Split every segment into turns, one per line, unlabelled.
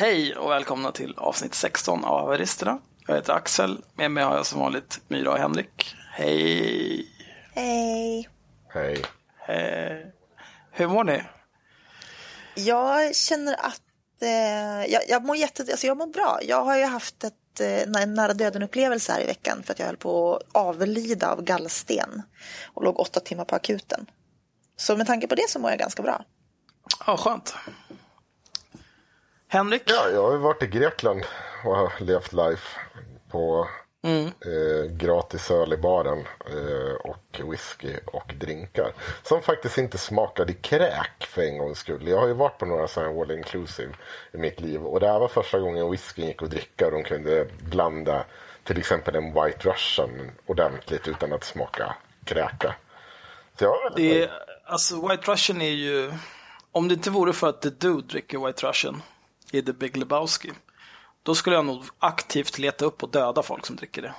Hej och välkomna till avsnitt 16 av Haveristerna. Jag heter Axel, med mig har jag som vanligt Myra och Henrik. Hej!
Hej!
Hej.
Hej. Hur mår ni?
Jag känner att eh, jag, jag mår jätte, alltså jag mår bra. Jag har ju haft ett, eh, en nära döden-upplevelse här i veckan för att jag höll på att avlida av gallsten och låg åtta timmar på akuten. Så med tanke på det så mår jag ganska bra.
Ja, skönt. Henrik?
Ja, jag har ju varit i Grekland och har levt life på eh, gratis öl i baren eh, och whisky och drinkar. Som faktiskt inte smakade kräk för en gångs skull. Jag har ju varit på några sådana här all inclusive i mitt liv och det här var första gången whiskyn gick att dricka och de kunde blanda till exempel en White Russian ordentligt utan att smaka kräka.
Det är, alltså, White Russian är ju... Om det inte vore för att The Dude dricker White Russian i The Big Lebowski, då skulle jag nog aktivt leta upp och döda folk som dricker det.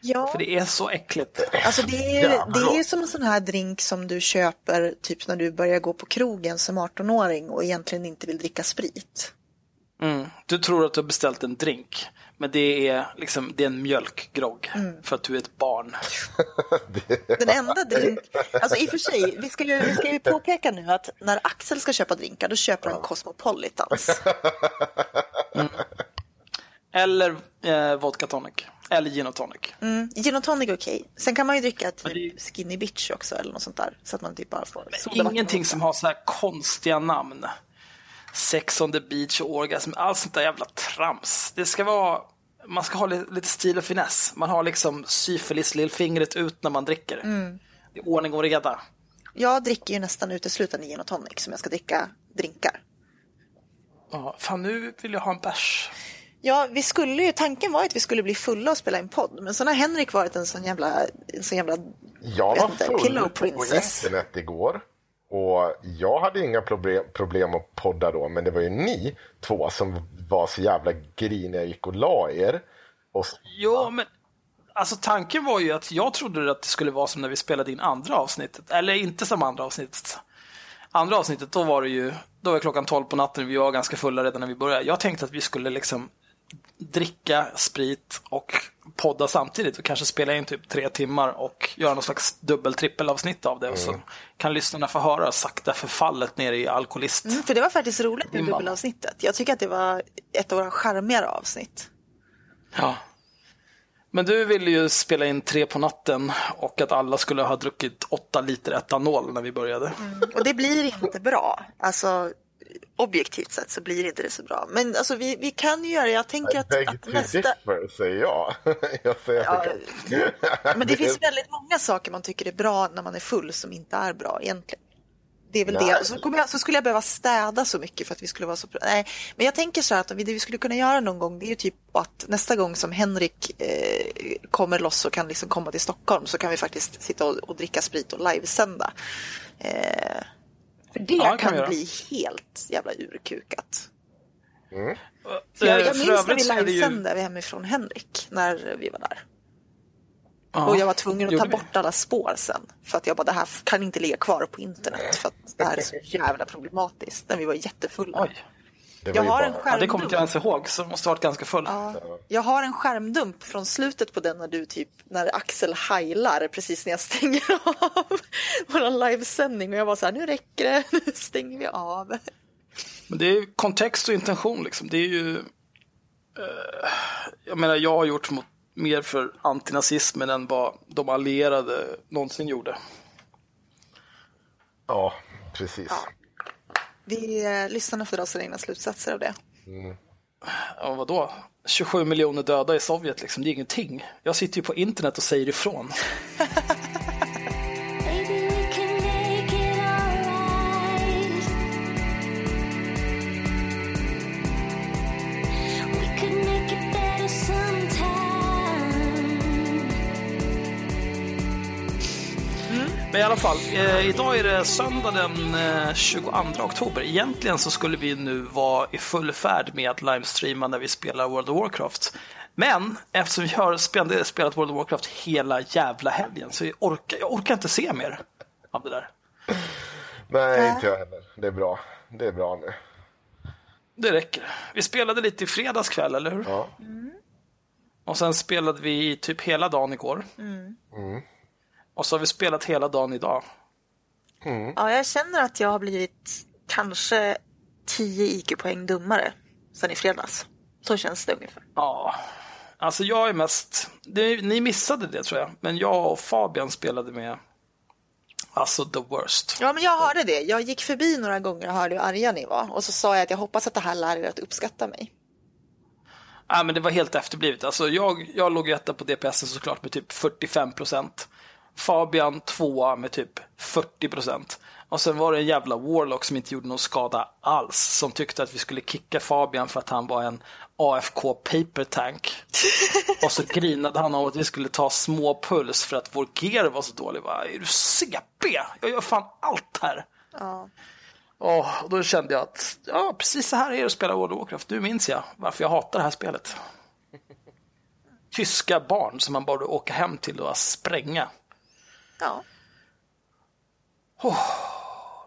Ja,
För det är så äckligt.
alltså det är, det är som en sån här drink som du köper typ när du börjar gå på krogen som 18-åring och egentligen inte vill dricka sprit.
Mm. Du tror att du har beställt en drink, men det är, liksom, det är en mjölkgrogg för att du är ett barn.
Den enda drink, alltså i och för sig, vi ska ju, vi ska ju påpeka nu att när Axel ska köpa drinkar då köper han Cosmopolitans.
Eller eh, vodka tonic. Eller gin och tonic.
Mm, gin och tonic är okej. Sen kan man ju dricka typ skinny bitch också eller något sånt där. Så att man typ bara får.
Ingenting som har så här konstiga namn. Sex on the beach och orgasm, allt sånt där jävla trams. Det ska vara, man ska ha li- lite stil och finess. Man har liksom syfilis lillfingret ut när man dricker. Det är ordning och reda.
Jag dricker ju nästan uteslutande gin och tonic som jag ska dricka drinkar.
Ja, fan, nu vill jag ha en bärs.
Ja, vi skulle ju, tanken var att vi skulle bli fulla och spela en podd. Men så har Henrik varit en sån jävla, en sån jävla
Jag var
inte,
full
pillow
på internet igår. Och jag hade inga problem, problem att podda då, men det var ju ni två som var så jävla griniga och gick och la er. Och,
Jo, men alltså tanken var ju att jag trodde att det skulle vara som när vi spelade in andra avsnittet. Eller inte som andra avsnittet. Andra avsnittet, då var det ju, då var klockan 12 på natten, vi var ganska fulla redan när vi började. Jag tänkte att vi skulle liksom dricka sprit och podda samtidigt och kanske spela in typ tre timmar och göra någon slags dubbel trippelavsnitt av det. Och så kan lyssnarna få höra sakta förfallet ner i alkoholist.
Mm, för det var faktiskt roligt med dubbelavsnittet. Jag tycker att det var ett av våra charmigare avsnitt.
Ja. Men du ville ju spela in tre på natten och att alla skulle ha druckit åtta liter etanol när vi började.
Och det blir inte bra. Alltså objektivt sett så blir inte det så bra. Men alltså vi, vi kan ju göra, jag tänker att, att
to
nästa...
differ, säger jag. jag säger att det kan...
Men det finns väldigt många saker man tycker är bra när man är full som inte är bra egentligen. Det är väl
Nej.
det. Så, jag, så skulle jag behöva städa så mycket för att vi skulle vara så... Nej, men jag tänker så här att det vi skulle kunna göra någon gång det är ju typ att nästa gång som Henrik eh, kommer loss och kan liksom komma till Stockholm så kan vi faktiskt sitta och, och dricka sprit och livesända. Eh, för det
Ja, det kan
kan bli helt jävla urkukat.
Mm.
För jag,
Eh,
jag
för
minns när vi
så det ju-
livesände hemifrån Henrik när vi var där.
Ja,
Och jag var tvungen att ta bort alla spår sen. För att jag bara, det här kan inte ligga kvar på internet. För att det här är så jävla problematiskt. När vi var jättefulla.
Oj.
Jag har en
bara-
Ja, det kommer
skärmdump.
inte jag ens ihåg, så det måste ha varit ganska full.
Ja, jag har en skärmdump från slutet på den när du typ, när Axel heilar precis när jag stänger av våran livesändning. Och jag var så här, nu räcker det, nu stänger vi av.
Men det är ju kontext och intention liksom. Det är ju... Eh, jag menar, jag har gjort mot, mer för antinazismen än vad de allierade någonsin gjorde.
Ja, precis.
Vi eh, lyssnarna får dra sina egna slutsatser av det.
Ja, vadå? 27 miljoner döda i Sovjet, liksom. det är ingenting. Jag sitter ju på internet och säger ifrån. Men i alla fall, eh, idag är det söndag den eh, 22 oktober. Egentligen så skulle vi nu vara i full färd med att livestreama när vi spelar World of Warcraft. Men eftersom vi har spelat World of Warcraft hela jävla helgen så jag orkar, jag orkar inte se mer av det där.
Nej, inte jag heller. Det är bra. Det är bra nu.
Det räcker. Vi spelade lite i fredags kväll, eller hur?
Ja.
Och sen spelade vi typ hela dagen igår. Och så har vi spelat hela dagen idag.
Ja, jag känner att jag har blivit kanske 10 IQ-poäng dummare sen i fredags. Så känns det ungefär.
Ja, alltså jag är mest... Det, ni missade det tror jag, men jag och Fabian spelade med alltså the worst.
Ja, men jag hörde det. Jag gick förbi några gånger och hörde hur arga ni var. Och så sa jag att jag hoppas att det här lär er att uppskatta mig.
Ja, men det var helt efterblivet. Alltså jag, jag låg ju etta på DPS såklart med typ 45 procent. Fabian tvåa med typ 40 procent. Och sen var det en jävla Warlock som inte gjorde någon skada alls. Som tyckte att vi skulle kicka Fabian för att han var en AFK paper tank. Och så grinade han om att vi skulle ta små puls för att vår gear var så dålig. Va? Är du CP? Jag gör fan allt här.
Ja.
Och då kände jag att ja, precis så här är det att spela World of Warcraft. Nu minns jag varför jag hatar det här spelet. Tyska barn som man borde åka hem till och spränga.
Ja.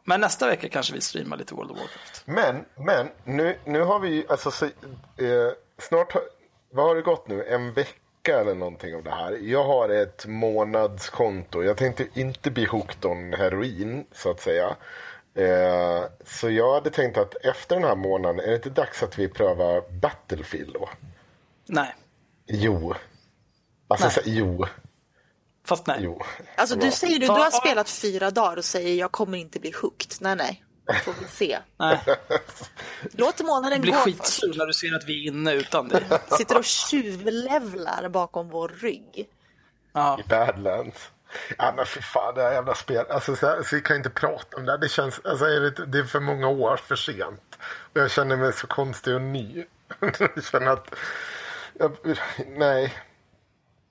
Men nästa vecka kanske vi streamar lite World of Warcraft.
Men, men nu, nu har vi ju, alltså så, eh, snart, har, vad har det gått nu? En vecka eller någonting av det här. Jag har ett månadskonto. Jag tänkte inte bli hooked on heroin, så att säga. Eh, så jag hade tänkt att efter den här månaden, är det inte dags att vi prövar Battlefield då?
Nej,
Jo. Alltså,
Nej.
så, jo.
Fast nej.
Jo.
Alltså du säger du, du har spelat fyra dagar och säger jag kommer inte bli hooked. Nej, nej. Får vi se.
nej.
Låt månaden
Jag blir
gå
skitsur när du ser att vi är inne utan dig.
Sitter och tjuvlevlar bakom vår rygg.
Ja.
i Badlands. Ja men fy fan det här jävla spelet. Alltså, så, här, så vi kan inte prata om det här. Det känns, alltså, är det, det är för många år för sent. Och jag känner mig så konstig och ny. jag känner att, jag, nej.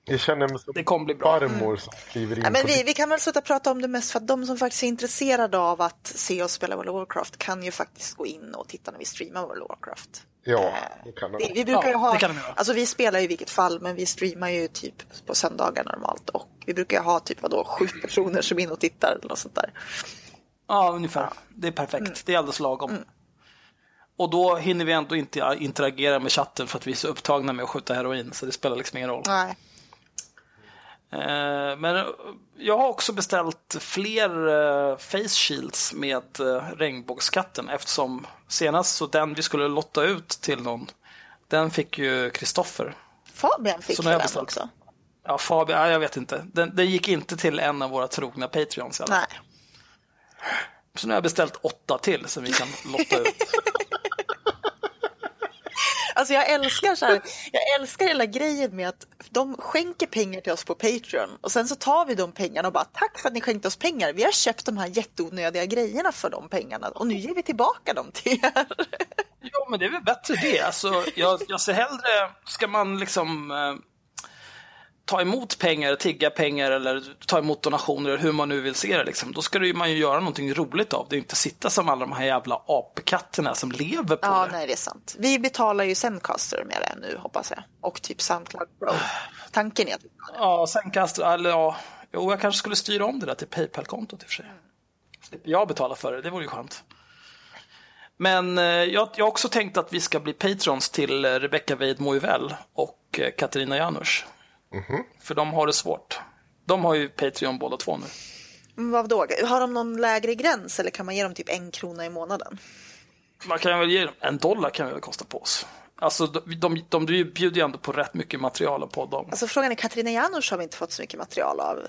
Jag känner mig som
Det kommer bli bra.
farmor som kliver in
Ja, men vi, vi kan väl sluta prata om det mest för att de som faktiskt är intresserade av att se oss spela World of Warcraft kan ju faktiskt gå in och titta när vi streamar World of Warcraft.
Ja, det kan
Vi,
de.
vi brukar ju
Ja,
ha,
det kan de göra.
alltså vi spelar ju i vilket fall, men vi streamar ju typ på söndagar normalt och vi brukar ha typ vadå, sju personer som är inne och tittar eller något sånt där.
ja, ungefär. Det är perfekt. Det är alldeles lagom. Och då hinner vi ändå inte interagera med chatten för att vi är så upptagna med att skjuta heroin, så det spelar liksom ingen roll.
Nej.
Eh, Men jag har också beställt fler eh, face shields med eh, regnbågskatten eftersom senast så den vi skulle lotta ut till någon, den fick ju Kristoffer.
Fabian fick den
beställt.
också.
Ja, Fabian, ja, jag vet inte. Den, den gick inte till en av våra trogna Patreons i alla fall.
Nej.
Så nu har jag beställt åtta till som vi kan lotta ut.
Alltså jag älskar så här, jag älskar hela grejen med att de skänker pengar till oss på Patreon och sen så tar vi de pengarna och bara tack för att ni skänkte oss pengar. Vi har köpt de här jätteonödiga grejerna för de pengarna och nu ger vi tillbaka dem till er.
Jo men det är väl bättre det. Alltså, jag, jag ser hellre, ska man liksom eh, ta emot pengar, tigga pengar eller ta emot donationer, eller hur man nu vill se det, liksom, då ska man ju göra någonting roligt av det. Inte sitta som alla de här jävla apkatterna som lever på
Ja,
det.
nej det är sant. Vi betalar ju Zencaster med det nu hoppas jag. Och typ Soundcloud Pro. Tanken är att.
Ja, sen kastar, eller ja, jo, jag kanske skulle styra om det där till Paypal-kontot i och för sig. Slipper jag betala för det, det vore ju skönt. Men eh, jag, jag har också tänkt att vi ska bli patrons till eh, Rebecca Weid Moivel och eh, Katarina Janouch. För de har det svårt. De har ju Patreon båda två nu.
Vad då? Har de någon lägre gräns eller kan man ge dem typ en krona i månaden?
Man kan väl ge dem, en dollar kan vi väl kosta på oss. Alltså de, de, de, de bjuder ju ändå på rätt mycket material på dem.
Alltså frågan är, Katarina Janouch har vi inte fått så mycket material av.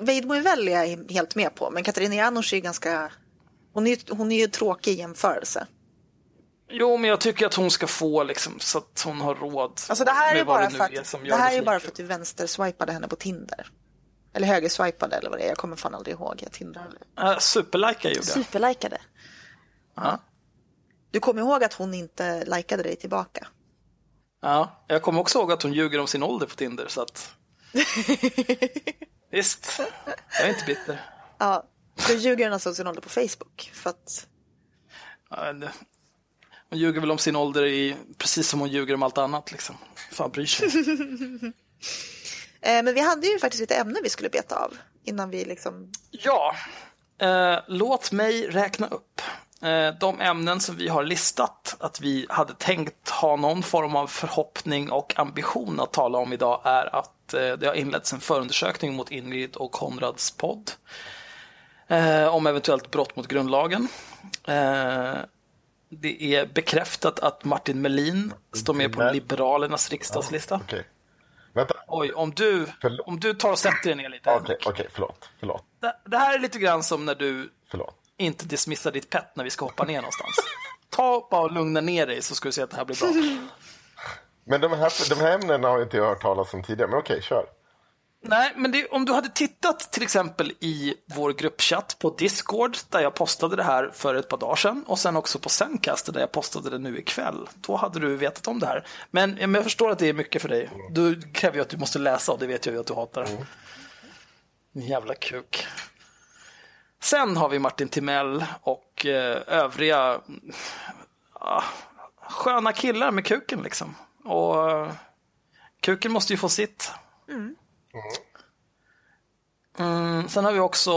Veid Moivel är jag helt med på, men Katarina Janouch är ju ganska... Hon är, ju- hon är ju tråkig i jämförelse.
Jo, men jag tycker att hon ska få liksom så att hon har råd.
Alltså det här är
med vad
bara
nu
för att,
är
det här är bara för att du vänsterswipade henne på Tinder. Eller högerswipade eller vad det är. Jag kommer fan aldrig ihåg. Jag Tinder.
Uh, Superlika gjorde jag.
Superlikade.
Ja.
Du kommer ihåg att hon inte likade dig tillbaka?
Ja, jag kommer också ihåg att hon ljuger om sin ålder på Tinder, så att... Visst, jag är inte bitter.
Ja, då ljuger hon alltså om sin ålder på Facebook. För att,
Ja, det- Hon ljuger väl om sin ålder i, precis som hon ljuger om allt annat. Liksom. Fan bryr sig.
eh, men vi hade ju faktiskt lite ämnen vi skulle beta av innan vi liksom...
Ja, eh, låt mig räkna upp. Eh, De ämnen som vi har listat att vi hade tänkt ha någon form av förhoppning och ambition att tala om idag är att eh, det har inletts en förundersökning mot Ingrid och Konrads podd eh, om eventuellt brott mot grundlagen. Det är bekräftat att Martin Melin står med på Liberalernas riksdagslista.
Okej. Vänta.
Oj, om du,
Förlåt.
om du tar och sätter dig ner lite.
Okej,
Henrik.
okej, förlåt. Förlåt.
Det, det här är lite grann som när du
Förlåt.
inte dismissar ditt pet när vi ska hoppa ner någonstans. Ta bara och lugna ner dig så ska du se att det här blir bra.
Men de här, de här ämnena har inte jag hört talas om tidigare. Men okej, kör.
Nej, men det, om du hade tittat till exempel i vår gruppchatt på Discord där jag postade det här för ett par dagar sedan och sen också på Zencaster där jag postade det nu ikväll. Då hade du vetat om det här. Men, men jag förstår att det är mycket för dig. Du kräver ju att du måste läsa och det vet jag ju att du hatar. Din Jävla kuk. Sen har vi Martin Timell och eh, övriga ah, sköna killar med kuken liksom. Och eh, kuken måste ju få sitt. Mm, sen har vi också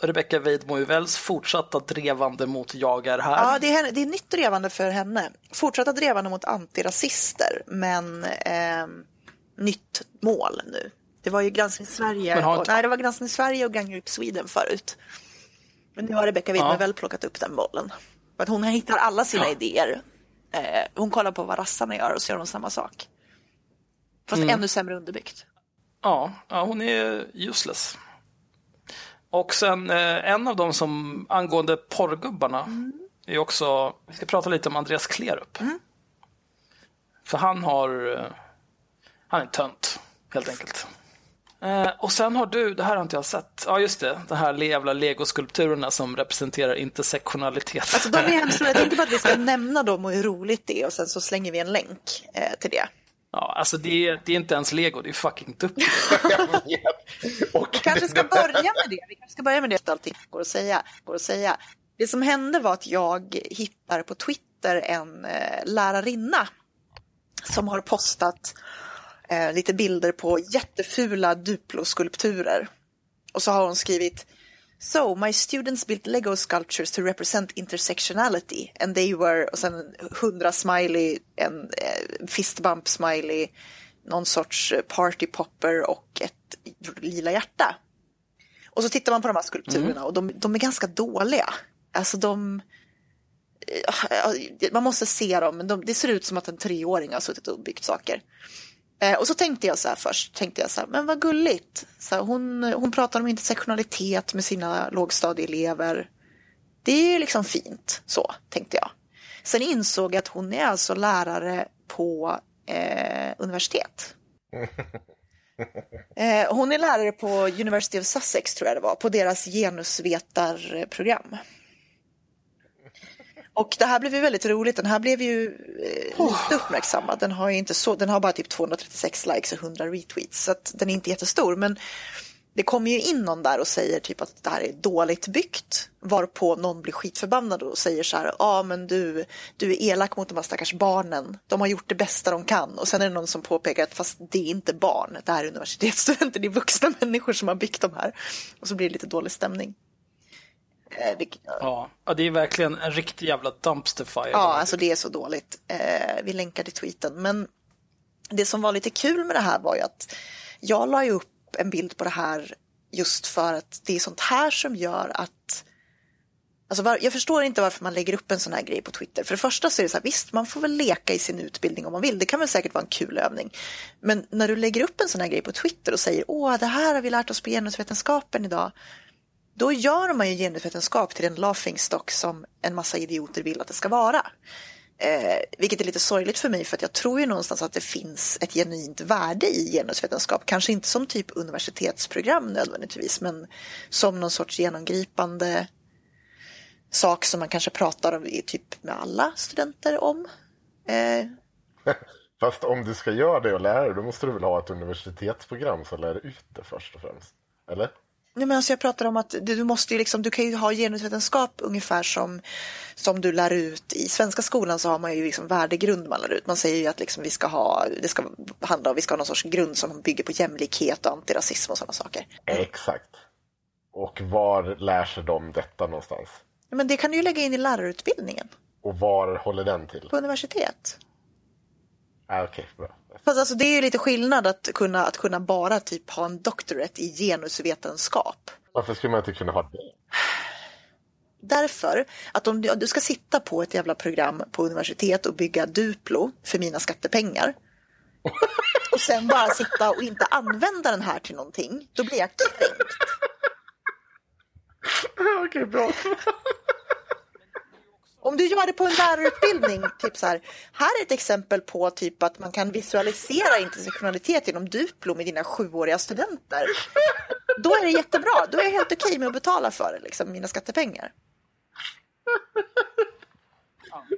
Rebecca Weidmo Uvells fortsatta drevande mot Jag är här.
Ja, det är, det är nytt drevande för henne. Fortsatta drevande mot antirasister, men eh, nytt mål nu. Det var ju Granskning Sverige,
har
och, nej, det var Granskning Sverige och Gangrup Sweden förut. Men nu har Rebecca Weidmo
Ja.
väl plockat upp den bollen. För att hon hittar alla sina
Ja.
idéer. Eh, hon kollar på vad rassarna gör och så gör hon samma sak. Fast
Mm.
ännu sämre underbyggt.
Ja, ja, hon är useless. Och sen eh, en av dem som angående porrgubbarna är också, vi ska prata lite om Andreas Klerup. För han har, eh, han är tönt helt enkelt. Eh, och sen har du, det här har inte jag sett, ja just det, de här jävla legoskulpturerna som representerar intersektionalitet.
Alltså de är hemskt. Jag tänkte bara att vi ska nämna dem och hur roligt det är och sen så slänger vi en länk eh, till det.
Ja, alltså det är, det är inte ens lego, det är fucking.
Och
Vi kanske ska börja med det. Vi kanske ska börja med det allting går att säga. Går att säga. Det som hände var att jag hittar på Twitter en eh, lärarinna som har postat eh, lite bilder på jättefula Duplo-skulpturer. Och så har hon skrivit So, my students built Lego sculptures to represent intersectionality and they were, och sen en hundra smiley, en eh, fistbump smiley, någon sorts eh, party popper och ett lila hjärta. Och så tittar man på de här skulpturerna och de, de är ganska dåliga. Alltså de... eh, Man måste se dem, men de, det ser ut som att en treåring har suttit och byggt saker. Eh, och så tänkte jag så här först, tänkte jag så här, men vad gulligt. Så här, hon, hon pratar om intersektionalitet med sina lågstadieelever. Det är ju liksom fint, så tänkte jag. Sen insåg jag att hon är alltså lärare på eh, universitet. Eh, hon är lärare på University of Sussex tror jag det var, på deras genusvetarprogram. Och det här blev ju väldigt roligt. Den här blev ju eh, lite uppmärksammad. Den har, inte så, den har bara typ 236 likes och 100 retweets. Så att den är inte jättestor. Men det kommer ju in någon där och säger typ att det här är dåligt byggt. Varpå någon blir skitförbannad och säger så här. Ja ah, men du, du är elak mot de här stackars barnen. De har gjort det bästa de kan. Och sen är det någon som påpekar att fast det är inte barn. Det här är universitetsstudenter. Det är vuxna människor som har byggt de här. Och så blir det lite dålig stämning. Eh, vilket-
Ja, ja, det är verkligen en riktig jävla dumpster fire.
Ja, alltså det är så dåligt. Eh, vi länkar till tweeten. Men det som var lite kul med det här var ju att jag la upp en bild på det här just för att det är sånt här som gör att Alltså var, jag förstår inte varför man lägger upp en sån här grej på Twitter. För det första så är det så här, visst man får väl leka i sin utbildning om man vill. Det kan väl säkert vara en kul övning. Men när du lägger upp en sån här grej på Twitter och säger, åh det här har vi lärt oss på genusvetenskapen idag. Då gör man ju genusvetenskap till en laughingstock som en massa idioter vill att det ska vara. Eh, vilket är lite sorgligt för mig för att jag tror ju någonstans att det finns ett genuint värde i genusvetenskap. Kanske inte som typ universitetsprogram nödvändigtvis men som någon sorts genomgripande sak som man kanske pratar om i typ med alla studenter om. Eh,
Fast om du ska göra det och lära dig, då måste du väl ha ett universitetsprogram som lär ut det först och främst? Eller?
Nej, men alltså jag pratar om att du, måste liksom, du kan ju ha genusvetenskap ungefär som, som du lär ut i svenska skolan så har man ju liksom värdegrund man lär ut. Man säger ju att liksom vi ska ha, det ska handla om, vi ska ha någon sorts grund som bygger på jämlikhet och antirasism och sådana saker.
Exakt. Och var lär sig de detta någonstans?
Men det kan du ju lägga in i lärarutbildningen
Och var håller den till?
på universitet.
Ah, Okej, bra.
Fast alltså det är ju lite skillnad att kunna, att kunna bara typ ha en doctorate i genusvetenskap.
Varför skulle man inte kunna ha det?
Därför att om du, ska sitta på ett jävla program på universitet och bygga Duplo för mina skattepengar och sen bara sitta och inte använda den här till någonting, då blir jag kränkt.
Okej, bra.
Om du gör det på en lärarutbildning, typ så här, här är ett exempel på typ att man kan visualisera intersektionalitet genom Duplo med dina sjuåriga studenter. Då är det jättebra, då är jag helt okej med att betala för det, liksom, mina skattepengar.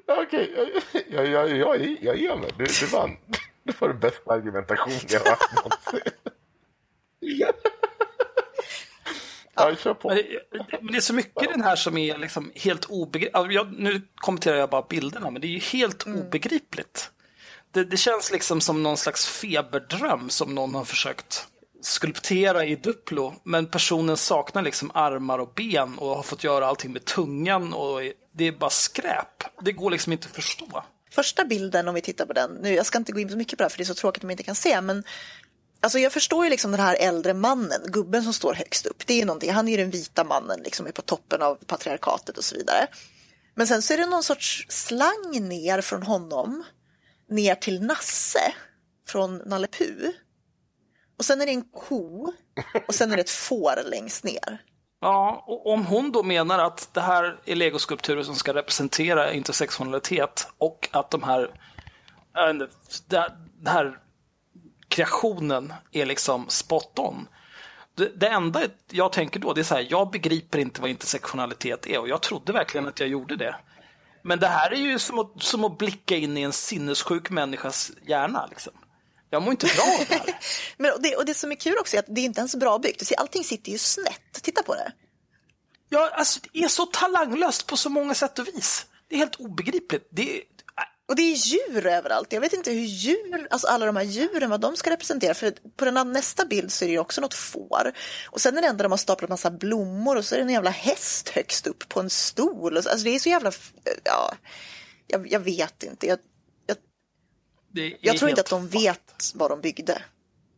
Okej, jag, jag, jag, jag, jag ger mig. Du, du vann. Det var den bästa argumentation jag har hört någonsin. Ja, kör på.
Men det, men det är så mycket i den här som är liksom helt obegripligt. Nu kommenterar jag bara bilderna, men det är ju helt obegripligt. Det, det känns liksom som någon slags feberdröm som någon har försökt skulptera i Duplo, men personen saknar liksom armar och ben och har fått göra allting med tungan och det är bara skräp. Det går liksom inte att förstå.
Första bilden, om vi tittar på den, nu, jag ska inte gå in så mycket på det här för det är så tråkigt om man inte kan se, men Alltså jag förstår ju liksom den här äldre mannen, gubben som står högst upp. Det är någonting, han är ju den vita mannen, liksom är på toppen av patriarkatet och så vidare. Men sen så är det någon sorts slang ner från honom, ner till Nasse från Nalle Puh. Och sen är det en ko och sen är det ett får längst ner.
Ja, och om hon då menar att det här är legoskulpturer som ska representera intersektionalitet och att de här, inte, det här kreationen är liksom spot on. Det, det enda jag tänker då, det är så här, jag begriper inte vad intersektionalitet är och jag trodde verkligen att jag gjorde det. Men det här är ju som att, som att blicka in i en sinnessjuk människas hjärna. Liksom. Jag mår inte bra av det här.
Men, och, det, och det som är kul också är att det är inte ens bra byggt. Allting sitter ju snett. Titta på det.
Ja, alltså, det är så talanglöst på så många sätt och vis. Det är helt obegripligt. Det
Och det är djur överallt. Jag vet inte hur djur, alltså alla de här djuren, vad de ska representera. För på den nästa bild så är det ju också något får. Och sen är det enda de har staplat massa blommor och så är det en jävla häst högst upp på en stol. Och så- Alltså det är så jävla, ja, jag, jag vet inte. Jag, jag, jag tror inte att de vet vad de byggde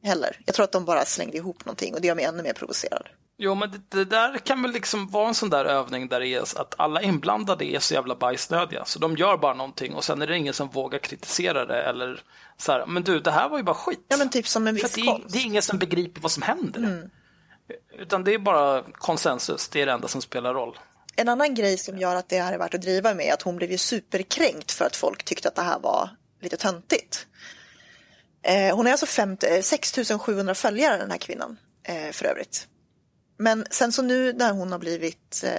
heller. Jag tror att de bara slängde ihop någonting och det gör mig ännu mer provocerad.
Jo, men det, det där kan väl liksom vara en sån där övning där det är att alla inblandade är så jävla bajsnödiga. Så de gör bara någonting och sen är det ingen som vågar kritisera det eller så här, men du, det här var ju bara skit.
Ja men typ som en viss
det, är, det är ingen som begriper vad som händer.
Mm.
Utan det är bara konsensus, det är det enda som spelar roll.
En annan grej som gör att det här är värt att driva med är att hon blev ju superkränkt för att folk tyckte att det här var lite töntigt. Eh, hon är alltså 50, 6700 följare den här kvinnan eh, för övrigt. Men sen så nu när hon har blivit eh,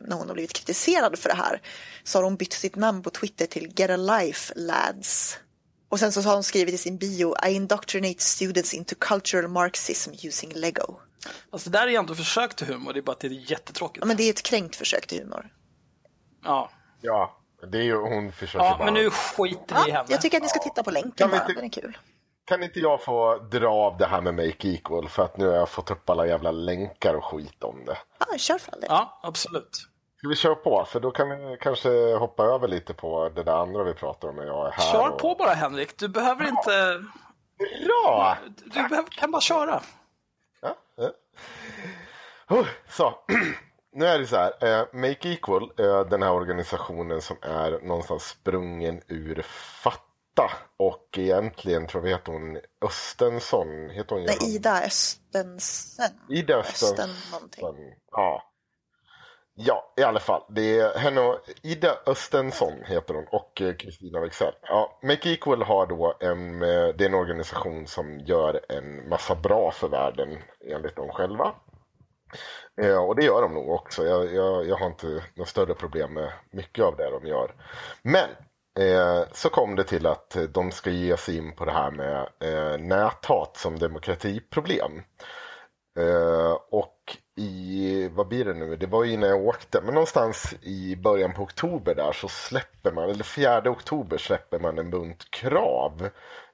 när hon har blivit kritiserad för det här så har hon bytt sitt namn på Twitter till Get a Life Lads. Och sen så har hon skrivit i sin bio I indoctrinate students into cultural marxism using Lego.
Alltså det där är ändå försök till humor, det är bara att det är jättetråkigt.
Ja, men det är ett kränkt försök till humor.
Ja,
Ja, det är ju, hon försöker
ja
bara...
men nu skiter vi i
Ja,
henne.
jag tycker att ni ska titta på länken bara,
inte-
den är kul.
Kan inte jag få dra av det här med Make Equal för att nu har jag fått upp alla jävla länkar och skit om det.
Ja, kör för del.
Ja, absolut.
Ska vi köra på? För då kan vi kanske hoppa över lite på det där andra vi pratar om när jag är här.
Kör
och...
på bara Henrik, du behöver inte...
Bra!
Du behöver, kan bara köra.
Ja. Oh, så, nu är det så här. Eh, Make Equal, eh, den här organisationen som är någonstans sprungen ur Fatta. Och egentligen tror jag heter hon Östensson. Heter hon
Nej? Ida Östensen.
Ida
Östen
Östensson.
någonting.
Ja. Ja, i alla fall. Det är henne och Ida Östensson heter hon och eh, Kristina Wexell. Ja, Make Equal har då en, eh, det är en organisation som gör en massa bra för världen enligt dem själva. Eh, och det gör de nog också. Jag, jag, jag har inte några större problem med mycket av det de gör. Men eh, så kom det till att de ska ge sig in på det här med eh, näthat som demokratiproblem. Eh, och i, vad blir det nu, det var ju innan jag åkte, men någonstans i början på oktober där så släpper man, eller fjärde oktober släpper man en bunt krav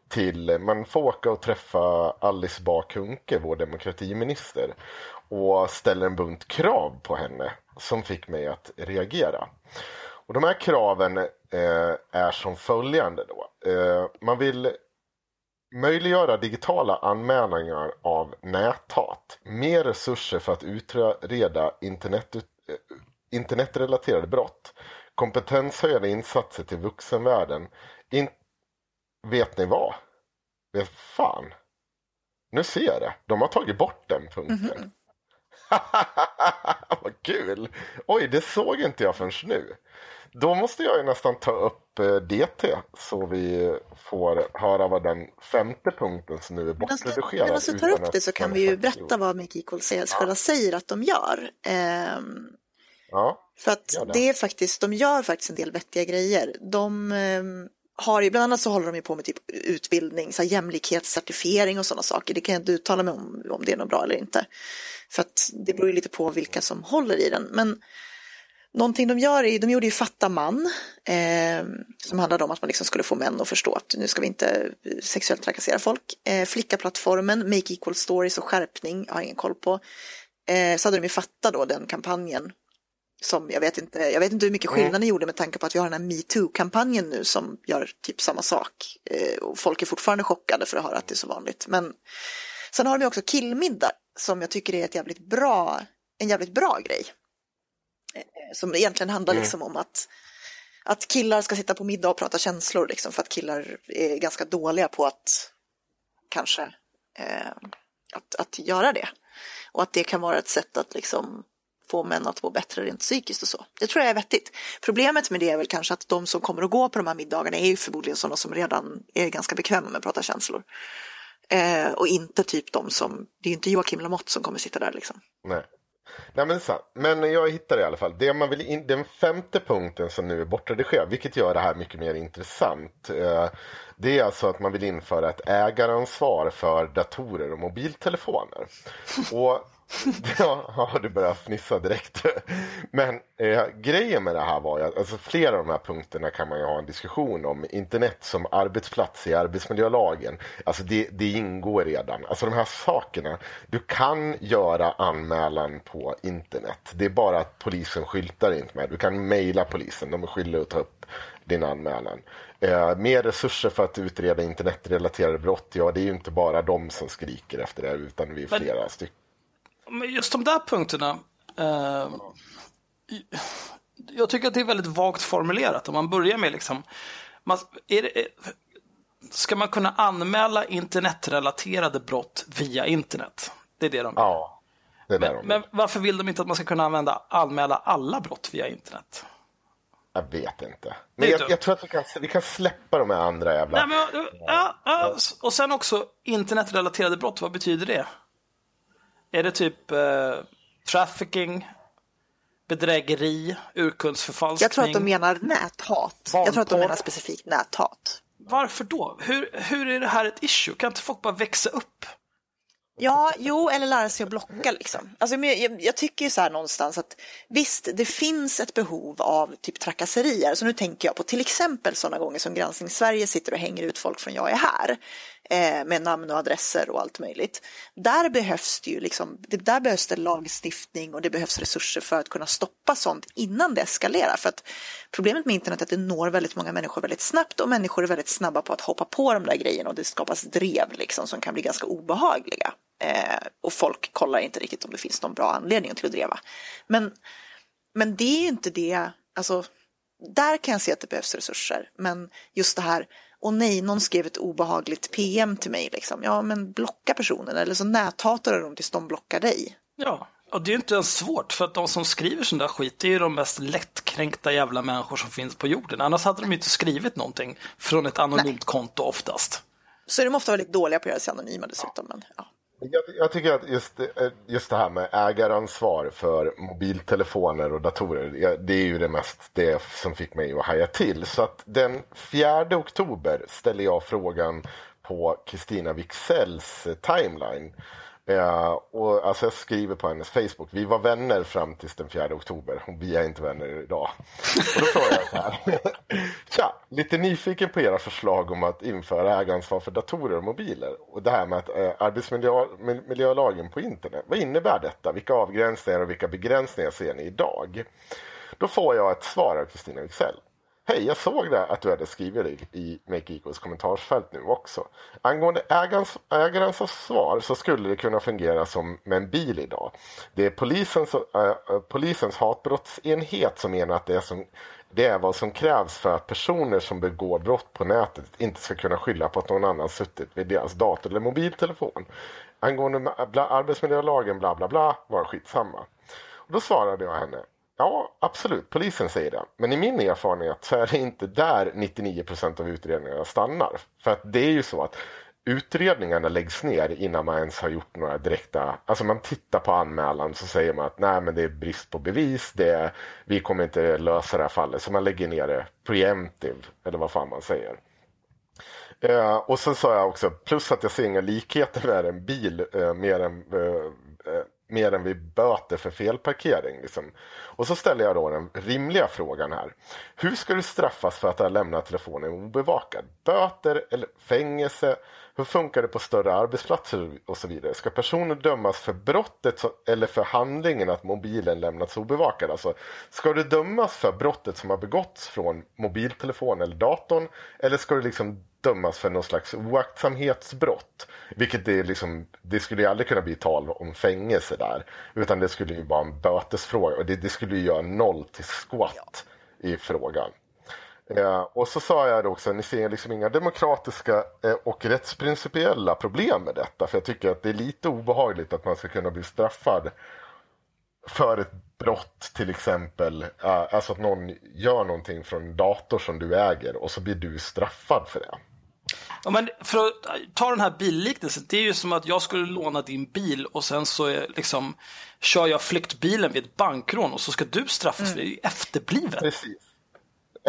till, man får åka och träffa Alice Bah Kuhnke, vår demokratiminister, och ställer en bunt krav på henne som fick mig att reagera. Och de här kraven är som följande. Då. Eh, man vill möjliggöra digitala anmälningar av näthat. Mer resurser för att utreda internet, eh, internetrelaterade brott. Kompetenshöjande insatser till vuxenvärlden. In, vet ni vad? Vet fan. Nu ser jag det. De har tagit bort den punkten. Vad kul! Oj, det såg inte jag förrän nu. Då måste jag ju nästan ta upp eh, DT så vi får höra vad den femte punkten som nu är bortredigerad.
Medan du tar upp det så kan vi ju berätta vad Make Equal Sales själva säger att de gör. Ehm,
Ja,
För att
Gör det.
det är faktiskt, de gör faktiskt en del vettiga grejer. De ehm, har ju, bland annat så håller de ju på med typ utbildning, så här jämlikhetscertifiering och sådana saker. Det kan jag inte uttala mig om, om det är något bra eller inte. För att det beror ju lite på vilka som håller i den. Men någonting de gör är, de gjorde ju Fatta man, eh, som handlade om att man liksom skulle få män att förstå att nu ska vi inte sexuellt trakassera folk. Eh, Flickaplattformen, Make Equal Stories och skärpning, jag har ingen koll på. Eh, så hade de ju Fatta då, den kampanjen. Som jag vet inte, jag vet inte hur mycket skillnad det gjorde med tanke på att vi har den här metoo-kampanjen nu som gör typ samma sak. Eh, och folk är fortfarande chockade för att höra att det är så vanligt. Men sen har de ju också killmiddag som jag tycker är ett jävligt bra, en jävligt bra grej. Eh, Som egentligen handlar liksom om att, att killar ska sitta på middag och prata känslor liksom för att killar är ganska dåliga på att kanske eh, att, att göra det. Och att det kan vara ett sätt att liksom få män att må bättre rent psykiskt och så. Det tror jag är vettigt. Problemet med det är väl kanske att de som kommer att gå på de här middagarna är ju förmodligen sådana som redan är ganska bekväma med att prata känslor. Eh, och inte typ de som, det är ju inte Joakim Lamotte som kommer sitta där liksom.
nej. Nej men, så, men jag hittade i alla fall. Det man vill in, den femte punkten som nu är bortredigerad, vilket gör det här mycket mer intressant. Eh, det är alltså att man vill införa ett ägaransvar för datorer och mobiltelefoner. Och Ja, du börjar fnissa direkt. Men eh, grejen med det här var ju att alltså, flera av de här punkterna kan man ju ha en diskussion om. Internet som arbetsplats i arbetsmiljölagen. Alltså det, det ingår redan. Alltså de här sakerna. Du kan göra anmälan på internet. Det är bara att polisen skyltar inte med. Du kan mejla polisen. De är skyldiga att ta upp din anmälan. Eh, mer resurser för att utreda internetrelaterade brott. Ja, det är ju inte bara de som skriker efter det utan vi är
Men-
flera stycken.
Men just de där punkterna. Eh, jag tycker att det är väldigt vagt formulerat. Om man börjar med liksom. Man, är det, är- ska man kunna anmäla internetrelaterade brott via internet? Det är det de
Ja, det är
men,
de
men varför vill de inte att man ska kunna använda, anmäla alla brott via internet?
Jag vet inte. Men jag, jag tror att vi kan, vi kan släppa de här andra jävla...
Nej, men, ja, ja, och sen också internetrelaterade brott, vad betyder det? Är det typ eh, trafficking, bedrägeri, urkundsförfalskning?
Jag tror att de menar näthat. Jag tror att de menar specifikt näthat.
Varför då? Hur, hur är det här ett issue? Kan inte folk bara växa upp?
Ja, jo, eller lära sig att blocka liksom. Alltså, men jag, jag tycker ju så här någonstans att visst, det finns ett behov av typ trakasserier. Så nu tänker jag på till exempel sådana gånger som Granskning Sverige sitter och hänger ut folk från Jag är här. Eh, med namn och adresser och allt möjligt. Där behövs det ju liksom, det, där behövs det lagstiftning och det behövs resurser för att kunna stoppa sånt innan det eskalerar. För att problemet med internet är att det når väldigt många människor väldigt snabbt och människor är väldigt snabba på att hoppa på de där grejerna och det skapas drev liksom som kan bli ganska obehagliga. Eh, och folk kollar inte riktigt om det finns någon bra anledning till att dreva. Men, men det är ju inte det, alltså där kan jag se att det behövs resurser. Men just det här, och nej, någon skrev ett obehagligt PM till mig liksom. Ja, men blocka personen eller så näthatar du dem tills de blockar dig.
Ja, och det är ju inte ens svårt för att de som skriver sån där skit är ju de mest lättkränkta jävla människor som finns på jorden. Annars hade de ju inte skrivit någonting från ett anonymt konto oftast.
Så är de ofta väldigt dåliga på att göra sig anonyma dessutom. Men, ja.
Jag, jag tycker att just, det- just det här med ägaransvar för mobiltelefoner och datorer, det är ju det mest det som fick mig att haja till. Så att den 4 oktober ställer jag frågan på Kristina Wiksells eh, timeline. Eh, och alltså jag skriver på hennes Facebook, vi var vänner fram tills den 4 oktober och vi är inte vänner idag. Och då frågar jag så här. Tja! Lite nyfiken på era förslag om att införa ägaransvar för datorer och mobiler. Och det här med att eh, arbetsmiljölagen på internet. Vad innebär detta? Vilka avgränsningar och vilka begränsningar ser ni idag? Då får jag ett svar av Kristina Wicksell. Hej, jag såg det att du hade skrivit det i Make Equals kommentarsfält nu också. Angående ägarens, svar så skulle det kunna fungera som med en bil idag. Det är polisens, äh, polisens hatbrottsenhet som menar att det är, som, det är vad som krävs för att personer som begår brott på nätet inte ska kunna skylla på att någon annan suttit vid deras dator eller mobiltelefon. Angående bla, arbetsmiljölagen bla bla bla var skitsamma. Och då svarade jag henne Ja, absolut. Polisen säger det. Men i min erfarenhet så är det inte där 99 procent av utredningarna stannar. För att det är ju så att utredningarna läggs ner innan man ens har gjort några direkta... Alltså man tittar på anmälan så säger man att nej men det är brist på bevis, det är, vi kommer inte lösa det här fallet. Så man lägger ner det preemptive, eller vad fan man säger. Eh, och sen sa jag också, plus att jag ser inga likheter med en bil eh, mer än eh, eh mer än vid böter för felparkering. Liksom. Och så ställer jag då den rimliga frågan här. Hur ska du straffas för att ha lämnat telefonen obevakad? Böter eller fängelse? Hur funkar det på större arbetsplatser och så vidare? Ska personer dömas för brottet eller för handlingen att mobilen lämnats obevakad? Alltså, ska du dömas för brottet som har begåtts från mobiltelefon eller datorn? Eller ska du liksom dömas för någon slags oaktsamhetsbrott. Vilket det, liksom, det skulle ju aldrig kunna bli tal om fängelse där. Utan det skulle ju vara en bötesfråga och det, det skulle ju göra noll till squat i frågan. Eh, och så sa jag också, ni ser liksom inga demokratiska eh, och rättsprincipiella problem med detta. För jag tycker att det är lite obehagligt att man ska kunna bli straffad för ett brott till exempel. Eh, alltså att någon gör någonting från en dator som du äger och så blir du straffad för det.
Ja, men för att ta den här billiknelsen, det är ju som att jag skulle låna din bil och sen så är, liksom, kör jag flyktbilen vid ett bankrån och så ska du straffas mm. för det. är ju efterblivet.
Precis.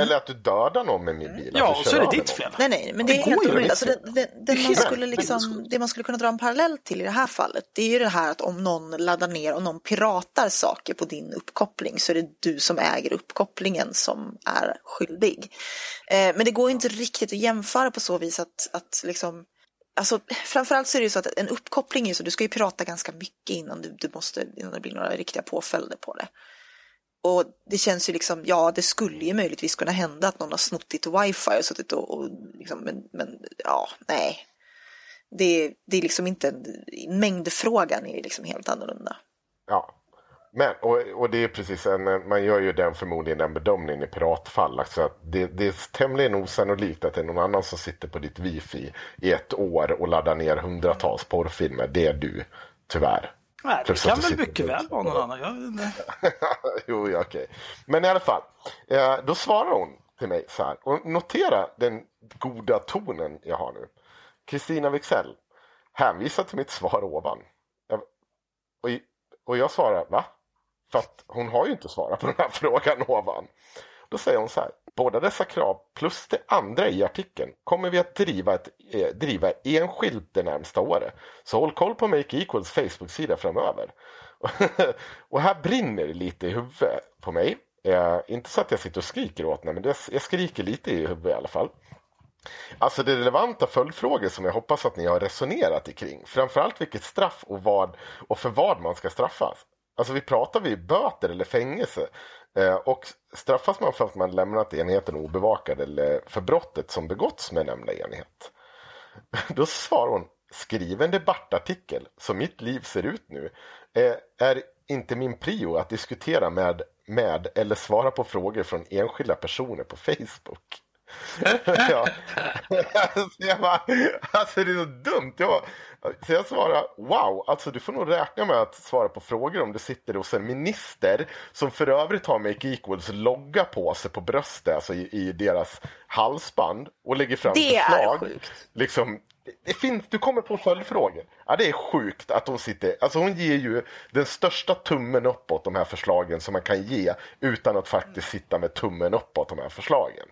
Eller att du dödar någon med min bil.
Ja, och så är det ditt fel.
Nej, nej, men det, det är helt orimligt. Alltså, det, det, det, man skulle liksom, det man skulle kunna dra en parallell till i det här fallet, det är ju det här att om någon laddar ner och någon piratar saker på din uppkoppling så är det du som äger uppkopplingen som är skyldig. Eh, men det går inte riktigt att jämföra på så vis att, att liksom Alltså, framförallt så är det ju så att en uppkoppling är så, du ska ju pirata ganska mycket innan du, du måste, innan det blir några riktiga påföljder på det. Och det känns ju liksom, ja det skulle ju möjligtvis kunna hända att någon har snott ditt wifi och suttit och, och liksom, men, men ja, nej. Det, det är liksom inte, en, mängdfrågan är liksom helt annorlunda.
Ja, men, och, och det är precis, en, man gör ju den förmodligen den bedömningen i piratfall. Alltså att det, det är tämligen osannolikt att det är någon annan som sitter på ditt wifi i ett år och laddar ner hundratals porrfilmer. Det är du, tyvärr.
Nej, det kan väl mycket väl vara någon annan. Jag
jo, ja, okej. Men i alla fall, eh, då svarar hon till mig så här. Och notera den goda tonen jag har nu. Kristina Wixell hänvisar till mitt svar ovan. Jag, och, och jag svarar, va? För att hon har ju inte svarat på den här frågan ovan. Då säger hon så här. Båda dessa krav plus det andra i artikeln kommer vi att driva, ett, eh, driva enskilt det närmsta året. Så håll koll på Make Equals Facebook-sida framöver. och här brinner det lite i huvudet på mig. Eh, inte så att jag sitter och skriker åt henne, men det, jag skriker lite i huvudet i alla fall. Alltså det är relevanta följdfrågor som jag hoppas att ni har resonerat kring. Framförallt vilket straff och, vad, och för vad man ska straffas. Alltså vi pratar vi böter eller fängelse. Eh, och straffas man för att man lämnat enheten obevakad eller för brottet som begåtts med nämnda enhet. Då svarar hon, skriv en debattartikel som mitt liv ser ut nu. Eh, är inte min prio att diskutera med, med eller svara på frågor från enskilda personer på Facebook ja. alltså, jag bara, alltså det är så dumt. Jag, så jag svarar wow, alltså du får nog räkna med att svara på frågor om du sitter hos en minister som för övrigt har Make Equals logga på sig på bröstet, alltså i, i deras halsband och lägger fram
det förslag. Är sjukt.
Liksom, det finns, du kommer på följdfrågor. Ja, det är sjukt att hon sitter... Alltså hon ger ju den största tummen uppåt de här förslagen som man kan ge utan att faktiskt sitta med tummen uppåt de här förslagen.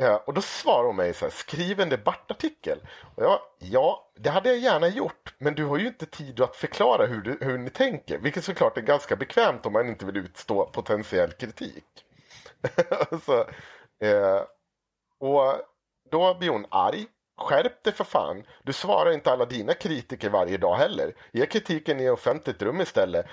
Ja, och då svarar hon mig så här, skriv en debattartikel. Och jag, ja, det hade jag gärna gjort, men du har ju inte tid att förklara hur, du, hur ni tänker. Vilket såklart är ganska bekvämt om man inte vill utstå potentiell kritik. så, eh, Och då blir hon arg. Skärp dig för fan. Du svarar inte alla dina kritiker varje dag heller. Ge kritiken i offentligt rum istället.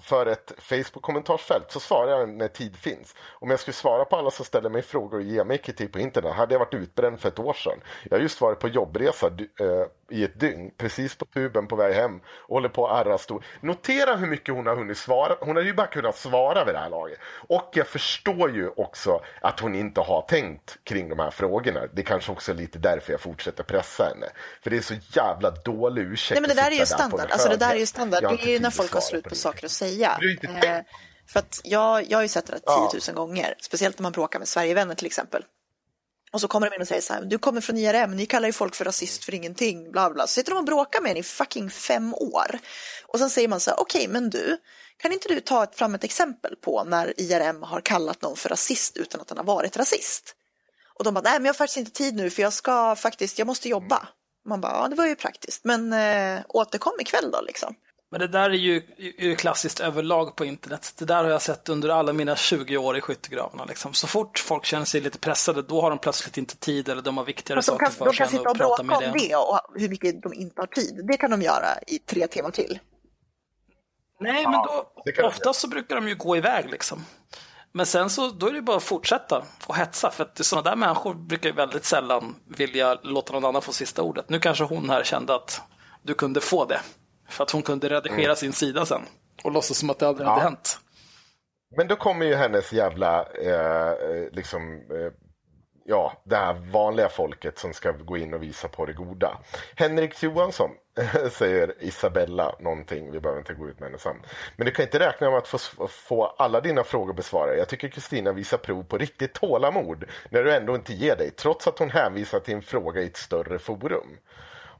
För ett Facebook-kommentarsfält så svarar jag när tid finns. Om jag skulle svara på alla som ställer mig frågor och ger mig kritik på internet hade jag varit utbränd för ett år sedan. Jag har just varit på jobbresa i ett dygn, precis på tuben på väg hem och håller på att ärra stor. Notera hur mycket hon har hunnit svara. Hon har ju bara kunnat svara vid det här laget. Och jag förstår ju också att hon inte har tänkt kring de här frågorna. Det kanske också är lite därför jag fortsätter pressa henne. För det är så jävla dålig ursäkt
Nej, men det där är ju
där
standard. Alltså, det där är ju standard. Det är ju när folk har slut
på
på saker att säga. Eh, för att jag, jag har ju sett det
Ja.
10 000 gånger, speciellt när man bråkar med Sverigevänner till exempel. Och så kommer de in och säger så här, du kommer från IRM, ni kallar ju folk för rasist för ingenting, bla bla. Så sitter de och bråkar med en i fucking fem år. Och sen säger man så här, okej men du, kan inte du ta ett, fram ett exempel på när IRM har kallat någon för rasist utan att den har varit rasist? Och de bara, nej men jag har faktiskt inte tid nu för jag ska faktiskt, jag måste jobba. Man bara, ja det var ju praktiskt, men eh, återkom ikväll då liksom.
Men det där är ju, är ju klassiskt överlag på internet. Det där har jag sett under alla mina 20 år i skyttegravarna. Liksom. Så fort folk känner sig lite pressade, då har de plötsligt inte tid eller de har viktigare
Fast de
saker
kan,
för
de
sig
kan
än
sitta och
att prata
bråka
med
om det och hur mycket de inte har tid. Det kan de göra i tre timmar till.
Nej, men då,
det kan de
oftast så brukar de ju gå iväg liksom. Men sen så då är det bara att fortsätta och hetsa för att sådana där människor brukar ju väldigt sällan vilja låta någon annan få sista ordet. Nu kanske hon här kände att du kunde få det för att hon kunde redigera
Mm.
sin sida sen och låtsas som att det aldrig hade hänt.
Men då kommer ju hennes jävla, eh, eh, liksom, eh, ja, det här vanliga folket som ska gå in och visa på det goda. Henrik Johansson, säger Isabella någonting, vi behöver inte gå ut med hennes namn. Men du kan inte räkna med att få, få alla dina frågor besvarade. Jag tycker Kristina visar prov på riktigt tålamod när du ändå inte ger dig, trots att hon hänvisar till en fråga i ett större forum.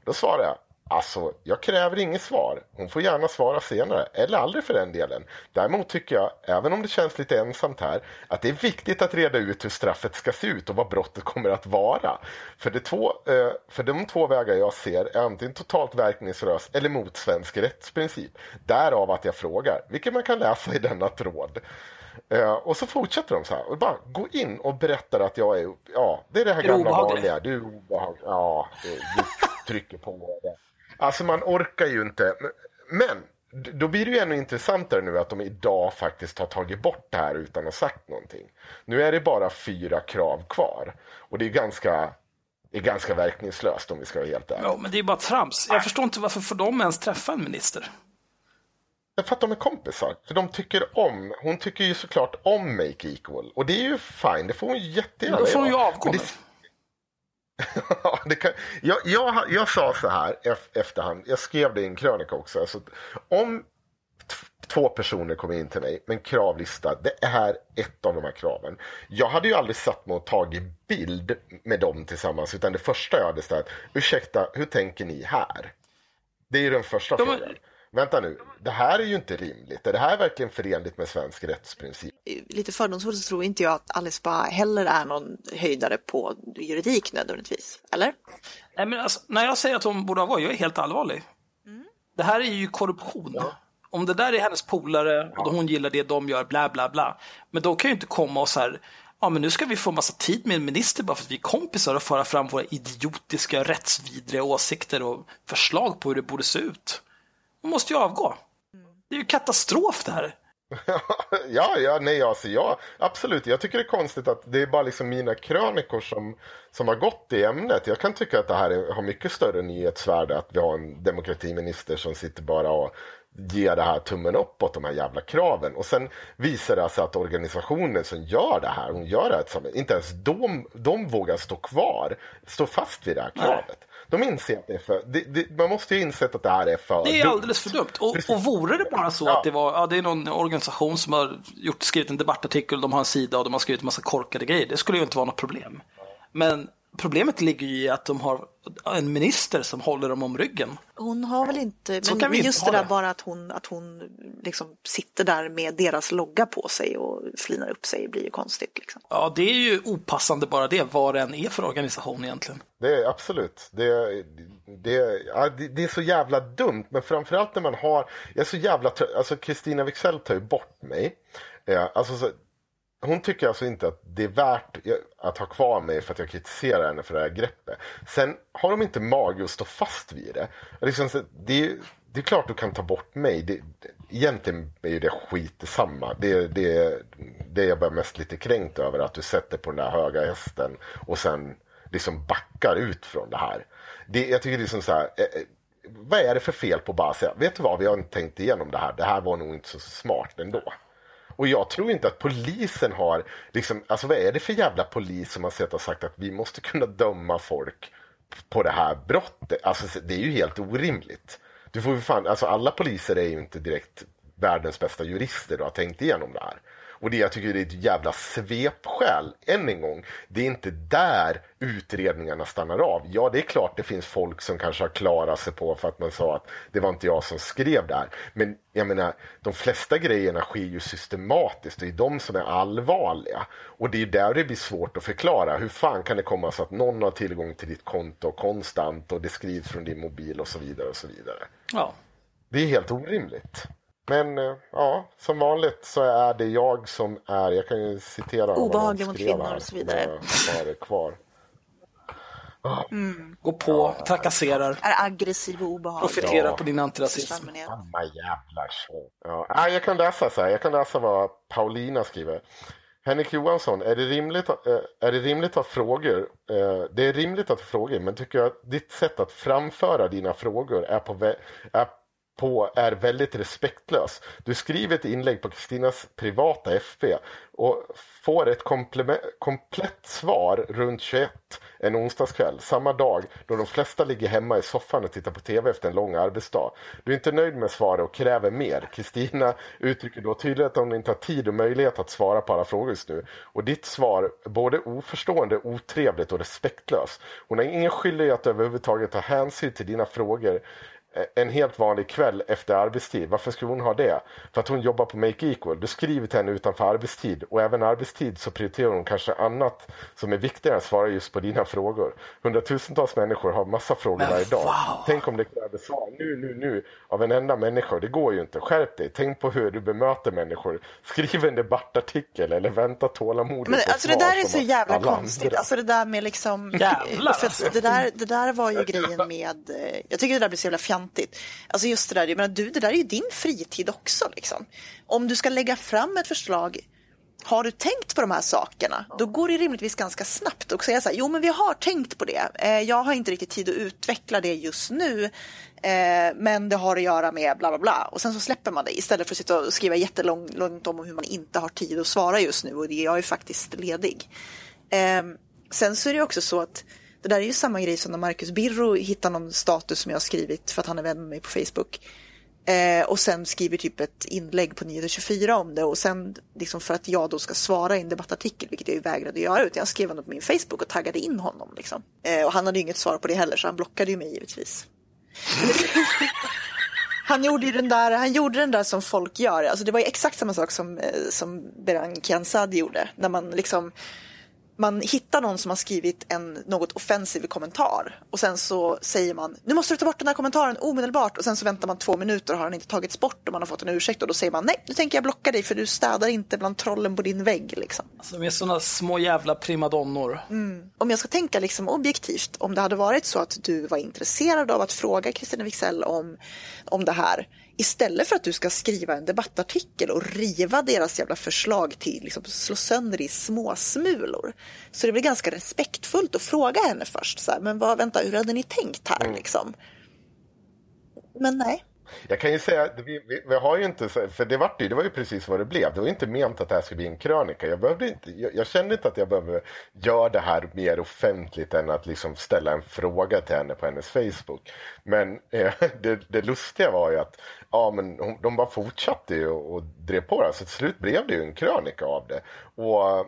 Då svarar jag, Alltså, jag kräver inget svar. Hon får gärna svara senare, eller aldrig för den delen. Däremot tycker jag, även om det känns lite ensamt här, att det är viktigt att reda ut hur straffet ska se ut och vad brottet kommer att vara. För, de två, eh, för de två vägar jag ser är antingen totalt verkningslös eller mot svensk rättsprincip. Därav att jag frågar, vilket man kan läsa i denna tråd. Eh, och så fortsätter de så här. Och bara gå in och berättar att jag är... Ja, det är det här gamla vanliga. Du är obehaglig. Ja, det- du trycker på det. Alltså man orkar ju inte. Men då blir det ju ännu intressantare nu att de idag faktiskt har tagit bort det här utan att ha sagt någonting. Nu är det bara fyra krav kvar. Och det är ganska, det är ganska verkningslöst om vi ska vara helt ärliga.
Ja, men det är bara trams. Jag förstår inte varför får de ens träffa en minister?
För att de är kompisar. För de tycker om, hon tycker ju såklart om Make Equal. Och det är ju fine, det får hon jättegärna
Då får hon ju
göra.
avgå
det kan, jag, jag, jag sa så här ef- efterhand, jag skrev det i en krönika också. Alltså, om två personer kommer in till mig med en kravlista, det är ett av de här kraven. Jag hade ju aldrig satt mig och tagit bild med dem tillsammans, utan det första jag hade ställt, ursäkta, hur tänker ni här? Det är ju den första
men-
frågan. Vänta nu, det här är ju inte rimligt. Är det här verkligen förenligt med svensk rättsprincip?
Lite fördomsfullt så tror inte jag att Alice Bah heller är någon höjdare på juridik nödvändigtvis. Eller?
Nej, men alltså, när jag säger att hon borde avgå, jag är helt allvarlig. Det här är ju korruption. Om det där är hennes polare och hon gillar det de gör, bla bla bla. Men då kan ju inte komma och så här, ja men nu ska vi få massa tid med en minister bara för att vi är kompisar och föra fram våra idiotiska rättsvidriga åsikter och förslag på hur det borde se ut. Hon måste ju avgå. Det är ju katastrof det här.
ja, ja, nej, alltså ja, absolut. Jag tycker det är konstigt att det är bara liksom mina krönikor som, som har gått i ämnet. Jag kan tycka att det här är, har mycket större nyhetsvärde att vi har en demokratiminister som sitter bara och ger det här tummen upp åt de här jävla kraven. Och sen visar det sig att organisationen som gör det här, hon gör det här tillsammans, inte ens de, de vågar stå kvar, stå fast vid det här kravet. De inser att det är för, det, det, man måste ju inse att det här är för
Det är
dumt.
alldeles för dumt. Och, och vore det bara så
Ja.
att det var, ja det är någon organisation som har gjort, skrivit en debattartikel, de har en sida och de har skrivit en massa korkade grejer. Det skulle ju inte vara något problem. Men problemet ligger ju i att de har en minister som håller dem om ryggen.
Hon har väl inte,
Så
men,
kan vi
men
inte
just
ha
det där
det.
bara att hon, att hon liksom sitter där med deras logga på sig och flinar upp sig blir ju konstigt. Liksom.
Ja, det är ju opassande bara det, vad det än är för organisation egentligen.
Det är absolut. Det, det, ja, det, det är så jävla dumt. Men framförallt när man har... Jag är så jävla trött. Alltså Kristina Wicksell tar ju bort mig. Eh, alltså så, hon tycker alltså inte att det är värt att ha kvar mig för att jag kritiserar henne för det här greppet. Sen har de inte mage att stå fast vid det. Liksom, det, är, det är klart du kan ta bort mig. Det, egentligen är ju det skit detsamma. Det, det, det är jag bara mest lite kränkt över. Att du sätter på den där höga hästen och sen liksom backar ut från det här. Det, jag tycker det är som så här, eh, eh, vad är det för fel på att bara att säga, vet du vad, vi har inte tänkt igenom det här. Det här var nog inte så smart ändå. Och jag tror inte att polisen har, liksom, alltså vad är det för jävla polis som har sett och sagt att vi måste kunna döma folk på det här brottet? Alltså det är ju helt orimligt. Du får ju fan, alltså alla poliser är ju inte direkt världens bästa jurister och har tänkt igenom det här. Och det jag tycker är ett jävla svepskäl, än en gång, det är inte där utredningarna stannar av. Ja, det är klart det finns folk som kanske har klarat sig på för att man sa att det var inte jag som skrev där. Men jag menar, de flesta grejerna sker ju systematiskt. Det är de som är allvarliga. Och det är där det blir svårt att förklara. Hur fan kan det komma sig att någon har tillgång till ditt konto konstant och det skrivs från din mobil och så vidare och så vidare.
Ja.
Det är helt orimligt. Men eh, ja, som vanligt så är det jag som är, jag kan ju citera vad
Obehaglig mot kvinnor
här,
och så vidare.
jag har det kvar.
Gå på, trakasserar,
Är aggressiv och obehaglig.
profiterar
Ja.
på din antirasism.
Samma jävla tjej. Ja. Ah, jag kan läsa så här. Jag kan läsa vad Paulina skriver. Henrik Johansson, är det rimligt, att- eh, är det rimligt att frågor? Eh, Det är rimligt att ha frågor, men tycker jag att ditt sätt att framföra dina frågor är, på, vä- är, på, är väldigt respektlös. Du skriver ett inlägg på Kristinas privata FB och får ett komplett svar runt 21 en onsdagskväll, samma dag då de flesta ligger hemma i soffan och tittar på TV efter en lång arbetsdag. Du är inte nöjd med svaret och kräver mer. Kristina uttrycker då tydligt att hon inte har tid och möjlighet att svara på alla frågor just nu. Och ditt svar både oförstående, otrevligt och respektlöst. Hon har ingen skyldighet att överhuvudtaget ta hänsyn till dina frågor en helt vanlig kväll efter arbetstid. Varför skulle hon ha det? För att hon jobbar på Make Equal. Du skriver till henne utanför arbetstid och även arbetstid så prioriterar hon kanske annat som är viktigare än att svara just på dina frågor. Hundratusentals människor har massa frågor
Men
varje dag.
wow.
Tänk om det krävde svar nu, nu, nu av en enda människa. Det går ju inte. Skärp dig. Tänk på hur du bemöter människor. Skriv en debattartikel eller vänta tålamodigt
Men
på
alltså det där är så jävla konstigt.
andra.
Alltså det där med liksom...
Jävlar,
för
alltså.
det, där, det där var ju grejen med... eh, Jag tycker det där blir så jävla fjantigt. Alltså just det där, jag menar, du, det där är ju din fritid också liksom. Om du ska lägga fram ett förslag har du tänkt på de här sakerna? Då går det rimligtvis ganska snabbt och säga så här, jo men vi har tänkt på det. Eh, Jag har inte riktigt tid att utveckla det just nu. eh, Men det har att göra med bla bla bla. Och sen så släpper man det istället för att sitta och skriva jättelångt om hur man inte har tid att svara just nu. Och jag är faktiskt ledig. Eh, Sen så är det också så att det där är ju samma grej som när Marcus Birro hittar någon status som jag har skrivit för att han är vän med mig på Facebook. Eh, och sen skriver typ ett inlägg på 924 om det och sen liksom för att jag då ska svara i en debattartikel, vilket jag ju vägrade göra, utan jag skrev något på min Facebook och taggade in honom. Liksom. Eh, och han hade ju inget svar på det heller, så han blockade ju mig givetvis. Han gjorde ju den där, han gjorde den där som folk gör. Alltså det var ju exakt samma sak som, eh, som Beran Kiansad gjorde. När man liksom man hittar någon som har skrivit en något offensiv kommentar och sen så säger man nu måste du ta bort den här kommentaren omedelbart och sen så väntar man två minuter och har den inte tagits bort och man har fått en ursäkt och då säger man nej nu tänker jag blocka dig för du städar inte bland trollen på din vägg liksom.
Som är såna små jävla primadonnor.
Om jag ska tänka liksom objektivt om det hade varit så att du var intresserad av att fråga Kristina Wixell om, om det här istället för att du ska skriva en debattartikel och riva deras jävla förslag till liksom slå sönder i små smulor. Så det blir ganska respektfullt att fråga henne först. Så här, men vad, vänta, hur hade ni tänkt här liksom? Men nej.
Jag kan ju säga, vi, vi, vi har ju inte, för det var, ju, det var ju precis vad det blev. Det var inte ment att det här skulle bli en krönika. Jag, behövde inte, jag, jag kände inte att jag behövde göra det här mer offentligt än att liksom ställa en fråga till henne på hennes Facebook. Men eh, det, det lustiga var ju att ja, men hon, de bara fortsatte ju och, och drev på det. Så till slut blev det ju en krönika av det. Och,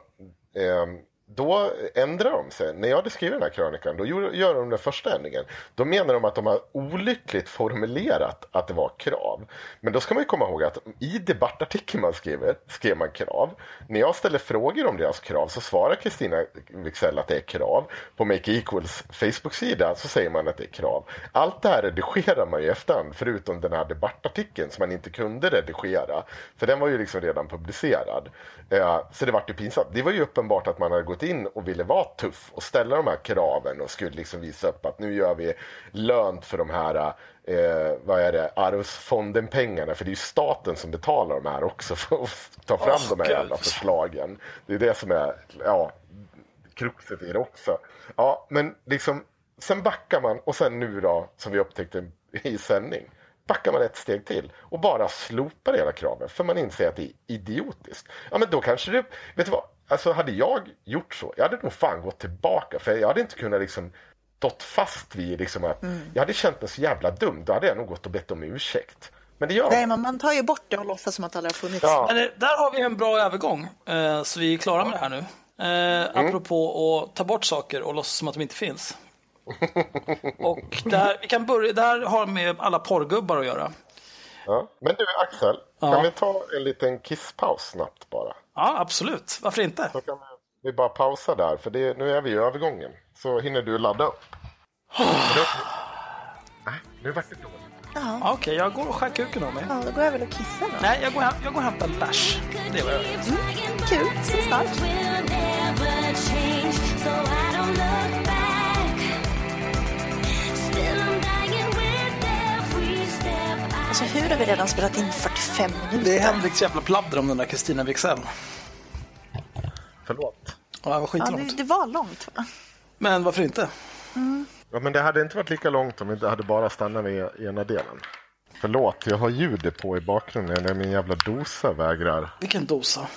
eh, då ändrar de sig. När jag hade skrivit den här krönikan, då gör de den första ändringen. Då menar de att de har olyckligt formulerat att det var krav. Men då ska man ju komma ihåg att i debattartikeln man skriver, skrev man krav. När jag ställer frågor om deras krav så svarar Kristina Wixell att det är krav. På Make Equals Facebook-sida så säger man att det är krav. Allt det här redigerar man ju i efterhand, förutom den här debattartikeln som man inte kunde redigera. För den var ju liksom redan publicerad. Eh, så det var ju pinsamt. Det var ju uppenbart att man hade gått in och ville vara tuff och ställa de här kraven och skulle liksom visa upp att nu gör vi lönt för de här eh, vad är det, arvsfonden-pengarna. För det är ju staten som betalar de här också för att ta fram
Åh,
de här jävla förslagen. Det är det som är ja, kruxet i det också. Ja, men liksom, sen backar man och sen nu då, som vi upptäckte i sändning, backar man ett steg till och bara slopar hela kraven för man inser att det är idiotiskt. Ja, men då kanske det, vet du vad, alltså hade jag gjort så, jag hade nog fan gått tillbaka för jag hade inte kunnat liksom stått fast vid liksom att jag hade känt mig så jävla dum, då hade jag nog gått och bett om ursäkt. Men det gör
Nej,
man.
men man tar ju bort det och låtsas som att det aldrig har funnits.
Ja.
Men eh, där har vi en bra övergång, eh, så vi är klara med det här nu. Eh, apropå att ta bort saker och låtsas som att de inte finns. Och där, vi kan börja, det här har med alla porrgubbar att göra.
Ja. Men du Axel,
Ja.
kan vi ta en liten kisspaus snabbt bara?
Ja, absolut. Varför inte?
Så kan vi bara pausa där, för det, nu är vi i övergången. Så hinner du ladda upp. Nej, nu vart det dåligt.
Ja,
Okej, jag går och skär kuken av mig.
ja, då går jag väl och kissar då.
Nej, jag går, jag går och hämtar en bärs. Det är vad jag gör.
Kul, så starkt. Alltså hur har vi redan spelat in 45 minuter?
Det är Henriks jävla pladder om den där Kristina Wixell.
Förlåt.
Ja, det var
Ja,
skitlångt.
det, det var långt va?
Men varför inte?
Ja, men det hade inte varit lika långt om vi inte hade bara stannat vid ena delen. Förlåt, jag har ljudet på i bakgrunden när min jävla dosa vägrar.
Vilken dosa.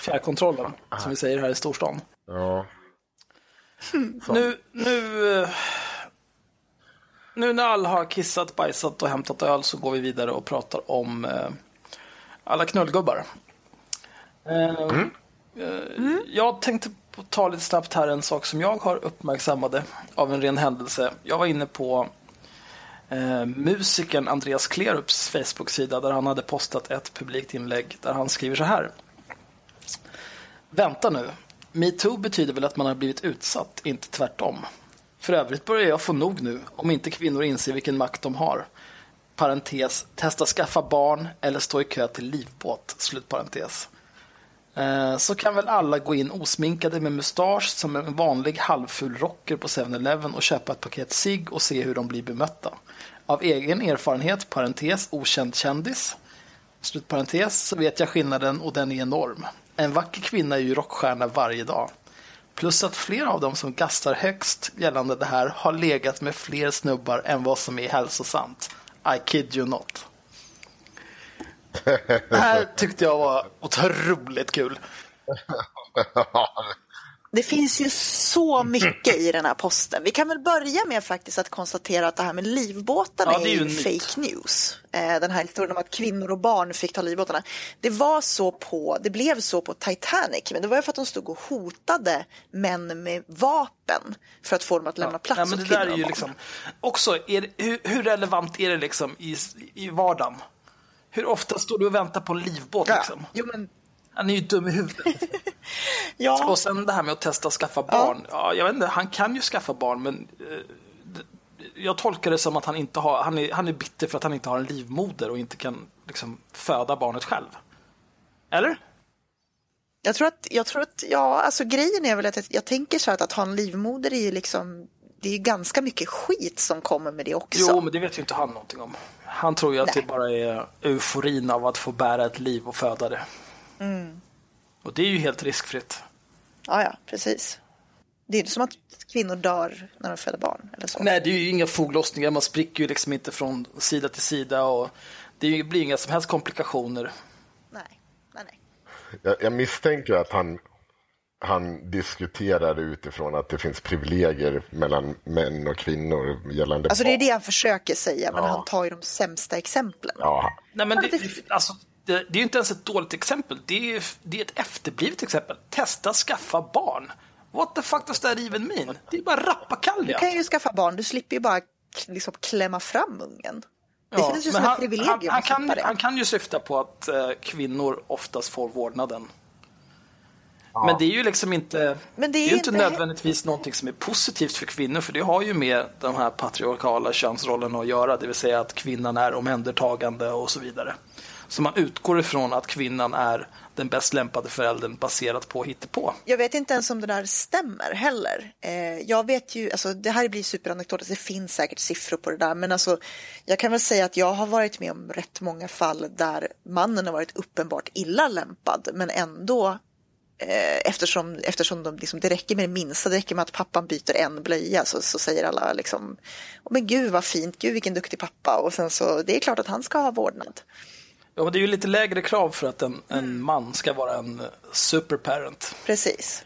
Fjärrkontrollen, som vi säger här i storstan.
Ja,
Nu, nu, eh, nu när alla har kissat, bajsat och hämtat öl så går vi vidare och pratar om eh, alla knullgubbar. Eh, eh, Jag tänkte ta lite snabbt här en sak som jag har uppmärksammade av en ren händelse. Jag var inne på eh, musikern Andreas Klerups Facebook-sida där han hade postat ett publikt inlägg där han skriver så här. Vänta nu. Metoo betyder väl att man har blivit utsatt, inte tvärtom. För övrigt börjar jag få nog nu, om inte kvinnor inser vilken makt de har. Parentes, testa skaffa barn eller stå i kö till livbåt. Slutparentes. Eh, så kan väl alla gå in osminkade med mustasch som en vanlig halvful rocker på 7-Eleven och köpa ett paket cigg och se hur de blir bemötta. Av egen erfarenhet, parentes, okänd kändis, slutparentes, så vet jag skillnaden och den är enorm. En vacker kvinna är ju rockstjärna varje dag. Plus att flera av dem som gastar högst gällande det här har legat med fler snubbar än vad som är hälsosamt. I kid you not. Det här tyckte jag var otroligt kul.
Det finns ju så mycket i den här posten. Vi kan väl börja med faktiskt att konstatera att det här med livbåtarna
Ja, är
är
ju myt.
fake news. Eh, Den här historien om att kvinnor och barn fick ta livbåtarna. Det var så på, det blev så på Titanic, men det var ju för att de stod och hotade män med vapen för att få dem att lämna plats
Ja, men
åt
det
kvinnor
där är
och
ju
barn.
liksom, också, är hur, hur relevant är det liksom i, i vardagen? Hur ofta står du och väntar på en livbåt?
Ja.
Liksom?
Jo, men,
Han är ju dum i huvudet.
ja.
Och sen det här med att testa att skaffa barn. Ja. jag vet inte, han kan ju skaffa barn, men eh, jag tolkar det som att han inte har, han är, han är bitter för att han inte har en livmoder och inte kan liksom, föda barnet själv. Eller?
Jag tror att, jag tror att, ja, alltså grejen är väl att jag, jag tänker så här att, att ha en livmoder är ju liksom, det är ju ganska mycket skit som kommer med det också.
Jo, men det vet ju inte han någonting om. Han tror ju att
Nej.
det bara är euforin av att få bära ett liv och föda det.
Mm.
Och det är ju helt riskfritt.
Ja, ja, precis. Det är inte som att kvinnor dör när de föder barn eller så.
Nej, det är ju inga foglossningar. Man spricker ju liksom inte från sida till sida och det är ju- blir inga som helst komplikationer.
Nej, nej, nej.
Jag, jag misstänker att han, han diskuterar utifrån att det finns privilegier mellan män och kvinnor gällande
Alltså det är det han försöker säga, men
Ja.
han tar ju de sämsta exemplen.
Ja,
Nej, men det-
det,
alltså, det, det är ju inte ens ett dåligt exempel. Det är, det är ett efterblivet exempel. Testa skaffa barn. What the fuck does that even mean? Det är bara
Du
rappakalja.
kan ju skaffa barn, du slipper ju bara liksom klämma fram ungen. Det
Ja,
känns ju som
han,
ett privilegium
han, han, kan,
det.
han kan ju syfta på att eh, kvinnor oftast får vårdnaden. Men det är ju liksom inte,
Men det är
ju inte
inte-
nödvändigtvis någonting som är positivt för kvinnor, för det har ju med de här patriarkala könsrollerna att göra, det vill säga att kvinnan är omhändertagande och så vidare. Så man utgår ifrån att kvinnan är den bäst lämpade föräldern baserat på hittepå.
Jag vet inte ens om det där stämmer heller. Eh, jag vet ju, alltså det här blir superanekdotiskt, det finns säkert siffror på det där, men alltså jag kan väl säga att jag har varit med om rätt många fall där mannen har varit uppenbart illa lämpad, men ändå eh, eftersom, eftersom de liksom, det räcker med det minsta, det räcker med att pappan byter en blöja så, så säger alla liksom, oh, men gud vad fint, gud vilken duktig pappa och sen så, det är klart att han ska ha vårdnad.
Ja, men det är ju lite lägre krav för att en, en man ska vara en superparent.
Precis.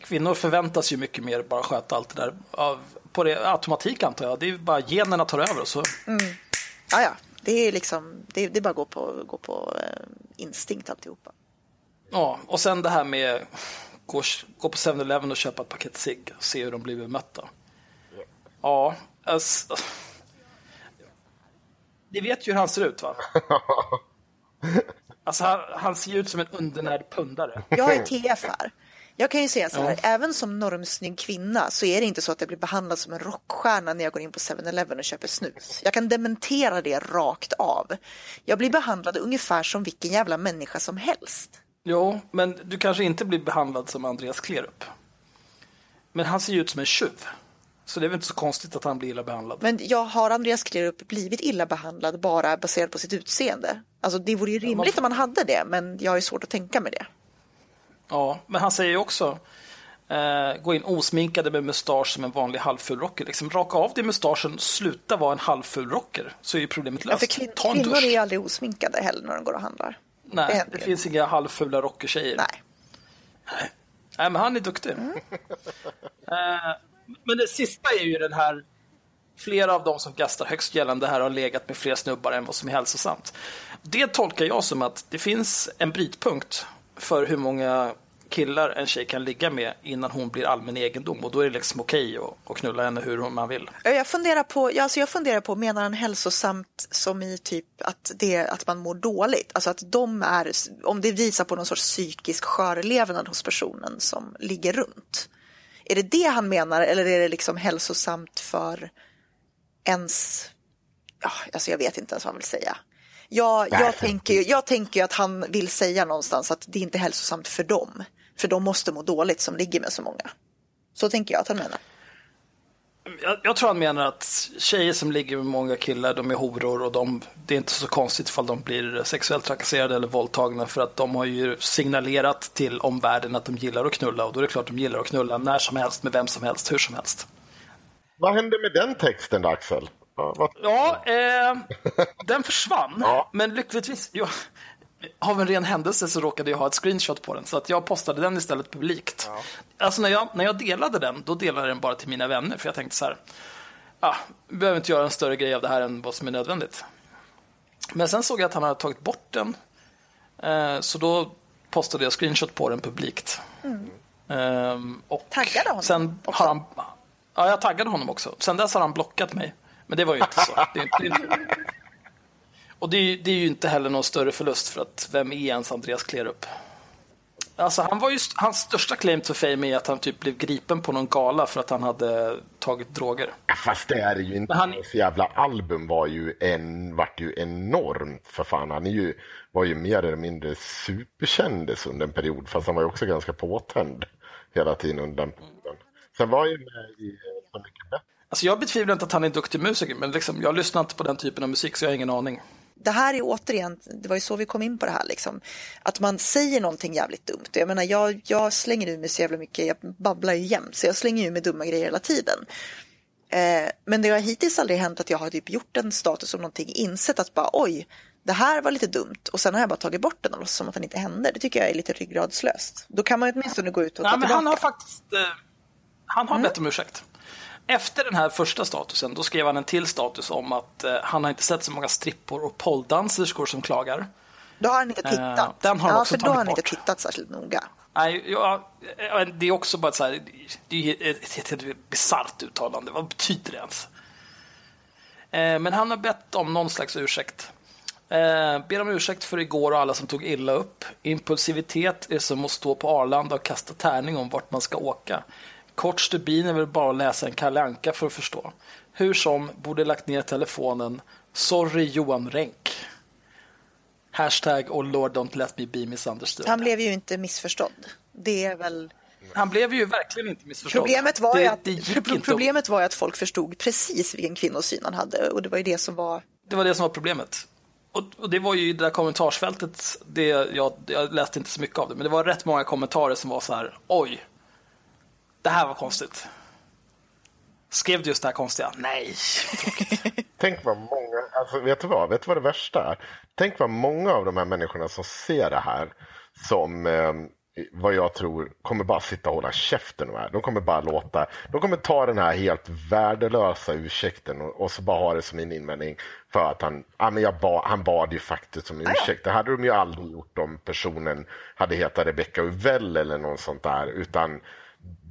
Kvinnor förväntas ju mycket mer bara sköta allt det där av, på det, automatik antar jag. Det är ju bara generna tar över så.
Ja, ja, det är liksom, det, det är bara att gå på, gå på eh, instinkt alltihopa.
Ja, och sen det här med gå, gå på 7-Eleven och köpa ett paket cigg och se hur de blir bemötta. Ja, alltså, Ni vet ju hur han ser ut va? Alltså han, han ser ut som en undernärd pundare.
Jag är TF här. Jag kan ju säga så här, även som normsnygg kvinna så är det inte så att jag blir behandlad som en rockstjärna när jag går in på 7-Eleven och köper snus. Jag kan dementera det rakt av. Jag blir behandlad ungefär som vilken jävla människa som helst.
Jo, men du kanske inte blir behandlad som Andreas Klerup. Men han ser ju ut som en tjuv. Så det är väl inte så konstigt att han blir illa behandlad.
Men jag har Andreas Klerup blivit illa behandlad bara baserat på sitt utseende? Alltså det vore ju rimligt om man hade det, men jag har svårt att tänka mig det.
Ja, men han säger ju också eh, gå in osminkade med mustasch som en vanlig halvful rocker. Liksom, raka av dig mustaschen, sluta vara en halvful rocker. Så är ju problemet
Ja,
löst.
för kvin-
Ta en
kvinnor
dusch.
är ju aldrig osminkade heller när de går och handlar. det
Nej, det
ju.
finns inga halvfula rockertjejer.
Nej.
Nej, men han är duktig.
Mm.
Eh, men det sista är ju den här, flera av de som gastar högst gällande här har legat med fler snubbar än vad som är hälsosamt. Det tolkar jag som att det finns en brytpunkt för hur många killar en tjej kan ligga med innan hon blir allmän egendom och då är det liksom okej att, att knulla henne hur man vill.
Jag funderar på, ja, alltså jag funderar på, menar han hälsosamt som i typ att, det, att man mår dåligt? Alltså att de är, om det visar på någon sorts psykisk skörlevnad hos personen som ligger runt. Är det det han menar eller är det liksom hälsosamt för ens, ja, alltså jag vet inte ens vad han vill säga. Jag, jag, tänker, ju- jag tänker att han vill säga någonstans att det inte är hälsosamt för dem. För de måste må dåligt som ligger med så många. Så tänker jag att han menar.
Jag, jag tror han menar att tjejer som ligger med många killar, de är horor och de, det är inte så konstigt ifall de blir sexuellt trakasserade eller våldtagna för att de har ju signalerat till omvärlden att de gillar att knulla och då är det klart de gillar att knulla när som helst med vem som helst, hur som helst.
Vad hände med den texten Axel? Ja, vad-
Ja, eh, den försvann,
Ja.
men lyckligtvis, jag, av en ren händelse så råkade jag ha ett screenshot på den så att jag postade den istället publikt. Alltså när jag, när jag delade den, då delade jag den bara till mina vänner för jag tänkte så här, ah, vi behöver inte göra en större grej av det här än vad som är nödvändigt. Men sen såg jag att han hade tagit bort den, eh, så då postade jag screenshot på den publikt. Ehm, och
Taggade honom
Sen
också?
har han, ja, jag taggade honom också. Sen dess har han blockat mig. Men det var ju inte så. Det det och det är, ju- det är ju inte heller någon större förlust för att vem är ens Andreas Klerup? Alltså han var ju, hans största claim to fame är att han typ blev gripen på någon gala för att han hade tagit droger.
Fast det är ju inte.
Men han-
Hans jävla album var ju, en, vart ju enormt för fan. Han är ju, var ju mer eller mindre superkändis under en period. Fast han var ju också ganska påtänd hela tiden under den perioden. Sen var ju med i Så mycket bättre.
Alltså jag betvivlar inte att han är en duktig musiker, men liksom, jag lyssnar inte på den typen av musik så jag har ingen aning.
Det här är återigen, det var ju så vi kom in på det här, liksom, att man säger någonting jävligt dumt. Jag menar, jag, jag slänger ur mig så jävla mycket, jag babblar ju jämt, så jag slänger ur mig dumma grejer hela tiden. Eh, men det har hittills aldrig hänt att jag har typ gjort en status om någonting, insett att bara oj, det här var lite dumt och sen har jag bara tagit bort den och låtsas som att den inte hände. Det tycker jag är lite ryggradslöst. Då kan man ju åtminstone gå ut och ta
Nej, men
tillbaka.
han har faktiskt eh, han har bett om ursäkt. Efter den här första statusen, då skrev han en till status om att eh, han har inte sett så många strippor och polldanserskor som klagar.
Då har han inte
Eh,
tittat.
den har
ja,
också
för då har han inte
bort.
tittat särskilt noga.
Nej, ja, ja, det är också bara så här, det är ett, ett bisarrt uttalande. Vad betyder det ens? Eh, men han har bett om någon slags ursäkt. Eh, ber om ursäkt för igår och alla som tog illa upp. Impulsivitet är som att stå på Arlanda och kasta tärning om vart man ska åka. Kort stubin är väl bara att läsa en Kalle Anka för att förstå. Hur som, borde lagt ner telefonen. Sorry Johan Renck. Hashtag oh lord don't let me be misunderstood.
Han blev ju inte missförstådd. Det är väl...
Han blev ju verkligen inte missförstådd.
Problemet var,
det,
att,
det,
problemet var att folk förstod precis vilken kvinnosyn han hade och det var ju det som var...
det var det som var problemet. Och, och det var ju i det där kommentarsfältet, det, jag, jag läste inte så mycket av det, men det var rätt många kommentarer som var så här, oj, det här var konstigt. Skrev du just det här konstiga? Nej.
Tänk vad många, alltså vet du vad, vet du vad det värsta är? Tänk vad många av de här människorna som ser det här som eh, vad jag tror kommer bara sitta och hålla käften här. De kommer bara låta, de kommer ta den här helt värdelösa ursäkten och, och så bara ha det som en invändning för att han, ja, men jag ba, han bad ju faktiskt om ursäkt. Det hade de ju aldrig gjort om personen hade hetat Rebecca Uvell eller något sånt där, utan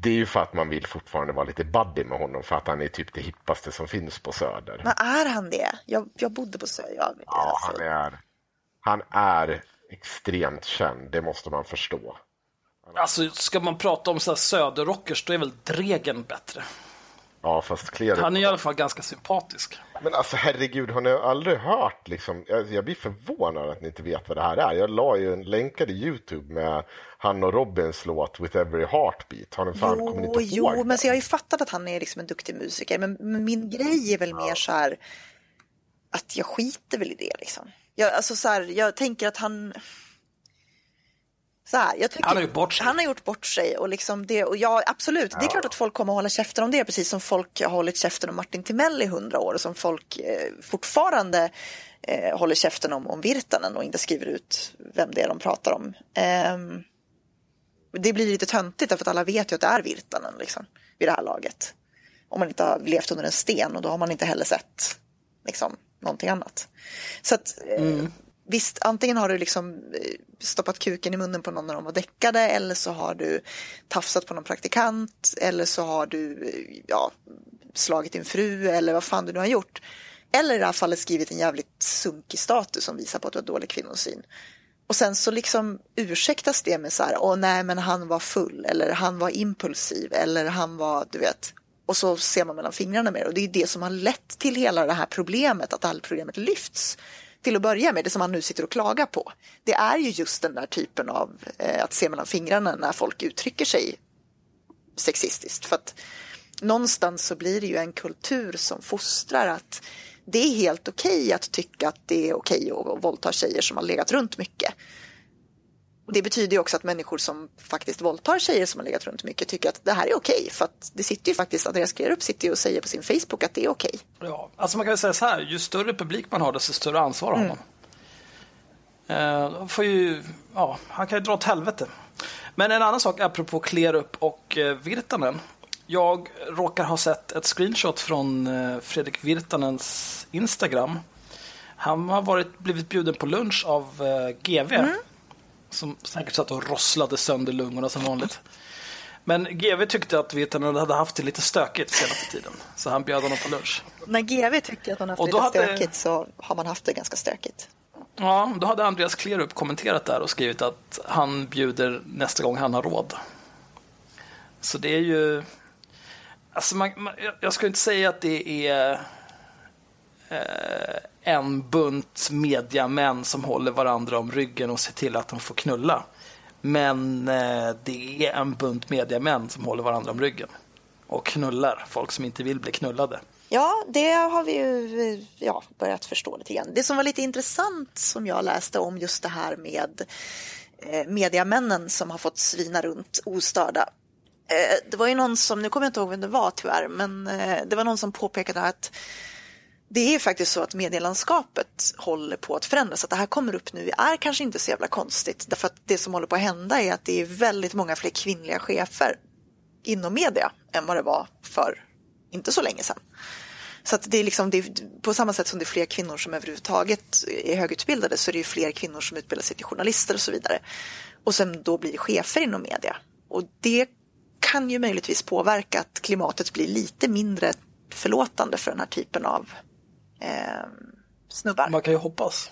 det är ju för att man vill fortfarande vara lite buddy med honom för att han är typ det hippaste som finns på Söder.
Men är han det? Jag, jag bodde på Sö. Jag,
Ja,
alltså,
han är, han är extremt känd, det måste man förstå.
Alltså, ska man prata om så här söderrockers, då är väl Dregen bättre.
Ja, fast Klerup...
Han är i alla fall ganska sympatisk.
Men alltså herregud, har ni aldrig hört liksom? Jag, jag blir förvånad att ni inte vet vad det här är. Jag la ju en länkad i Youtube med han och Robins låt With Every Heartbeat. Har ni fan, kommer ni
Jo,
inte ihåg
jo,
den?
men så jag har ju fattat att han är liksom en duktig musiker. Men, men min grej är väl mer så här att jag skiter väl i det liksom. Jag, alltså så här, jag tänker att han... Här, jag tycker,
Han har gjort bort sig.
Han har gjort bort sig och liksom det, och ja, absolut, det är klart att folk kommer att hålla käften om det, precis som folk har hållit käften om Martin Timell i hundra år och som folk eh, fortfarande eh, håller käften om, om Virtanen och inte skriver ut vem det är de pratar om. Ehm, det blir lite töntigt därför att alla vet ju att det är Virtanen liksom, vid det här laget. Om man inte har levt under en sten och då har man inte heller sett liksom, någonting annat. Så att, eh, visst, antingen har du liksom eh, stoppat kuken i munnen på någon när de var däckade eller så har du tafsat på någon praktikant eller så har du eh, ja, slagit din fru eller vad fan du nu har gjort. Eller i det här fallet skrivit en jävligt sunkig status som visar på att du har dålig kvinnosyn. Och sen så liksom ursäktas det med så här, åh nej men han var full eller han var impulsiv eller han var, du vet. Och så ser man mellan fingrarna med det och det är det som har lett till hela det här problemet, att all problemet lyfts. Till att börja med, det som han nu sitter och klagar på. Det är ju just den där typen av eh, att se mellan fingrarna när folk uttrycker sig sexistiskt. För att någonstans så blir det ju en kultur som fostrar att det är helt okej att tycka att det är okej att våldta tjejer som har legat runt mycket. Och det betyder ju också att människor som faktiskt våldtar tjejer som har legat runt mycket tycker att det här är okej. För att det sitter ju faktiskt, Andreas Klerup sitter ju och säger på sin Facebook att det är okej.
Ja, alltså man kan säga så här, ju större publik man har, desto större ansvar har man. Eh, får ju, ja, han kan ju dra åt helvete. Men en annan sak apropå Klerup och eh, Virtanen. Jag råkar ha sett ett screenshot från eh, Fredrik Virtanens Instagram. Han har varit, blivit bjuden på lunch av eh, GV. Som säkert satt och rosslade sönder lungorna som vanligt. Men GV tyckte att Virtanen hade haft det lite stökigt senaste tiden. Så han bjöd honom på lunch.
När GV tycker att man haft det lite
hade-
stökigt så har man haft det ganska stökigt.
Ja, då hade Andreas Klerup kommenterat där och skrivit att han bjuder nästa gång han har råd. Så det är ju... Alltså man, man, jag- ska inte säga att det är Eh, en bunt mediamän som håller varandra om ryggen och ser till att de får knulla. Men eh, det är en bunt mediamän som håller varandra om ryggen och knullar folk som inte vill bli knullade.
Ja, det har vi ju ja, börjat förstå lite grann. Det som var lite intressant som jag läste om just det här med eh, mediamännen som har fått svina runt ostörda. Eh, det var ju någon som, nu kommer jag inte ihåg vem det var tyvärr, men eh, det var någon som påpekade att det är ju faktiskt så att medielandskapet håller på att förändras. Att det här kommer upp nu är kanske inte så jävla konstigt. Därför att det som håller på att hända är att det är väldigt många fler kvinnliga chefer inom media än vad det var för inte så länge sedan. Så att det är liksom, det är, på samma sätt som det är fler kvinnor som överhuvudtaget är högutbildade så är det ju fler kvinnor som utbildar sig till journalister och så vidare. Och sen då blir chefer inom media. Och det kan ju möjligtvis påverka att klimatet blir lite mindre förlåtande för den här typen av eh, snubbar.
Man kan ju hoppas.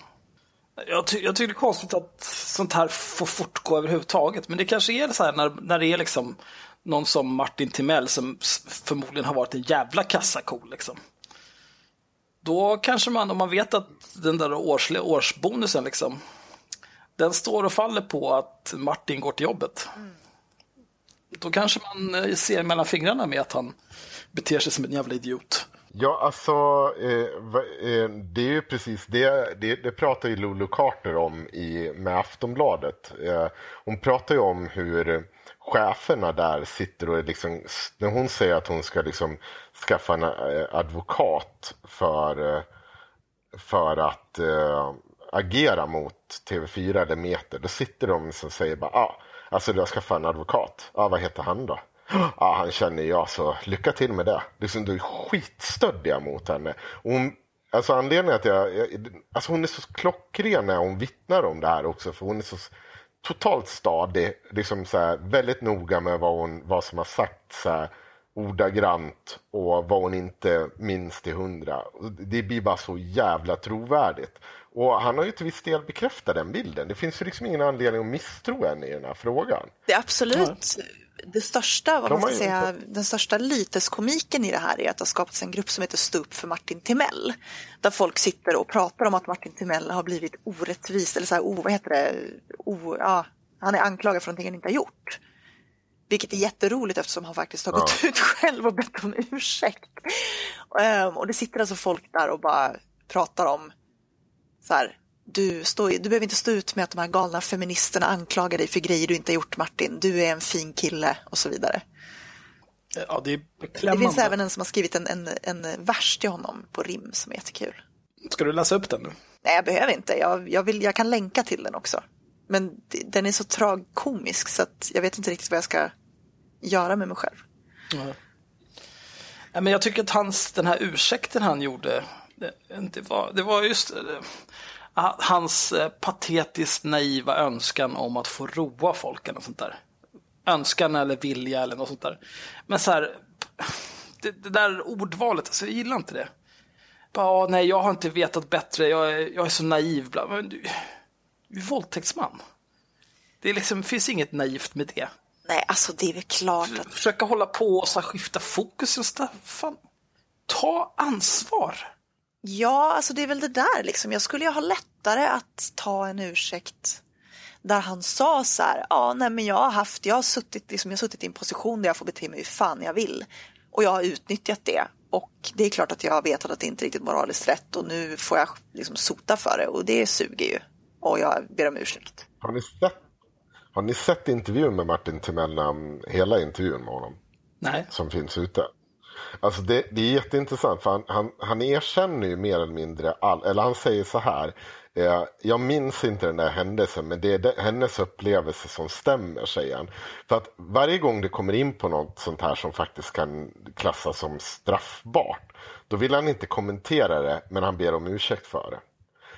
Jag, ty jag tycker det är konstigt att sånt här får fortgå överhuvudtaget. Men det kanske är så här när, när det är liksom någon som Martin Timell som förmodligen har varit en jävla kassako. Liksom. Då kanske man, om man vet att den där årsliga årsbonusen liksom, den står och faller på att Martin går till jobbet. Då kanske man eh, ser mellan fingrarna med att han beter sig som en jävla idiot.
Ja, alltså eh, va- eh, det är ju precis det, det, det pratar ju Lulu Carter om i, med Aftonbladet. Eh, hon pratar ju om hur cheferna där sitter och liksom, när hon säger att hon ska liksom skaffa en eh, advokat för, eh, för att eh, agera mot TV4 eller Meter, då sitter de och säger bara ah, alltså du har skaffat en advokat. Ah, vad heter han då? Ja, han känner jag, så lycka till med det. Liksom, du är skitstöddiga mot henne. Och Hon, alltså anledningen att jag, jag, alltså hon är så klockren när hon vittnar om det här också, för hon är så totalt stadig, liksom så här, väldigt noga med vad, hon, vad som har sagts så här, ordagrant och vad hon inte minns till hundra. Det blir bara så jävla trovärdigt. Och han har ju till viss del bekräftat den bilden. Det finns ju liksom ingen anledning att misstro henne i den här frågan.
Det är absolut det största, vad
De
man ska säga,
inte-
den största lyteskomiken i det här är att det har skapats en grupp som heter Stå upp för Martin Timell. Där folk sitter och pratar om att Martin Timell har blivit orättvis, eller så här, o, vad heter det, o, ja, han är anklagad för någonting han inte har gjort. Vilket är jätteroligt eftersom han faktiskt har gått ut själv och bett om ursäkt. Ehm, och det sitter alltså folk där och bara pratar om så här, du, står, du behöver inte stå ut med att de här galna feministerna anklagar dig för grejer du inte har gjort Martin. Du är en fin kille och så vidare.
Ja, det är
Det finns även en som har skrivit en, en, en vers till honom på rim som är jättekul.
Ska du läsa upp den nu?
Nej, jag behöver inte. Jag, jag, vill, jag kan länka till den också. Men den är så tragkomisk så att jag vet inte riktigt vad jag ska göra med mig själv.
Ja, men jag tycker att hans, den här ursäkten han gjorde, det, det, var, det var just det, hans eh, patetiskt naiva önskan om att få roa folk eller något sånt där. Önskan eller vilja eller något sånt där. Men så här, det, det där ordvalet, alltså, jag gillar inte det. Bara, nej, jag har inte vetat bättre, jag är, jag är så naiv. Bla. Men du, våldtäktsman. Det liksom, finns inget naivt med det.
Nej, alltså det är väl klart att
Försöka hålla på och så skifta fokus Fan, ta ansvar.
Ja, alltså det är väl det där liksom. Jag skulle ju ha lättare att ta en ursäkt där han sa så här, ja, nej men jag har haft, jag har suttit, liksom, jag har suttit i en position där jag får bete mig hur fan jag vill och jag har utnyttjat det och det är klart att jag har vetat att det inte är riktigt moraliskt rätt och nu får jag liksom sota för det och det suger ju och jag ber om ursäkt.
Har ni sett, har ni sett intervjun med Martin Timell, hela intervjun med honom?
Nej.
som finns ute. Alltså det, det är jätteintressant för han, han, han erkänner ju mer eller mindre all, eller han säger så här. Eh, jag minns inte den där händelsen men det är de, hennes upplevelse som stämmer säger han. För att varje gång det kommer in på något sånt här som faktiskt kan klassas som straffbart. Då vill han inte kommentera det men han ber om ursäkt för det.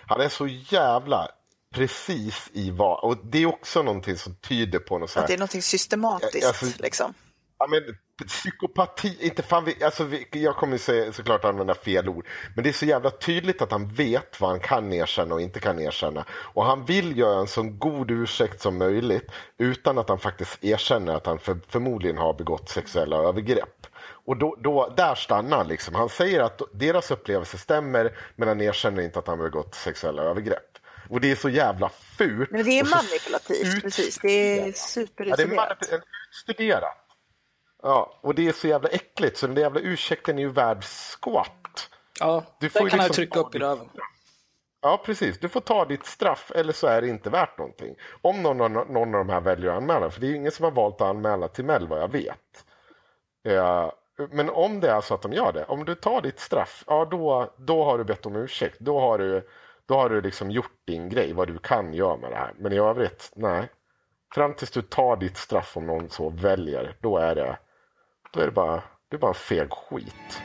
Han är så jävla precis i vad, och det är också någonting som tyder på något
Att det är någonting systematiskt
Alltså-
liksom.
Ja, men psykopati, inte fan vi, alltså vi, jag kommer säga, såklart använda fel ord. Men det är så jävla tydligt att han vet vad han kan erkänna och inte kan erkänna. Och han vill göra en så god ursäkt som möjligt utan att han faktiskt erkänner att han för, förmodligen har begått sexuella övergrepp. Och då, då, där stannar han liksom. Han säger att deras upplevelse stämmer men han erkänner inte att han har begått sexuella övergrepp. Och det är så jävla fult.
Men det är manipulativt,
ut-
precis. Det är
Ja, det är utstuderat. Ja, och det är så jävla äckligt så den där jävla ursäkten är ju värd skvatt.
Ja,
Du får
kan
ju
jag
liksom
trycka upp i röven.
Ja, precis. Du får ta ditt straff eller så är det inte värt någonting. Om någon, av- någon av de här väljer att anmäla, för det är ju ingen som har valt att anmäla till Mell vad jag vet. Eh, Men om det är så att de gör det, om du tar ditt straff, ja då, då har du bett om ursäkt. Då har du, då har du liksom gjort din grej, vad du kan göra med det här. Men i övrigt, nej. Fram tills du tar ditt straff om någon så väljer, då är det, då är det bara, det är bara feg skit.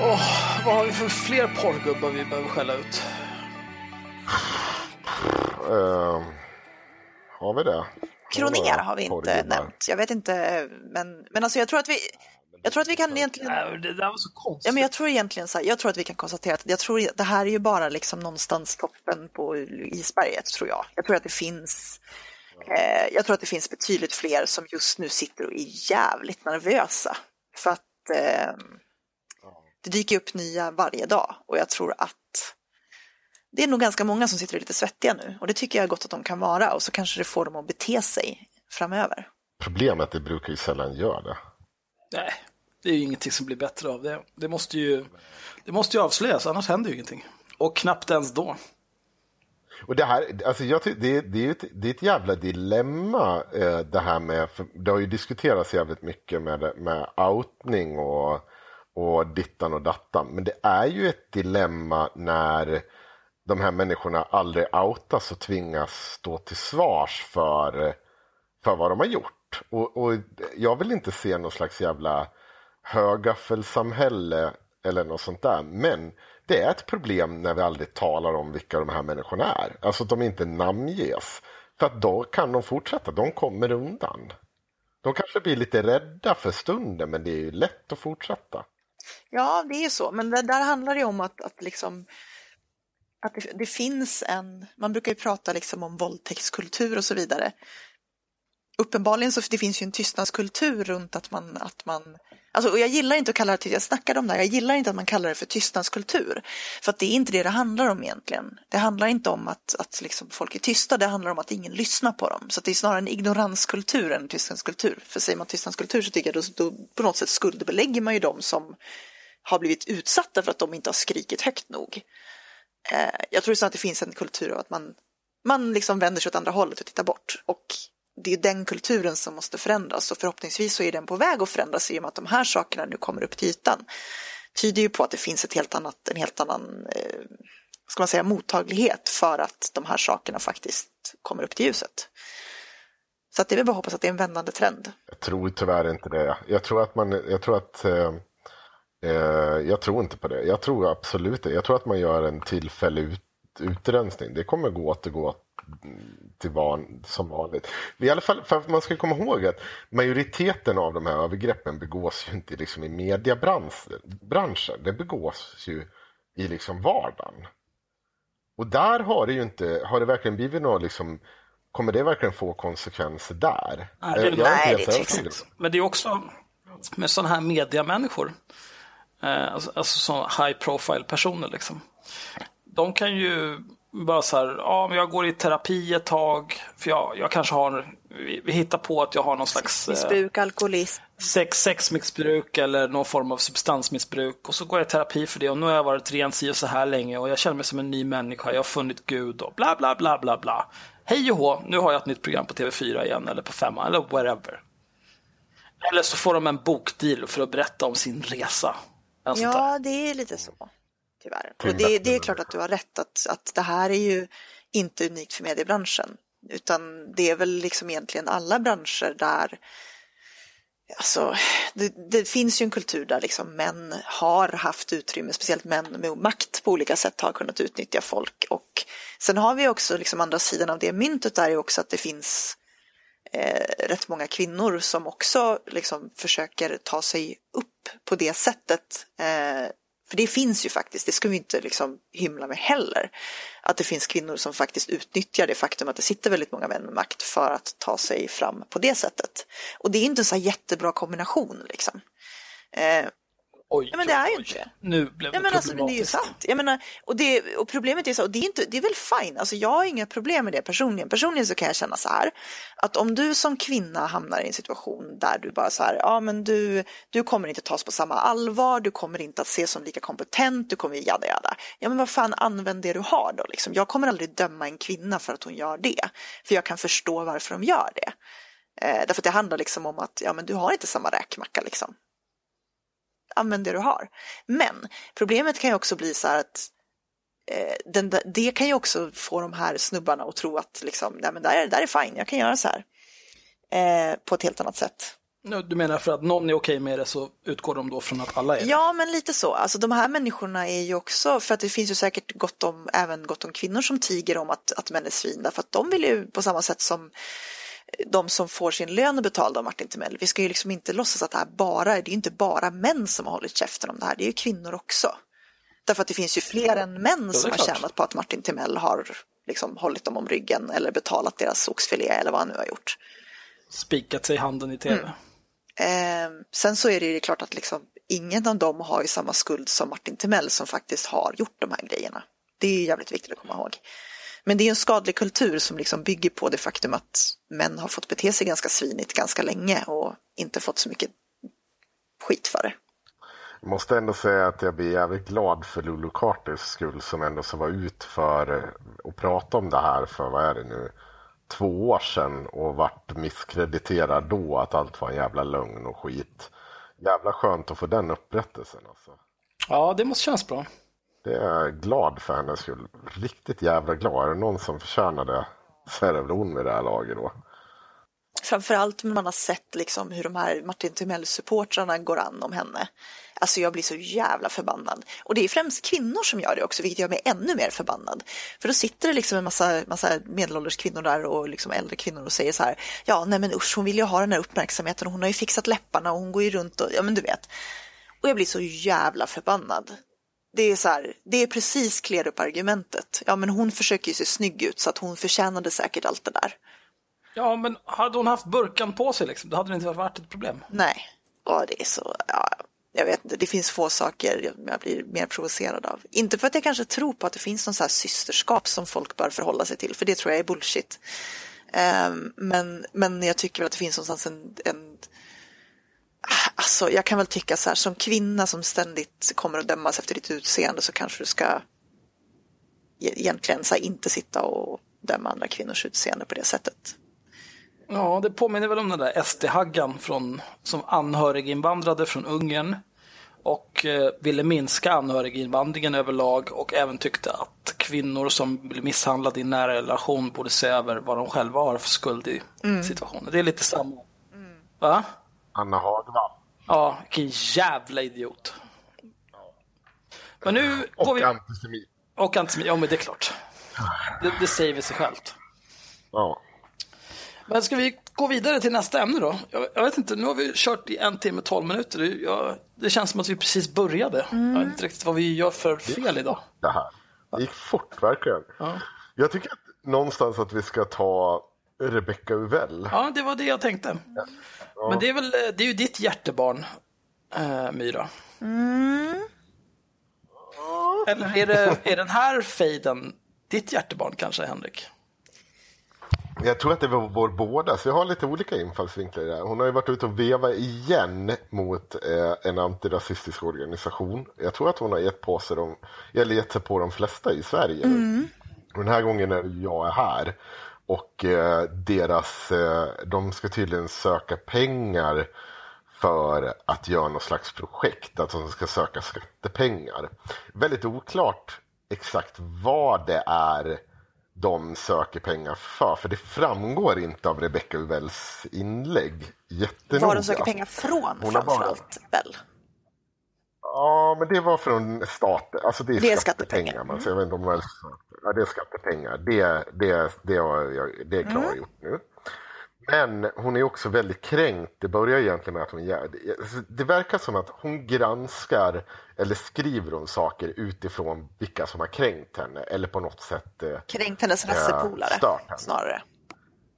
Oh, vad har vi för fler porrgubbar vi behöver skälla ut?
Eh, har vi det?
Kroner har vi inte nämnt. Jag vet inte, men, men alltså jag tror att vi, jag tror att vi kan egentligen
Nej, det där var så konstigt.
Ja, men jag tror egentligen så här, jag tror att vi kan konstatera att jag tror det här är ju bara liksom någonstans toppen på isberget tror jag. Jag tror att det finns eh, jag tror att det finns betydligt fler som just nu sitter och är jävligt nervösa. För att eh, det dyker upp nya varje dag och jag tror att det är nog ganska många som sitter lite svettiga nu och det tycker jag är gott att de kan vara och så kanske det får dem att bete sig framöver.
Problemet är att det brukar ju sällan göra det.
Nej, det är ju ingenting som blir bättre av det. Det måste ju, det måste ju avslöjas, annars händer ju ingenting. Och knappt ens då.
Och det här, alltså jag tycker, det, det, är ju ett, det är ett jävla dilemma eh, det här med, för det har ju diskuterats jävligt mycket med, med outning och, och dittan och dattan. Men det är ju ett dilemma när de här människorna aldrig outas och tvingas stå till svars för, för vad de har gjort. Och, och jag vill inte se någon slags jävla högaffelsamhälle eller något sånt där. Men det är ett problem när vi aldrig talar om vilka de här människorna är. Alltså att de inte namnges. För att då kan de fortsätta, de kommer undan. De kanske blir lite rädda för stunden men det är ju lätt att fortsätta.
Ja, det är ju så, men det, där handlar det ju om att, att liksom att det, det finns en, man brukar ju prata liksom om våldtäktskultur och så vidare. Uppenbarligen så det finns ju en tystnadskultur runt att man, att man alltså, och jag gillar inte att kalla det, jag snackade om det här, jag gillar inte att man kallar det för tystnadskultur. För att det är inte det det handlar om egentligen. Det handlar inte om att, att liksom folk är tysta, det handlar om att ingen lyssnar på dem. Så att det är snarare en ignoranskultur än en tystnadskultur. För säger man tystnadskultur så tycker jag då, då på något sätt skuldbelägger man ju dem som har blivit utsatta för att de inte har skrikit högt nog. Eh, jag tror så att det finns en kultur av att man, man liksom vänder sig åt andra hållet och tittar bort. Och det är den kulturen som måste förändras och förhoppningsvis så är den på väg att förändras i och med att de här sakerna nu kommer upp till ytan. Tyder ju på att det finns ett helt annat, en helt annan eh, ska man säga, mottaglighet för att de här sakerna faktiskt kommer upp till ljuset. Så att det är väl bara att hoppas att det är en vändande trend.
Jag tror tyvärr inte det. Jag tror att man, jag tror att eh, eh, jag tror inte på det. Jag tror absolut det. Jag tror att man gör en tillfällig ut, utrensning. Det kommer gå att återgå till van, som vanligt. I alla fall, för att man ska komma ihåg att majoriteten av de här övergreppen begås ju inte liksom i mediebranschen. Det begås ju i liksom vardagen. Och där har det ju inte, har det verkligen blivit något liksom, kommer det verkligen få konsekvenser där?
Nej, det-
Eh, jag är
nej,
inte
det
helt
tror jag
övertygad.
Men det är också med sådana här mediamänniskor, alltså, alltså så high profile personer liksom. De kan ju bara så här, ja men jag går i terapi ett tag, för jag, jag kanske har, vi, vi hittar på att jag har någon slags eh,
Missbruk, alkoholism.
sex, sexmissbruk eller någon form av substansmissbruk. Och så går jag i terapi för det och nu har jag varit ren si och så här länge och jag känner mig som en ny människa, jag har funnit Gud och bla bla bla bla bla. Hej och hå, nu har jag ett nytt program på TV4 igen eller på Femma eller wherever. Eller så får de en bokdeal för att berätta om sin resa.
Ja, det är lite så. Tyvärr. Och det, det är klart att du har rätt att, att det här är ju inte unikt för mediebranschen. Utan det är väl liksom egentligen alla branscher där Alltså, det, det finns ju en kultur där liksom män har haft utrymme, speciellt män med makt på olika sätt har kunnat utnyttja folk. Och sen har vi också liksom andra sidan av det myntet där är också att det finns eh, rätt många kvinnor som också liksom försöker ta sig upp på det sättet. Eh, för det finns ju faktiskt, det ska vi inte liksom hymla med heller. Att det finns kvinnor som faktiskt utnyttjar det faktum att det sitter väldigt många män med makt för att ta sig fram på det sättet. Och det är inte en så här jättebra kombination liksom. Eh,
Oj,
Ja, men det är ju inte det.
Nu blev det
Nej, men alltså, men det är ju sant. Jag menar, och, det, och problemet är så, och det är, inte, det är väl fine, alltså jag har inga problem med det personligen. Personligen så kan jag känna så här, att om du som kvinna hamnar i en situation där du bara så här, ja men du, du kommer inte tas på samma allvar, du kommer inte att ses som lika kompetent, du kommer jada jada. Ja men vad fan, använd det du har då liksom. Jag kommer aldrig döma en kvinna för att hon gör det, för jag kan förstå varför de gör det. Eh, därför att det handlar liksom om att, ja men du har inte samma räkmacka liksom använd det du har. Men problemet kan ju också bli så här att eh, den, det kan ju också få de här snubbarna att tro att liksom, nej men där är, där är fine, jag kan göra så här. Eh, på ett helt annat sätt.
Du menar för att någon är okej med det så utgår de då från att alla är det?
Ja, men lite så. Alltså de här människorna är ju också, för att det finns ju säkert gott om, även gott om kvinnor som tiger om att, att män är svin, därför att de vill ju på samma sätt som de som får sin lön betald av Martin Timell. Vi ska ju liksom inte låtsas att det här bara, det är inte bara män som har hållit käften om det här, det är ju kvinnor också. Därför att det finns ju fler än män
är
som har tjänat på att Martin Timell har liksom hållit dem om ryggen eller betalat deras oxfilé eller vad han nu har gjort.
Spikat sig handen i tv.
Eh, sen så är det ju klart att liksom, ingen av dem har ju samma skuld som Martin Timell som faktiskt har gjort de här grejerna. Det är jävligt viktigt att komma ihåg. Men det är en skadlig kultur som liksom bygger på det faktum att män har fått bete sig ganska svinigt ganska länge och inte fått så mycket skit för det.
Jag måste ändå säga att jag blir jävligt glad för Lulu Carters skull som ändå så var ut för eh, att prata om det här för, vad är det nu, två år sedan och vart misskrediterad då att allt var en jävla lögn och skit. Jävla skönt att få den upprättelsen alltså.
Ja, det måste kännas bra.
Det är jag glad för hennes skull. Riktigt jävla glad. Är det någon som förtjänar det så är det väl hon vid det här laget då.
Framförallt när man har sett liksom hur de här Martin Timell-supportrarna går an om henne. Alltså jag blir så jävla förbannad. Och det är främst kvinnor som gör det också, vilket gör mig ännu mer förbannad. För då sitter det liksom en massa, massa medelålders kvinnor där och liksom äldre kvinnor och säger så här, ja nej men usch hon vill ju ha den här uppmärksamheten och hon har ju fixat läpparna och hon går ju runt och, ja men du vet. Och jag blir så jävla förbannad. Det är så här, det är precis clear upp argumentet. Ja men hon försöker ju se snygg ut så att hon förtjänade säkert allt det där.
Ja, men hade hon haft burkan på sig liksom, då hade det inte varit ett problem.
Nej, och det är så, ja, jag vet inte, det finns få saker jag- blir mer provocerad av. Inte för att jag kanske tror på att det finns någon så här systerskap som folk bör förhålla sig till, för det tror jag är bullshit. Ehm, men, men jag tycker att det finns någonstans en, en Alltså, jag kan väl tycka så här, som kvinna som ständigt kommer att dömas efter ditt utseende så kanske du ska e- egentligen så här, inte sitta och döma andra kvinnors utseende på det sättet.
Ja, det påminner väl om den där SD-haggan från, som anhöriginvandrade från Ungern och eh, ville minska anhöriginvandringen överlag och även tyckte att kvinnor som blir misshandlade i nära relation borde se över vad de själva har för skuld i situationen. Det är lite samma. Va?
Anna Hagvall.
Ja, vilken jävla idiot. Men nu går
Och
vi...
antisemit.
Och antisemit, ja men det är klart. Det, det säger vi sig självt.
Ja.
Men ska vi gå vidare till nästa ämne då? Jag, jag vet inte, nu har vi kört i en timme, tolv minuter. Det, jag, det känns som att vi precis började. Jag vet inte riktigt vad vi gör för fel idag.
det här. Det gick fort verkligen. Jag tycker att någonstans att vi ska ta Rebecca Uvell.
Ja, det var det jag tänkte. Men det är, väl, det är ju ditt hjärtebarn, äh, Myra. Eller är, det, är den här fejden ditt hjärtebarn kanske, Henrik?
Jag tror att det var vår båda, så jag har lite olika infallsvinklar här. Hon har ju varit ute och vevat igen mot eh, en antirasistisk organisation. Jag tror att hon har gett på sig, de, eller gett sig på de flesta i Sverige. Och den här gången är det jag är här. Och eh, deras, eh, de ska tydligen söka pengar för att göra något slags projekt, att de ska söka skattepengar. Väldigt oklart exakt vad det är de söker pengar för, för det framgår inte av Rebecca Uvells inlägg jättenoga.
Var de söker pengar från framförallt väl?
Ja, men det var från staten. Alltså det är,
Det är
skattepengar.
skattepengar.
Man, så jag vet inte om man, ja, det är skattepengar. Det, det, det, har jag, det är
Mm.
klargjort nu. Men hon är också väldigt kränkt. Det börjar egentligen med att hon det- det verkar som att hon granskar eller skriver om saker utifrån vilka som har kränkt henne eller på något sätt eh,
Kränkt hennes rassepolare
stört henne.
snarare.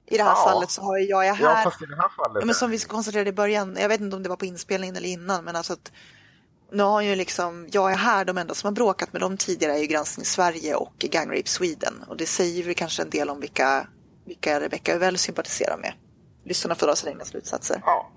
I det här
Ja.
fallet så har ju jag är
Ja,
här.
fast i det här fallet...
Ja, men som vi konstaterade i början, jag vet inte om det var på inspelningen eller innan, men alltså att nu har ju liksom, jag är här, de enda som har bråkat med dem tidigare är ju Granskning Sverige och Gang Rape Sweden. Och det säger väl kanske en del om vilka, vilka Rebecca väl sympatiserar med. Lyssnarna får dra sina egna slutsatser.
Ja.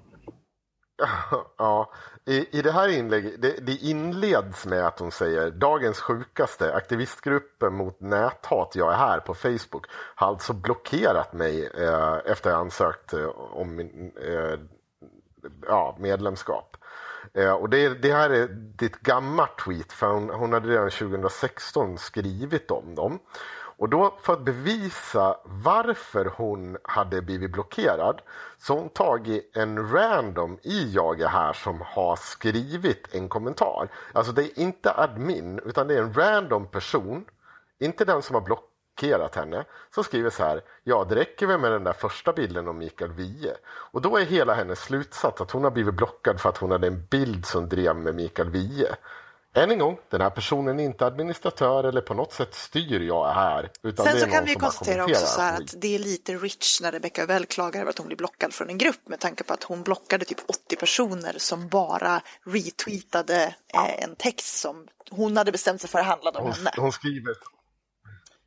Ja, i, i det här inlägget, det, det inleds med att hon säger dagens sjukaste aktivistgruppen mot näthat jag är här på Facebook har alltså blockerat mig eh, efter jag ansökt eh, om min, eh, ja, medlemskap. Eh, och det, det här är ditt är gammalt tweet för hon, hon hade redan 2016 skrivit om dem. Och då för att bevisa varför hon hade blivit blockerad så har hon tagit en random i Jag är här som har skrivit en kommentar. Alltså det är inte admin utan det är en random person, inte den som har blockerat henne, som skriver så här. Ja, det räcker väl med den där första bilden om Mikael Wiehe. Och då är hela hennes slutsats att hon har blivit blockad för att hon hade en bild som drev med Mikael Wiehe. Än en gång, den här personen är inte administratör eller på något sätt styr jag här. Utan
Sen så kan vi konstatera också så att det är lite rich när Rebecca väl klagar över att hon blir blockad från en grupp med tanke på att hon blockade typ 80 personer som bara retweetade eh, en text som hon hade bestämt sig för handlade om
hon,
henne.
hon, skriver,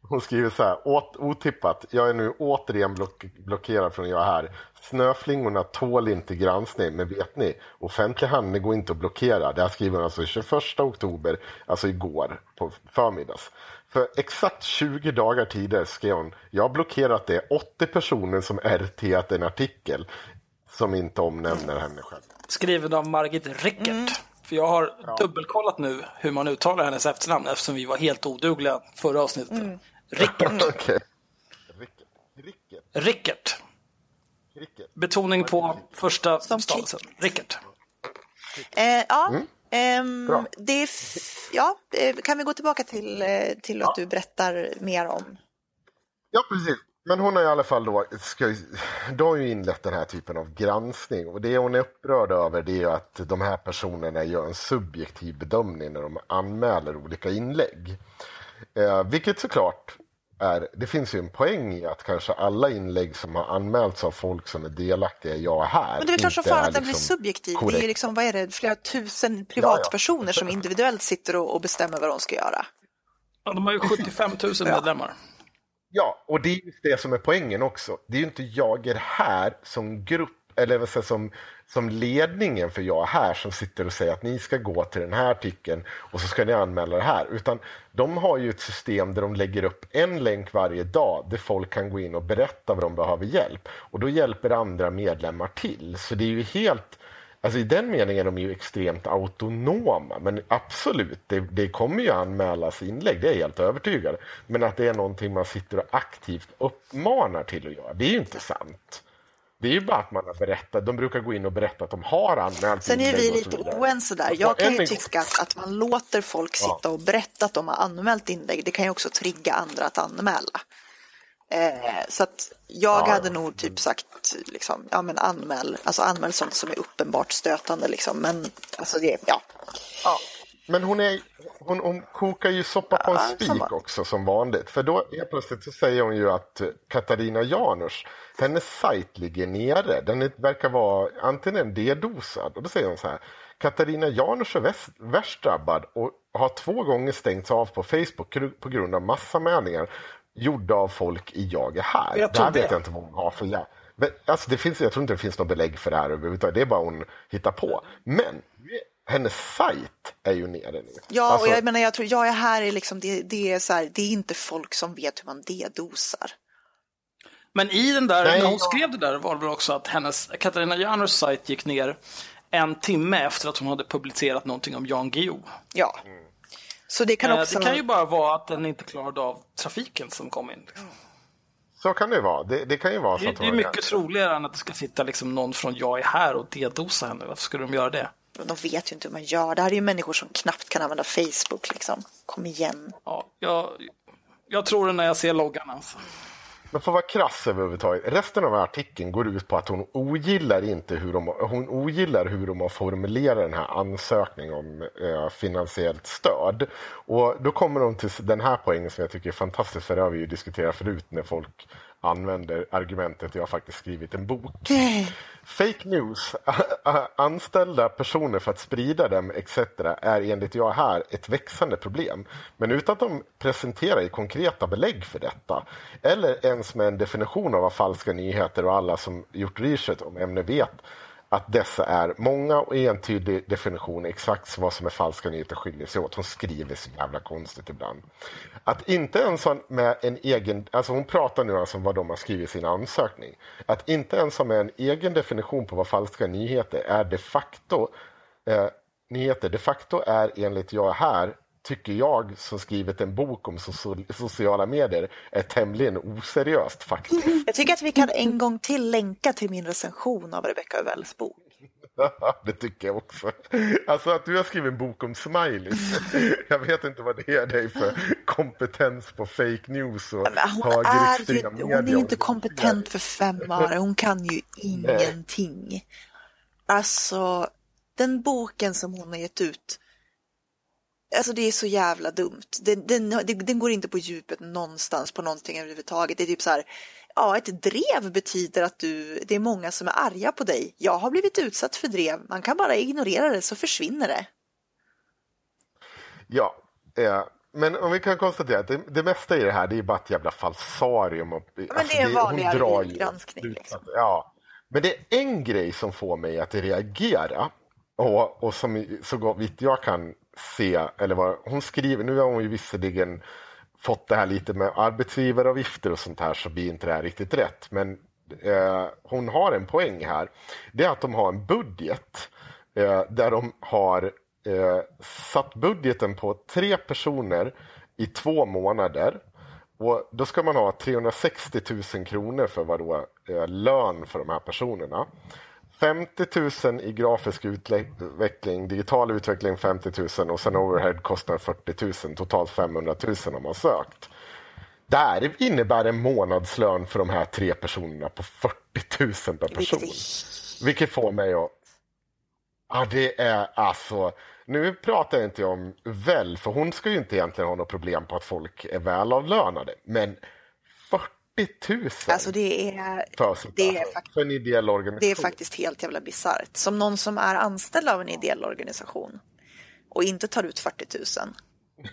hon skriver så här, åt, otippat, jag är nu återigen block, blockerad från jag är här. Snöflingorna tål inte granskning, men vet ni, offentlig handling går inte att blockera. Det här skriver hon alltså 21 oktober, alltså igår på förmiddags. För exakt 20 dagar tidigare skrev hon, jag har blockerat det 80 personer som RT en artikel som inte omnämner henne själv.
Skriven av Margit Rickert. För jag har dubbelkollat nu hur man uttalar hennes efternamn eftersom vi var helt odugliga förra avsnittet. Rickert.
Ricket.
Rickert. Betoning på första
Som
stavelsen. Rickert.
Eh, ja,
Mm.
ehm, det ja, eh, kan vi gå tillbaka till, eh, till att du berättar mer om?
Ja, precis. Men hon har i alla fall då, ska, då har ju inlett den här typen av granskning och det hon är upprörd över det är ju att de här personerna gör en subjektiv bedömning när de anmäler olika inlägg. Eh, vilket såklart är, det finns ju en poäng i att kanske alla inlägg som har anmälts av folk som är delaktiga i Jag är här
Men det är klart som fan att den blir
liksom
subjektiv. Det är
korrekt.
ju liksom, vad är det, flera tusen privatpersoner som individuellt sitter och, och bestämmer vad de ska göra.
Ja, de har ju 75 000 medlemmar.
Ja, och det är just det som är poängen också. Det är ju inte jag är här som grupp, eller vad säger, som, som ledningen för jag här som sitter och säger att ni ska gå till den här artikeln och så ska ni anmäla det här. Utan de har ju ett system där de lägger upp en länk varje dag där folk kan gå in och berätta vad de behöver hjälp. Och då hjälper andra medlemmar till. Så det är ju helt Alltså I den meningen är de ju extremt autonoma, men absolut, det, det kommer ju anmälas inlägg, det är jag helt övertygad. Men att det är någonting man sitter och aktivt uppmanar till att göra, det är ju inte sant. Det är ju bara att man har berättat, de brukar gå in och berätta att de har anmält
Sen är vi lite oense där.
Och
Jag kan ju tycka att, att man låter folk sitta och berätta att de har anmält inlägg. Det kan ju också trigga andra att anmäla. Eh, så att jag
Ja,
hade nog typ sagt, liksom, ja men anmäl, alltså anmäl sånt som är uppenbart stötande liksom. Men alltså det, ja.
Ja, men hon, är, hon, hon kokar ju soppa på en spik också som vanligt. För då helt plötsligt så säger hon ju att eh, Katarina Janouch, hennes sajt ligger nere. Den verkar vara antingen dedosad. Och då säger hon så här. Katarina Janouch är väst, värst drabbad och har två gånger stängts av på Facebook på grund av massanmälningar gjorda av folk i Jag är här.
Jag
här vet jag inte vad hon har för jä- men, alltså det finns, Jag tror inte det finns något belägg för det här överhuvudtaget. Det är bara hon hittar på. Men hennes sajt är ju nere nu.
Ja,
Alltså,
och jag menar, jag tror, jag är här är liksom, det, det är så här, det är inte folk som vet hur man dedosar.
Men i den där,
Nej,
när hon skrev det där var det väl också att hennes, Katarina Janouchs sajt gick ner en timme efter att hon hade publicerat någonting om Jan Guillou.
Ja. Så det kan
Eh,
också
Det kan ju bara vara att den inte klarade av trafiken som kom in.
Så kan det vara. Det, det kan ju vara så
Det, det är mycket troligare än att det ska sitta liksom någon från Jag är här och dedosa henne. Varför skulle de göra det?
Men De vet ju inte hur man gör. Det här är ju människor som knappt kan använda Facebook liksom. Kom igen.
Ja, jag, jag tror det när jag ser loggan. Alltså.
Men för att vara krass överhuvudtaget. Resten av artikeln går ut på att hon ogillar inte hur de, hon ogillar hur de har formulerat den här ansökningen om eh, finansiellt stöd. Och då kommer de till den här poängen som jag tycker är fantastisk, för det har vi ju diskuterat förut när folk använder argumentet jag har faktiskt skrivit en bok. Fake news, anställda personer för att sprida dem etc. är enligt jag här ett växande problem. Men utan att de presenterar i konkreta belägg för detta eller ens med en definition av vad falska nyheter och alla som gjort research om ämnet vet att dessa är många och entydig definition exakt vad som är falska nyheter skiljer sig åt. Hon skriver så jävla konstigt ibland. Att inte ens ha med en egen, alltså hon pratar nu alltså om vad de har skrivit i sin ansökning. Att inte ens ha med en egen definition på vad falska nyheter är de facto eh, nyheter de facto är enligt jag här tycker jag som skrivit en bok om so- sociala medier är tämligen oseriöst faktiskt.
Jag tycker att vi kan en gång till länka till min recension av Rebecca Övells bok.
det tycker jag också. Alltså att du har skrivit en bok om smileys. Jag vet inte vad det är dig för kompetens på fake news och
hon, är ju, hon är ju inte kompetent för fem öre. Hon kan ju ingenting. Alltså, den boken som hon har gett ut. Alltså det är så jävla dumt. Den, den, den, går inte på djupet någonstans på någonting överhuvudtaget. Det är typ så här. Ja, ett drev betyder att du, det är många som är arga på dig. Jag har blivit utsatt för drev. Man kan bara ignorera det så försvinner det.
Ja, eh, men om vi kan konstatera att det, det mesta i det här det är bara ett jävla falsarium. Och,
men det är en vanlig
hon drar ju
granskning,
slutsatser.
liksom.
Ja, men det är en grej som får mig att reagera och, och som så vitt jag kan se, eller vad hon skriver, nu har hon ju visserligen fått det här lite med arbetsgivaravgifter och sånt här så blir inte det här riktigt rätt. Men eh, hon har en poäng här. Det är att de har en budget eh, där de har eh, satt budgeten på tre personer i två månader. Och då ska man ha 360 000 kronor för vad då, eh, lön för de här personerna. 50 000 i grafisk utveckling, digital utveckling 50 000 och sen overhead kostar 40 000, totalt 500 000 har man sökt. Där innebär en månadslön för de här tre personerna på 40 000 per person. Vilket får mig att... Ja, det är alltså... Nu pratar jag inte om väl, för hon ska ju inte egentligen ha något problem på att folk är välavlönade. Men 40 000
Alltså det är, det är faktiskt
för en ideell organisation.
Det är faktiskt helt jävla bisarrt. Som någon som är anställd av en ideell organisation och inte tar ut 40 000.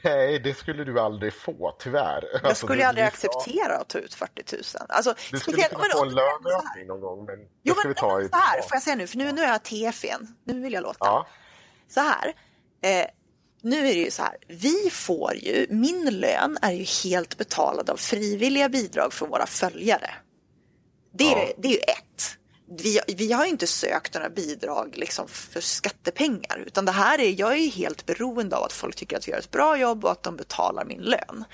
Nej, det skulle du aldrig få, tyvärr.
Jag
Alltså,
skulle aldrig
ska-
acceptera att ta ut 40 000. Alltså,
Du skulle kunna
men
få en löneökning någon gång, men
Jo,
ska
men,
vi ta i...
så här, får jag säga nu, för nu, nu är jag TF igen. Nu vill jag låta.
Ja,
Så här, eh, nu är det ju så här, vi får ju, min lön är ju helt betalad av frivilliga bidrag från våra följare. Det är,
Ja.
det är ju ett. Vi, vi har ju inte sökt några bidrag liksom för skattepengar, utan det här är, jag är ju helt beroende av att folk tycker att vi gör ett bra jobb och att de betalar min lön.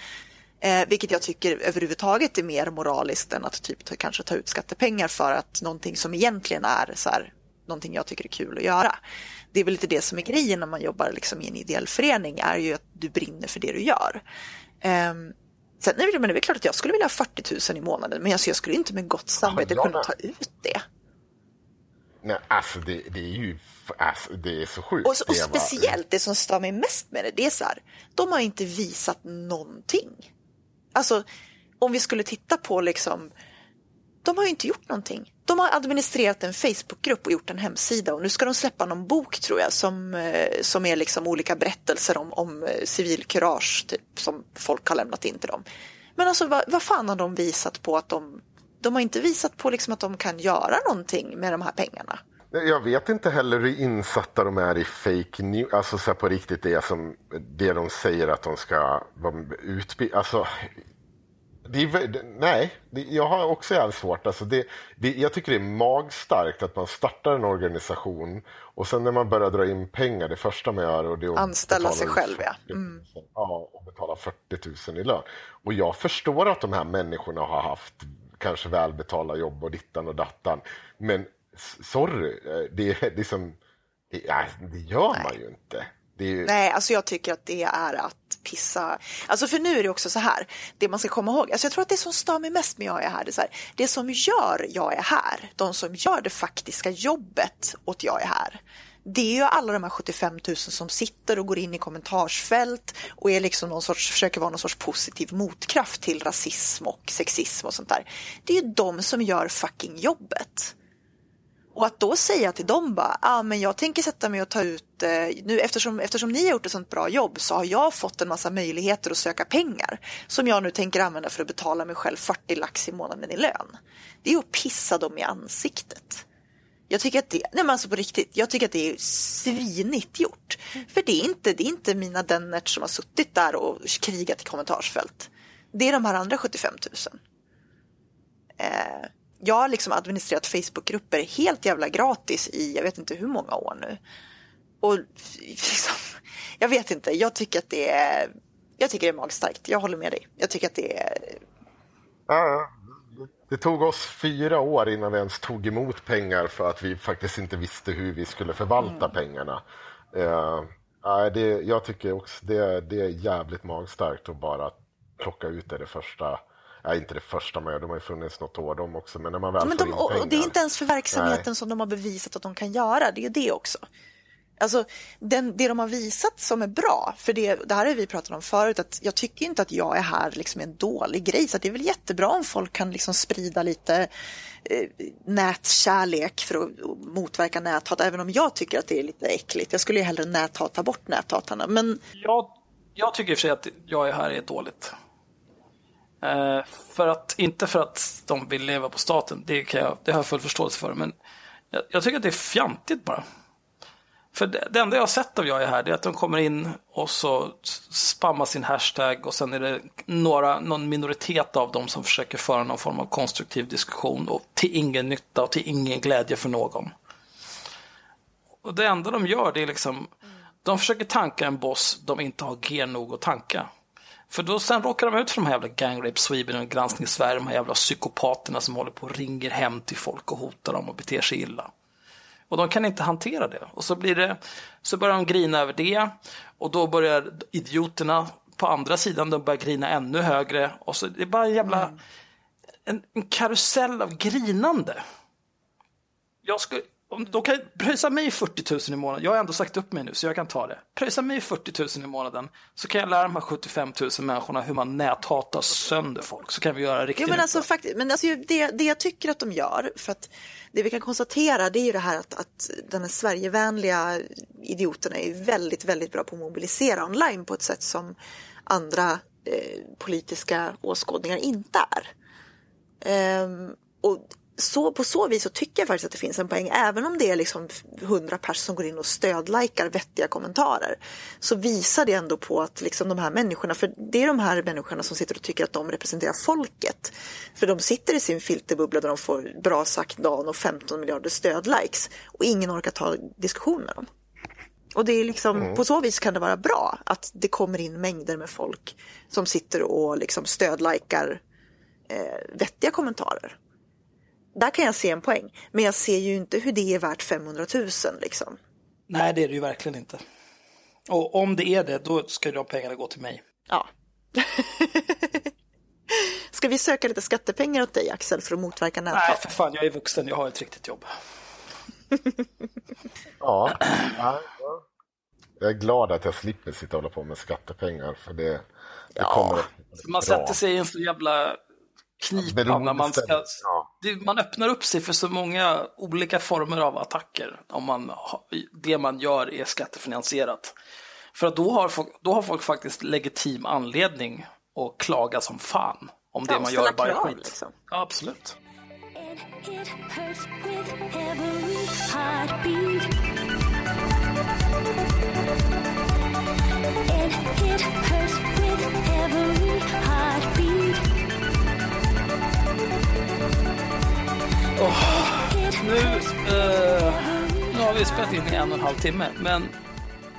Eh, vilket jag tycker överhuvudtaget är mer moraliskt än att typ ta, kanske ta ut skattepengar för att någonting som egentligen är så här, någonting jag tycker är kul att göra. Det är väl lite det som är grejen när man jobbar liksom i en ideell förening är ju att du brinner för det du gör. Um, sen är det, men det är klart att jag skulle vilja ha 40 000 i månaden men alltså, jag skulle inte med gott samvete kunna ta ut det.
nej, alltså det, det är ju alltså, det är så sjukt.
Och, och speciellt det som stör mig mest med det, det är så här, de har inte visat någonting. Alltså, om vi skulle titta på liksom, de har ju inte gjort någonting. De har administrerat en Facebookgrupp och gjort en hemsida och nu ska de släppa någon bok tror jag som, eh, som är liksom olika berättelser om, om eh, civilkurage typ, som folk har lämnat in till dem. Men alltså vad, vad fan har de visat på att de, de har inte visat på liksom att de kan göra någonting med de här pengarna.
Jag vet inte heller hur insatta de är i fake news, alltså så här på riktigt det som det de säger att de ska utbilda. Alltså, det är, nej, det, jag har också jävligt svårt. Alltså det, det, jag tycker det är magstarkt att man startar en organisation och sen när man börjar dra in pengar, det första man gör och det är att
Anställa sig själv, ja.
40 000, ja. Och betala 40 000 i lön. Och jag förstår att de här människorna har haft kanske välbetalda jobb och dittan och dattan. Men sorry, eh, det, är liksom, det, det gör man ju inte. Det är ju,
Nej, alltså jag tycker att det är att pissa. Alltså för nu är det också så här, det man ska komma ihåg, alltså jag tror att det som stör mig mest med jag är här, det är så här, det som gör jag är här, de som gör det faktiska jobbet åt jag är här, det är ju alla de här 75 000 som sitter och går in i kommentarsfält och är liksom någon sorts, försöker vara någon sorts positiv motkraft till rasism och sexism och sånt där. Det är ju de som gör fucking jobbet. Och att då säga till dem bara, ah, men jag tänker sätta mig och ta ut, eh, nu eftersom, eftersom ni har gjort ett sånt bra jobb så har jag fått en massa möjligheter att söka pengar som jag nu tänker använda för att betala mig själv 40 lax i månaden i lön. Det är att pissa dem i ansiktet. Jag tycker att det, nej men alltså på riktigt, jag tycker att det är svinigt gjort. För det är inte, det är inte mina dennert som har suttit där och krigat i kommentarsfält. Det är de här andra 75 000 eh, jag har liksom administrerat Facebookgrupper helt jävla gratis i jag vet inte hur många år nu. Och liksom, jag vet inte, jag tycker att det är, jag tycker det är magstarkt. Jag håller med dig. Jag tycker att det är,
Ja. Det tog oss fyra år innan vi ens tog emot pengar för att vi faktiskt inte visste hur vi skulle förvalta pengarna. Eh, nej, det, jag tycker också det, det är jävligt magstarkt att bara plocka ut det, det första. Nej, inte det första, men de har ju funnits något år de också. Men när man väl
men
får
de,
in
och,
pengar.
och det är inte ens för verksamheten
Nej.
som de har bevisat att de kan göra. Det är ju det också. Alltså, den, det de har visat som är bra, för det, det här har vi pratat om förut, att jag tycker inte att jag är här liksom en dålig grej, så att det är väl jättebra om folk kan liksom sprida lite eh, nätkärlek för att motverka näthat, även om jag tycker att det är lite äckligt. Jag skulle ju hellre näthata bort näthatarna, men
Jag, jag tycker i och för sig att jag är här är dåligt. Eh, för att, inte för att de vill leva på staten, det, kan jag, det har jag full förståelse för, men jag, jag tycker att det är fjantigt bara. För det, det enda jag har sett av jag är här, det är att de kommer in och så spammar sin hashtag och sen är det några, någon minoritet av dem som försöker föra någon form av konstruktiv diskussion och till ingen nytta och till ingen glädje för någon. Och det enda de gör det är liksom, de försöker tanka en boss de inte har G nog att tanka. För då sen råkar de ut för de här jävla Gang Rape Sweden och Granskning Sverige, de här jävla psykopaterna som håller på och ringer hem till folk och hotar dem och beter sig illa. Och de kan inte hantera det. Och så blir det, så börjar de grina över det. Och då börjar idioterna på andra sidan, de börjar grina ännu högre. Och så det är bara en jävla, en, en karusell av grinande. Jag skulle, om, de kan pröjsa mig 40 000 i månaden. Jag har ändå sagt upp mig nu så jag kan ta det. Pröjsa mig 40 000 i månaden så kan jag lära de här 75 000 människorna hur man näthatar sönder folk. Så kan vi göra riktigt
Jo, men alltså, faktiskt, men alltså, det, det jag tycker att de gör, för att det vi kan konstatera det är ju det här att, att den här Sverigevänliga idioterna är väldigt, väldigt bra på att mobilisera online på ett sätt som andra eh, politiska åskådningar inte är. Ehm, och så, på så vis så tycker jag faktiskt att det finns en poäng, även om det är liksom 100 personer som går in och stödlikar vettiga kommentarer, så visar det ändå på att liksom de här människorna, för det är de här människorna som sitter och tycker att de representerar folket. För de sitter i sin filterbubbla där de får bra sagt dagen och 15 miljarder stödlikes och ingen orkar ta diskussion med dem. Och det är liksom, på så vis kan det vara bra att det kommer in mängder med folk som sitter och liksom stödlikar eh, vettiga kommentarer. Där kan jag se en poäng, men jag ser ju inte hur det är värt 500 000 liksom.
Nej, det är det ju verkligen inte. Och om det är det, då ska de pengarna gå till mig.
Ja. Ska vi söka lite skattepengar åt dig Axel för att motverka
Nej,
näthat?
för fan, jag är vuxen, jag har ett riktigt jobb.
Ja, ja, ja. Jag är glad att jag slipper sitta och hålla på med skattepengar för det, det
Ja.
kommer
Man
bra.
sätter sig i en så jävla knipa när man ska... Det, man öppnar upp sig för så många olika former av attacker om man, det man gör är skattefinansierat. För att då har, folk, då har folk faktiskt legitim anledning att klaga som fan om det
Ja,
man
ställa
gör bara är skit.
liksom.
Ja, absolut.
It, it hurts with every heartbeat. It, Oh,
Nu, eh, nu har vi spelat in i en och en halv timme, men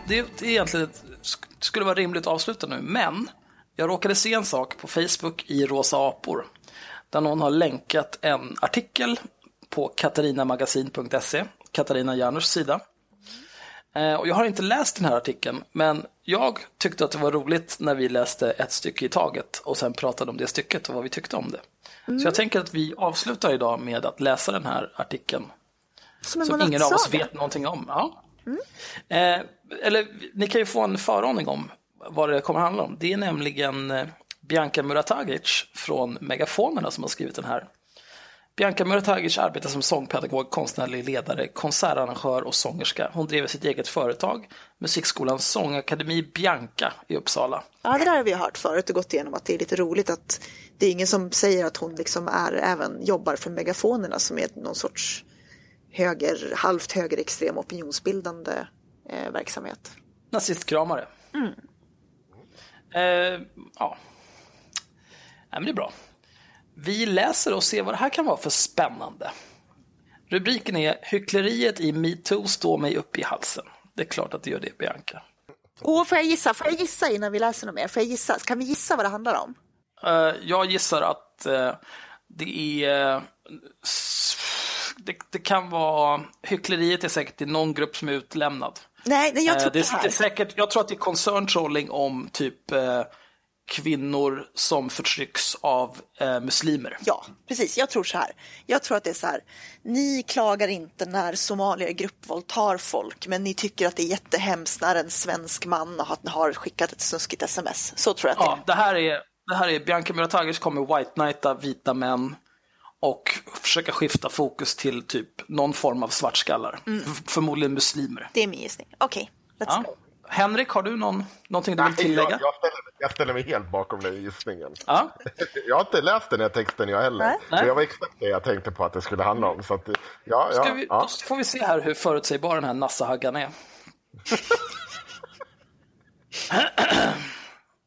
det, är egentligen ett, skulle vara rimligt att avsluta nu. Men jag råkade se en sak på Facebook i Rosa apor, där någon har länkat en artikel på katarinamagasin.se, Katarina Janers sida. Eh, Och jag har inte läst den här artikeln, men jag tyckte att det var roligt när vi läste ett stycke i taget och sen pratade om det stycket och vad vi tyckte om det. Så jag tänker att vi avslutar idag med att läsa den här artikeln
Som
som ingen av oss vet någonting om. Ja. Eh, eller ni kan ju få en föraning om vad det kommer att handla om. Det är nämligen eh, Bianca Muratagic från Megafonerna som har skrivit den här. Bianca Muratagic arbetar som sångpedagog, konstnärlig ledare, konsertarrangör och sångerska. Hon driver sitt eget företag, musikskolans sångakademi Bianca i Uppsala.
Ja, det där har vi hört förut och gått igenom att det är lite roligt att det är ingen som säger att hon liksom är, även jobbar för megafonerna som är någon sorts höger, halvt högerextrem opinionsbildande eh, verksamhet.
Nazistkramare. Eh, ja. Nej, men det är bra. Vi läser och ser vad det här kan vara för spännande. Rubriken är Hyckleriet i metoo står mig upp i halsen. Det är klart att det gör det, Bianca.
Åh, får jag gissa? Får jag gissa innan vi läser något mer? Får jag gissa? Kan vi gissa vad det handlar om?
Eh, jag gissar att eh, det är... s- det, det kan vara... Hyckleriet är säkert i någon grupp som är utlämnad.
Nej, nej jag tror
det,
det
är-
här.
det är säkert, jag tror att det är concern trolling om typ kvinnor som förtrycks av eh, muslimer.
Ja, precis. Jag tror så här. Jag tror att det är så här. Ni klagar inte när somalier gruppvåldtar folk, men ni tycker att det är jättehemskt när en svensk man har, har skickat ett snuskigt sms. Så tror jag att
Ja, det här är, det här är Bianca Muratagic kommer white knighta vita män och försöka skifta fokus till typ någon form av svartskallar.
Mm.
Förmodligen muslimer.
det är min gissning. Okej, let's
Ja.
go.
Henrik, har du någon, någonting du vill tillägga?
Jag, jag, ställer, mig- jag ställer mig helt bakom den gissningen.
Ja.
Jag har inte läst den här texten jag heller.
Nej.
Men jag var exakt det jag tänkte på att det skulle handla om. Så att, ja, ja,
Ska vi,
ja.
Då får vi se här hur förutsägbar den här Nassahaggan är.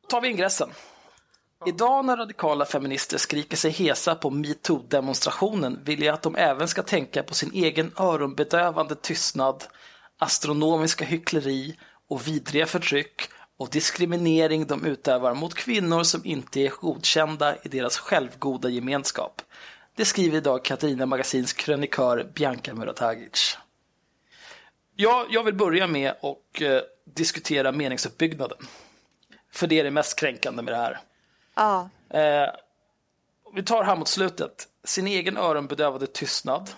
tar vi ingressen. Idag när radikala feminister skriker sig hesa på metoo-demonstrationen vill jag att de även ska tänka på sin egen öronbedövande tystnad, astronomiska hyckleri och vidriga förtryck och diskriminering de utövar mot kvinnor som inte är godkända i deras självgoda gemenskap. Det skriver idag Katarina Magasins krönikör Bianca Muratagic. Ja, jag vill börja med att eh, diskutera meningsuppbyggnaden. För det är det mest kränkande med det här.
Ja,
Eh, vi tar här mot slutet. Sin egen öronbedövade tystnad,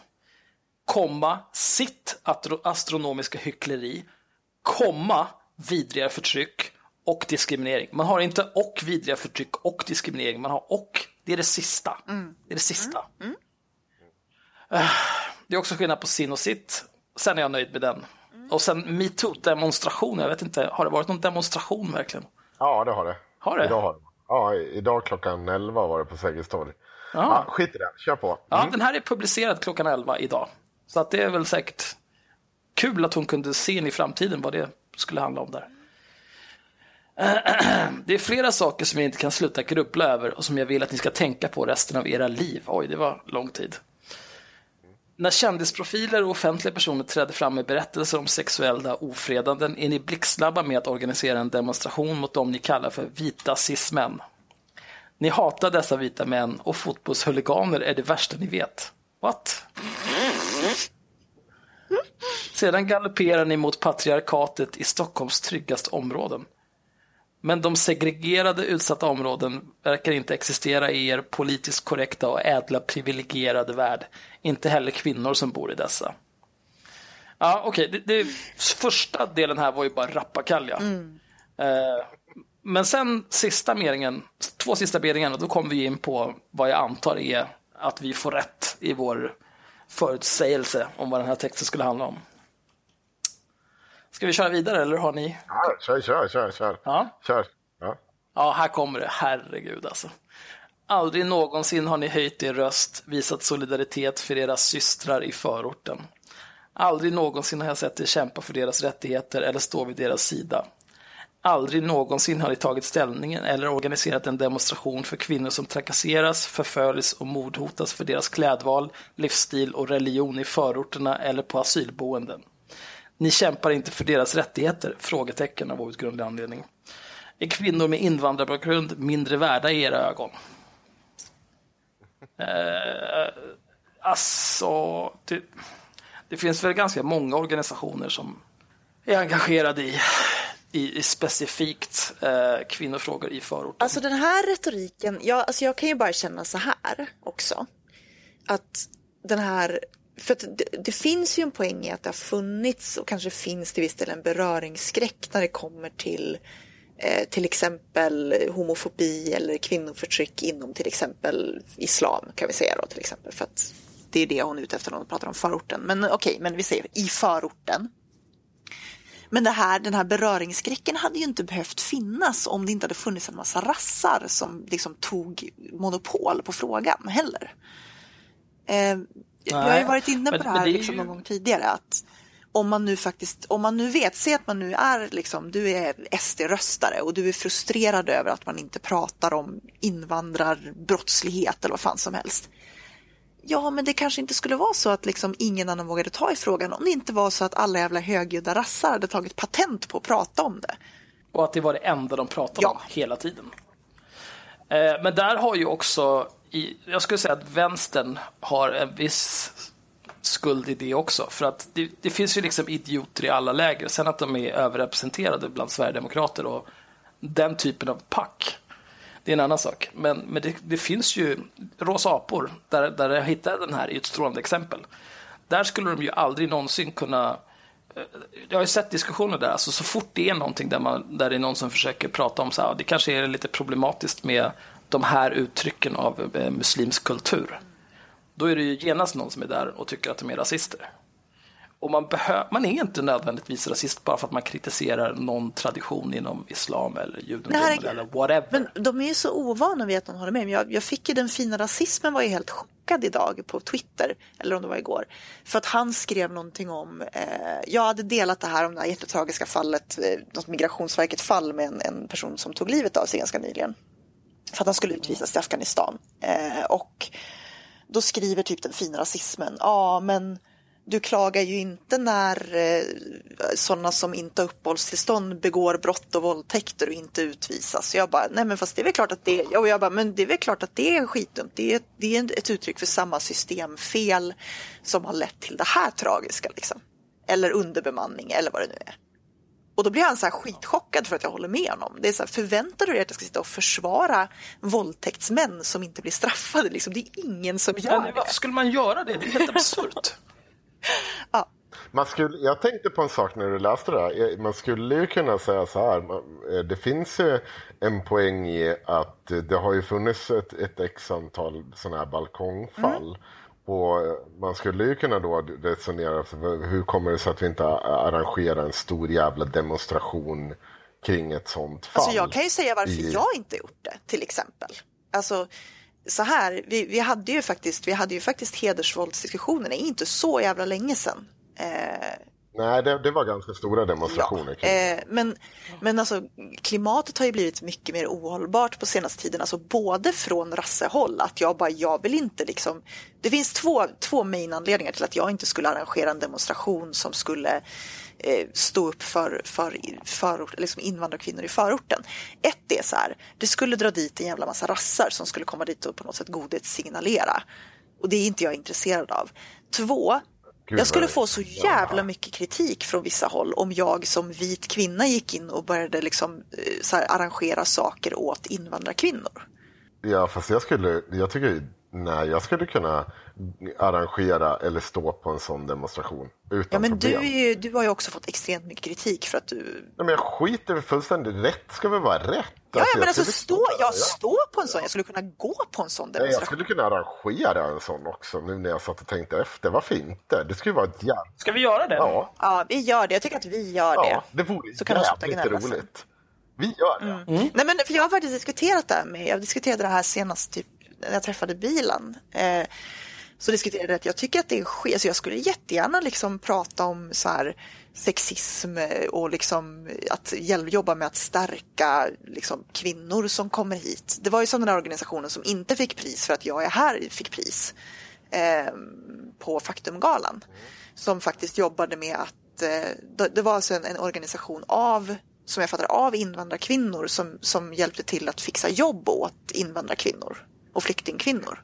komma, sitt astronomiska hyckleri, komma, vidriga förtryck och diskriminering. Man har inte och vidriga förtryck och diskriminering, man har och. Det är det sista. Det är det sista. Eh, Det är också skillnad på sin och sitt. Sen är jag nöjd med den. Och sen metoo-demonstration, jag vet inte, har det varit någon demonstration verkligen?
ja, det har det.
Har det?
Idag har det. Ja, idag klockan 11 var det på Sergels torg.
Ja.
Ja, skit i det, kör på.
Ja, den här är publicerad klockan 11 idag. Så att det är väl säkert kul att hon kunde se in i framtiden vad det skulle handla om där. Det är flera saker som jag inte kan sluta grubbla över och som jag vill att ni ska tänka på resten av era liv. Oj, det var lång tid. När kändisprofiler och offentliga personer trädde fram med berättelser om sexuella ofredanden är ni blixtsnabba med att organisera en demonstration mot dem ni kallar för vita cis-män. Ni hatar dessa vita män och fotbollshuliganer är det värsta ni vet. What? Sedan galopperar ni mot patriarkatet i Stockholms tryggaste områden. Men de segregerade utsatta områden verkar inte existera i er politiskt korrekta och ädla privilegierade värld. Inte heller kvinnor som bor i dessa. Ja, okej. Det, det, första delen här var ju bara rappakalja. Eh, men sen sista meningen, två sista meningarna, då kommer vi in på vad jag antar är att vi får rätt i vår förutsägelse om vad den här texten skulle handla om. Ska vi köra vidare eller har ni?
Ja, kör, kör, kör, kör.
Ja.
Kör. Ja.
Ja, här kommer det. Herregud alltså. Aldrig någonsin har ni höjt er röst, visat solidaritet för era systrar i förorten. Aldrig någonsin har jag sett er kämpa för deras rättigheter eller stå vid deras sida. Aldrig någonsin har ni tagit ställningen eller organiserat en demonstration för kvinnor som trakasseras, förföljs och mordhotas för deras klädval, livsstil och religion i förorterna eller på asylboenden. Ni kämpar inte för deras rättigheter? Frågetecken av outgrundlig anledning. Är kvinnor med invandrarbakgrund mindre värda i era ögon? Eh, alltså, det, det finns väl ganska många organisationer som är engagerade i, i, i specifikt eh, kvinnofrågor i förorten.
Alltså den här retoriken, jag, alltså jag kan ju bara känna så här också. Att den här, för att det, det finns ju en poäng i att det har funnits och kanske finns till viss del en beröringsskräck när det kommer till eh, till exempel homofobi eller kvinnoförtryck inom till exempel islam kan vi säga då till exempel. För att det är det hon är ute efter när hon pratar om förorten. Men okej, men vi säger i förorten. Men det här, den här beröringsskräcken hade ju inte behövt finnas om det inte hade funnits en massa rassar som liksom tog monopol på frågan heller. Eh, jag har ju varit inne på
men-
det här
det
liksom
ju-
någon gång tidigare. att om man nu faktiskt, om man nu vet, se att man nu är liksom, du är SD-röstare och du är frustrerad över att man inte pratar om invandrarbrottslighet eller vad fan som helst. Ja, men det kanske inte skulle vara så att liksom ingen annan vågade ta i frågan om det inte var så att alla jävla högljudda rassar hade tagit patent på att prata om det.
Och att det var det enda de pratade
Ja.
om hela tiden. Eh, men där har ju också, i, jag skulle säga att vänstern har en viss skuld i det också. För att det, det finns ju liksom idioter i alla läger. Sen att de är överrepresenterade bland Sverigedemokrater och den typen av pack. Det är en annan sak. Men, men det, det finns ju rosa apor, där, där jag hittade den här i ett strålande exempel. Där skulle de ju aldrig någonsin kunna eh, jag har ju sett diskussioner där, alltså så fort det är någonting där, man, där det är någon som försöker prata om så här, det kanske är lite problematiskt med de här uttrycken av eh, muslimsk kultur. Då är det ju genast någon som är där och tycker att de är rasister. Och man, man är inte nödvändigtvis rasist bara för att man kritiserar någon tradition inom islam eller judendom
Nej,
eller whatever.
Men de är ju så ovana vid att de håller med. Men jag, jag fick ju den fina rasismen var ju helt chockad idag på Twitter, eller om det var igår. För att han skrev någonting om, eh, jag hade delat det här om det här jättetragiska fallet, eh, något migrationsverket fall med en, en person som tog livet av sig ganska nyligen. För att han skulle utvisas till Afghanistan. Eh, och då skriver typ den fina rasismen, ja men du klagar ju inte när eh, sådana som inte har uppehållstillstånd begår brott och våldtäkter och inte utvisas. Så jag bara, nej men fast det är väl klart att det och jag bara, men det är väl klart att det är skitdumt. Det är, det är ett uttryck för samma systemfel som har lett till det här tragiska liksom. Eller underbemanning eller vad det nu är. Och då blir han så här skitchockad för att jag håller med honom. Det är så här, förväntar du dig att jag ska sitta och försvara våldtäktsmän som inte blir straffade? Liksom, det är ingen som gör det.
varför skulle man göra det? Det är helt absurt.
Ja.
Man skulle, jag tänkte på en sak när du läste det här. Eh, Man skulle ju kunna säga så här. eh, Det finns ju en poäng i att eh, det har ju funnits ett, ett x antal sådana här balkongfall. Och man skulle ju kunna då resonera, för hur kommer det sig att vi inte arrangerar en stor jävla demonstration kring ett sånt fall?
Alltså jag kan ju säga varför
i-
jag inte gjort det, till exempel. Alltså, så här, vi, vi, hade ju faktiskt, vi hade ju faktiskt hedersvåldsdiskussionerna inte så jävla länge sedan. Eh,
Nej, det, det var ganska stora demonstrationer det.
eh, men, men alltså, klimatet har ju blivit mycket mer ohållbart på senaste tiden. Alltså både från rassehåll, att jag bara, jag vill inte liksom... Det finns två, två main anledningar till att jag inte skulle arrangera en demonstration som skulle eh, stå upp för, för, för liksom invandrarkvinnor i förorten. Ett är så här, det skulle dra dit en jävla massa rassar som skulle komma dit och på något sätt godhetssignalera. Och det är inte jag intresserad av. Två,
Gud,
jag skulle få så jävla mycket kritik från vissa håll om jag som vit kvinna gick in och började liksom, eh, så här, arrangera saker åt invandrarkvinnor.
Ja, fast jag skulle, jag tycker, nej, jag skulle kunna arrangera eller stå på en sån demonstration utan
Ja, men du,
problem.
är ju, du har ju också fått extremt mycket kritik för att du...
Nej, men jag skiter fullständigt rätt ska väl vara rätt.
Ja, ja
jag
men alltså stå, jag
ja.
står på en sån, jag skulle kunna gå på en sån
Nej, jag
demonstration.
skulle kunna arrangera en sån också nu när jag satt och tänkte efter. Varför inte? Det skulle vara ett jävla...
Ska vi göra det?
Ja,
Ja, vi gör det. Jag tycker att vi gör det.
ja, det vore
Så kan
jävligt roligt. Vi gör det.
Nej, men för jag har faktiskt diskuterat det här med, jag diskuterade det här senast typ, när jag träffade bilen. Eh, så diskuterade jag att jag tycker att det är skit, alltså jag skulle jättegärna liksom prata om så här sexism och liksom att jobba med att stärka liksom kvinnor som kommer hit. Det var ju sådana organisationer som inte fick pris för att jag är här fick pris eh, på Faktumgalan. Som faktiskt jobbade med att, eh, det, det var alltså en, en organisation av, som jag fattar av invandrarkvinnor som, som hjälpte till att fixa jobb åt invandrarkvinnor och flyktingkvinnor.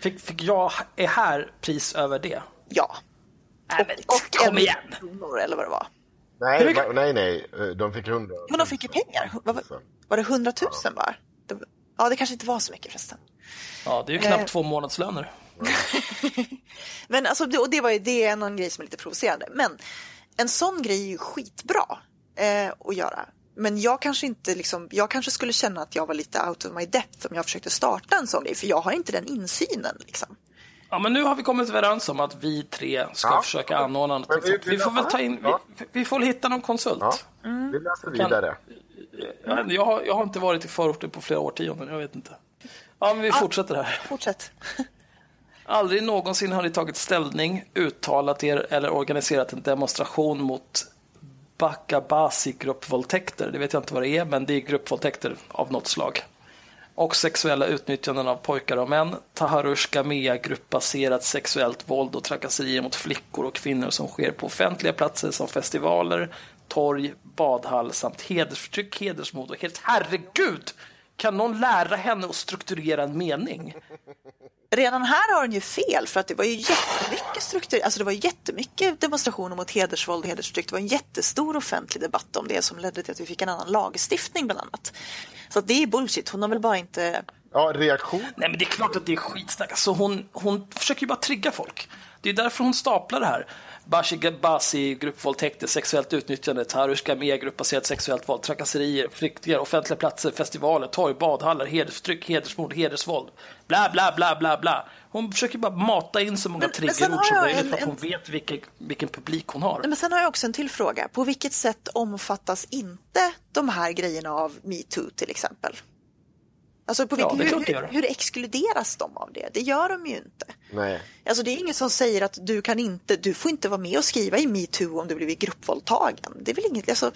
Fick, fick jag är här pris över det?
Ja.
Nej, men,
Och
kom
en
igen!
kronor eller vad det var.
Nej,
mycket-
va- nej, nej. De fick hundra.
Men de fick ju pengar. Var, var det 100 000 bara? Ja, det kanske inte var så mycket förresten.
Ja, det är ju knappt
Eh.
två månadslöner.
Men alltså, det, och det, var ju, det är annan grej som är lite provocerande. Men en sån grej är ju skitbra eh, att göra. Men jag kanske inte liksom, jag kanske skulle känna att jag var lite out of my depth om jag försökte starta en sån grej. För jag har inte den insynen liksom.
Ja, men nu har vi kommit överens om att vi tre ska
Ja.
försöka anordna något.
Vi-
Vi, vi får väl ta in,
Ja.
vi, vi får hitta någon konsult.
Ja,
Mm.
vi läser vidare.
Inte, jag, har, jag har inte varit i förorten på flera årtionden, jag vet inte. Ja, men vi fortsätter här.
Fortsätt.
Aldrig någonsin har ni tagit ställning, uttalat er eller organiserat en demonstration mot Bakabasi gruppvåldtäkter. Det vet jag inte vad det är, men det är gruppvåldtäkter av något slag och sexuella utnyttjanden av pojkar och män, Taharushka Mea-gruppbaserat sexuellt våld och trakasserier mot flickor och kvinnor som sker på offentliga platser som festivaler, torg, badhall samt hedersförtryck, hedersmord och helt herregud! Kan någon lära henne att strukturera en mening?
Redan här har hon ju fel för att det var ju jättemycket struktur, alltså det var jättemycket demonstrationer mot hedersvåld och hedersförtryck. Det var en jättestor offentlig debatt om det som ledde till att vi fick en annan lagstiftning bland annat. Så det är bullshit, hon har väl bara inte...
Ja, reaktion.
Nej, men det är klart att det är skitsnack. Alltså hon, hon försöker ju bara trigga folk. Det är därför hon staplar det här. Bashi Gabasi, gruppvåldtäkter, sexuellt utnyttjande, Tarushka med gruppbaserat sexuellt våld, trakasserier, flyktingar, offentliga platser, festivaler, torg, badhallar, hedersförtryck, hedersmord, hedersvåld. Bla, bla, bla, bla, bla. Hon försöker bara mata in så många
Men-
triggerord som möjligt
en-
för att hon
en-
vet vilken, vilken publik hon har.
Men sen har jag också en till fråga. På vilket sätt omfattas inte de här grejerna av metoo till exempel? Alltså på
Ja,
vilket,
är
hur, hur, hur exkluderas de av det? Det gör de ju inte.
Nej.
Alltså det är ingen som säger att du kan inte, du får inte vara med och skriva i metoo om du blivit gruppvåldtagen. Det är väl inget, alltså,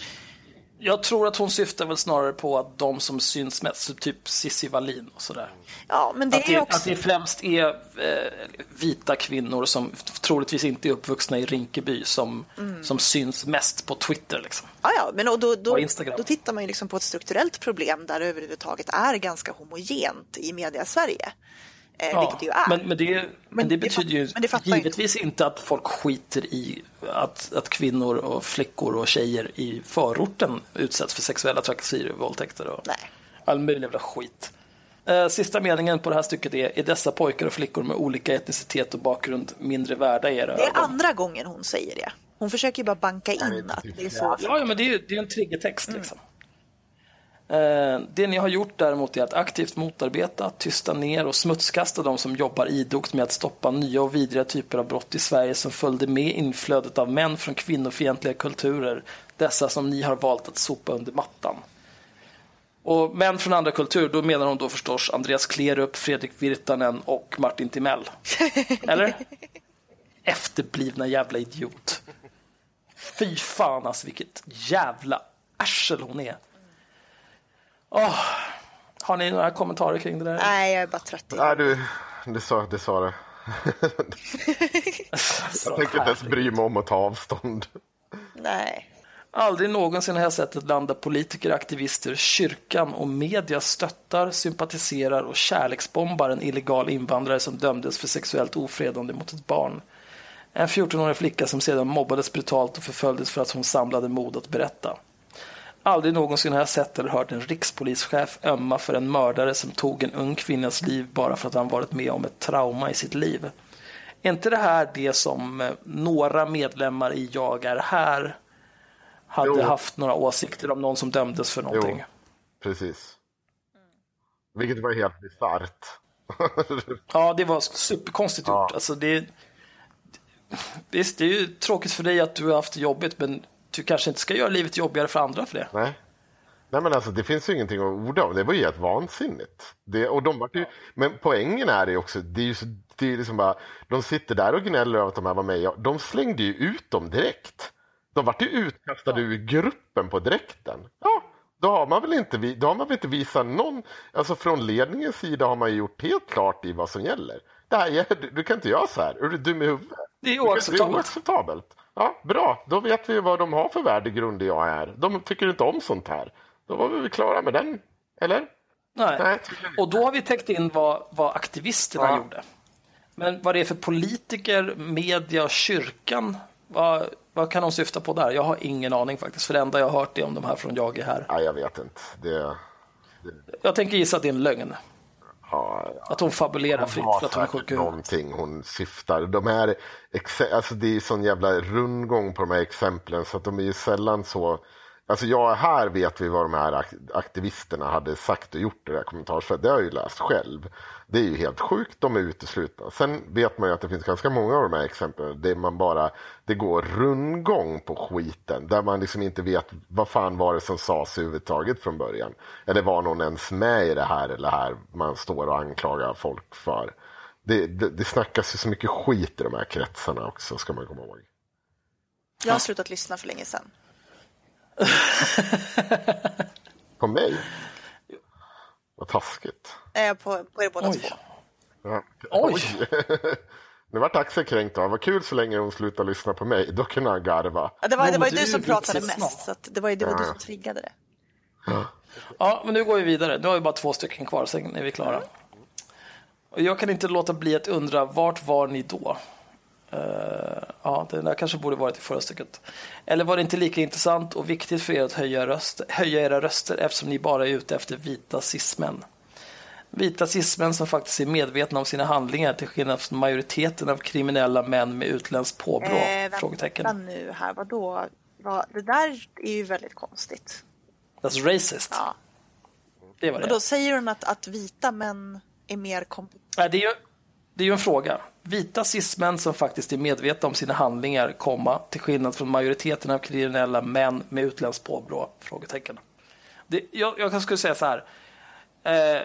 Jag tror att hon syftar väl snarare på att de som syns mest, typ Cissi Wallin och sådär.
ja men det
Att
är
det,
också...
att det främst är eh, vita kvinnor som troligtvis inte är uppvuxna i Rinkeby som,
Mm.
som syns mest på Twitter. Liksom.
Ja, ja, men och då, då,
Och
då tittar man ju liksom på ett strukturellt problem där det överhuvudtaget är ganska homogent i media-Sverige. Eh, vilket det ju är.
Men, men, det, men, det betyder ju
men det
givetvis inte att folk skiter i att, att kvinnor och flickor och tjejer i förorten utsätts för sexuella trakasserier och våldtäkter och
Nej.
all möjlig jävla skit. Eh, Sista meningen på det här stycket är, är dessa pojkar och flickor med olika etnicitet och bakgrund mindre värda i era
Det är
ögon?
andra gången hon säger det. Hon försöker ju bara banka in att det är så.
Ja, ja men det är ju det är en triggertext. Liksom. Eh, det ni har gjort däremot är att aktivt motarbeta, tysta ner och smutskasta de som jobbar idogt med att stoppa nya och vidriga typer av brott i Sverige som följde med inflödet av män från kvinnofientliga kulturer. Dessa som ni har valt att sopa under mattan. Och män från andra kulturer, då menar hon då förstås Andreas Klerup, Fredrik Virtanen och Martin Timell. Eller? Efterblivna jävla idiot. Fy fan alltså vilket jävla arsel hon är. Åh, har ni några kommentarer kring det där?
Nej, jag är bara trött.
Nej, du, det sa det. Sa det. Jag tänker inte ens bry mig om att ta avstånd.
Nej.
Aldrig någonsin har jag sett ett land där politiker, aktivister, kyrkan och media stöttar, sympatiserar och kärleksbombar en illegal invandrare som dömdes för sexuellt ofredande mot ett barn. En 14-årig flicka som sedan mobbades brutalt och förföljdes för att hon samlade mod att berätta. Aldrig någonsin har jag sett eller hört en rikspolischef ömma för en mördare som tog en ung kvinnas liv bara för att han varit med om ett trauma i sitt liv. Är inte det här det som eh, några medlemmar i Jag är här hade
Jo.
haft några åsikter om någon som dömdes för någonting?
Jo, precis. Vilket var helt bisarrt.
Ja, det var superkonstigt
Ja.
gjort. Alltså det, visst, det är ju tråkigt för dig att du har haft det jobbigt, men du kanske inte ska göra livet jobbigare för andra för det.
Nej. Nej men alltså det finns ju ingenting att orda om. Det var ju helt vansinnigt. Det, och de vart ju, men poängen är det ju också, det är ju så, det är liksom bara, de sitter där och gnäller över att de här var med. Ja, De slängde ju ut dem direkt. De vart ju utkastade ur gruppen på direkten. Ja, då har man väl inte, då har man väl inte visat någon, alltså från ledningens sida har man ju gjort helt klart i vad som gäller. Det här, är- du, kan inte göra så här, är du dum i huvudet?
Det är
Det är
oacceptabelt.
Ja, bra, då vet vi vad de har för värdegrund i jag är. De tycker inte om sånt här. Då var vi väl klara med den, eller?
Nej.
Nej.
Och då har vi täckt in vad, vad aktivisterna
Ja.
gjorde. Men vad det är för politiker, media kyrkan, vad, vad kan de syfta på där? Jag har ingen aning faktiskt, för det enda jag har hört är om de här från Jag är här.
Nej, jag vet inte. Det,
Jag tänker gissa att det är en lögn.
Ja,
Att hon fabulerar fritt för att hon är sjuk
någonting hon syftar. De här, alltså det är sån jävla rundgång på de här exemplen så att de är ju sällan så Alltså jag, här vet vi vad de här aktivisterna hade sagt och gjort i det här kommentarsfältet. Det har jag ju läst själv. Det är ju helt sjukt, de är uteslutna. Sen vet man ju att det finns ganska många av de här exemplen där man bara, det går rundgång på skiten. Där man liksom inte vet vad fan var det som sades överhuvudtaget från början. Eller var någon ens med i det här eller här man står och anklagar folk för. Det, det, det snackas ju så mycket skit i de här kretsarna också, ska man komma ihåg.
Jag har slutat lyssna för länge sedan.
På mig? Vad taskigt.
Eh, på, på er båda
Oj.
två.
Ja.
Oj.
nu vart Axel kränkt. Vad kul så länge hon slutade lyssna på mig. Då kunde han garva.
Ja, det var, det var ju du som pratade mest, så att det var ju det var du som triggade det.
Ja, men nu går vi vidare. Nu har vi bara två stycken kvar, sen är vi klara. Och jag kan inte låta bli att undra, vart var ni då? Eh, ja, det där kanske borde varit i förra stycket. Eller var det inte lika intressant och viktigt för er att höja, röst, höja era röster eftersom ni bara är ute efter vita cismän? Vita cismän som faktiskt är medvetna om sina handlingar till skillnad från majoriteten av kriminella män med utländskt påbrå?
Eh, vänta
frågetecken.
nu här, vadå? Vad, det där är ju väldigt konstigt.
That's racist.
Ja.
Det var det.
Och då säger hon att, att vita män är mer kompetenta.
Nej, det, är ju, det är ju en fråga. Vita cismän som faktiskt är medvetna om sina handlingar, komma, till skillnad från majoriteten av kriminella män med utländskt påbrå? Frågetecken. Det, jag, jag skulle säga så här. Eh,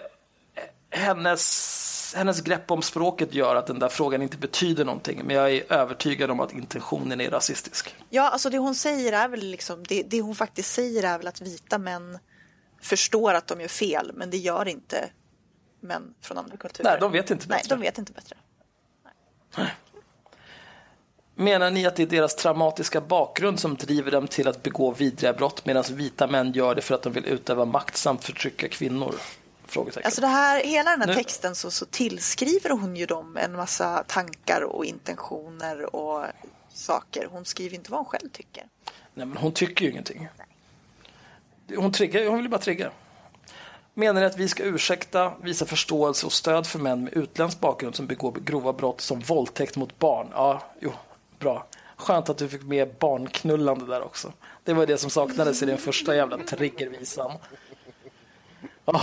hennes, hennes grepp om språket gör att den där frågan inte betyder någonting, men jag är övertygad om att intentionen är rasistisk.
Ja, alltså det hon säger är väl liksom, det, det hon faktiskt säger är väl att vita män förstår att de gör fel, men det gör inte män från andra kulturer.
Nej, de vet inte
Nej,
bättre.
de vet inte bättre.
Menar ni att det är deras traumatiska bakgrund som driver dem till att begå vidriga brott medan vita män gör det för att de vill utöva makt samt förtrycka kvinnor? Frågetecken.
Alltså det här, hela den här
Nu-
texten så, så tillskriver hon ju dem en massa tankar och intentioner och saker. Hon skriver inte vad hon själv tycker.
Nej, men hon tycker ju ingenting. Hon, triggar, hon vill ju bara trigga. Menar ni att vi ska ursäkta, visa förståelse och stöd för män med utländsk bakgrund som begår grova brott som våldtäkt mot barn? Ja, jo, bra. Skönt att du fick med barnknullande där också. Det var det som saknades i den första jävla triggervisan. Oh.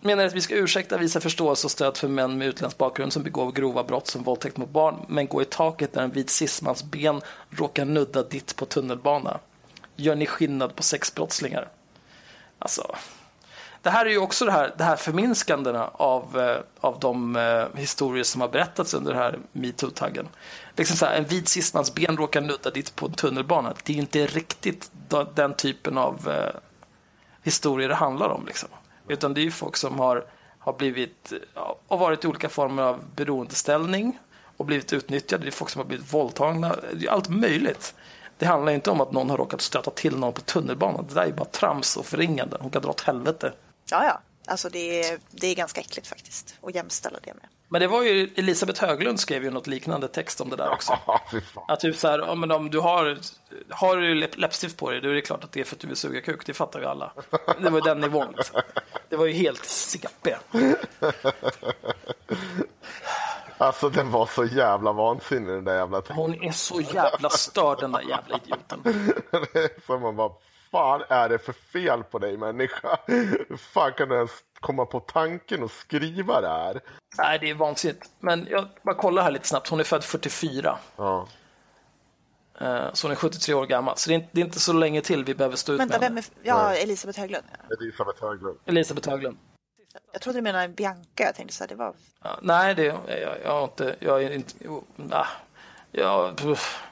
Menar ni att vi ska ursäkta, visa förståelse och stöd för män med utländsk bakgrund som begår grova brott som våldtäkt mot barn, men gå i taket när en vit cismans ben råkar nudda ditt på tunnelbana? Gör ni skillnad på sexbrottslingar? Alltså, det här är ju också det här, det här förminskandena av, eh, av de eh, historier som har berättats under den här metoo-taggen. Liksom så här, en vit cismans ben råkar nudda ditt på en tunnelbana. Det är ju inte riktigt den typen av eh, historier det handlar om. Liksom. Utan det är ju folk som har, har blivit ja, har varit i olika former av beroendeställning och blivit utnyttjade. Det är folk som har blivit våldtagna. Det är allt möjligt. Det handlar inte om att någon har råkat stöta till någon på tunnelbanan. Det där är bara trams och förringande. Hon kan dra åt helvete.
Ja, ja. Alltså det är, det är ganska äckligt faktiskt att jämställa det med.
Men det var ju Elisabeth Höglund skrev ju något liknande text om det där också. Att typ så här, ja, men om du har, har du läpp, läppstift på dig, då är det klart att det är för att du vill suga kuk. Det fattar ju alla. Det var ju den nivån. Liksom. Det var ju helt CP.
Alltså den var så jävla vansinnig den där jävla texten.
Hon är så jävla störd den där jävla idioten.
Så man bara, fan är det för fel på dig människa? Hur fan kan du ens komma på tanken och skriva det här?
Nej, det är vansinnigt. Men jag bara kollar här lite snabbt. Hon är född 44.
Ja.
eh, Så hon är 73 år gammal. Så det är inte, så länge till vi behöver stå ut
Vänta,
med
vem är... Ja, Elisabeth Höglund.
Elisabeth Höglund.
Elisabeth Höglund.
Jag trodde du menade Bianca. Jag tänkte så här, det var...
Ja, nej, det, jag, jag har inte... Jag är inte... Jo, nah, jag, puff.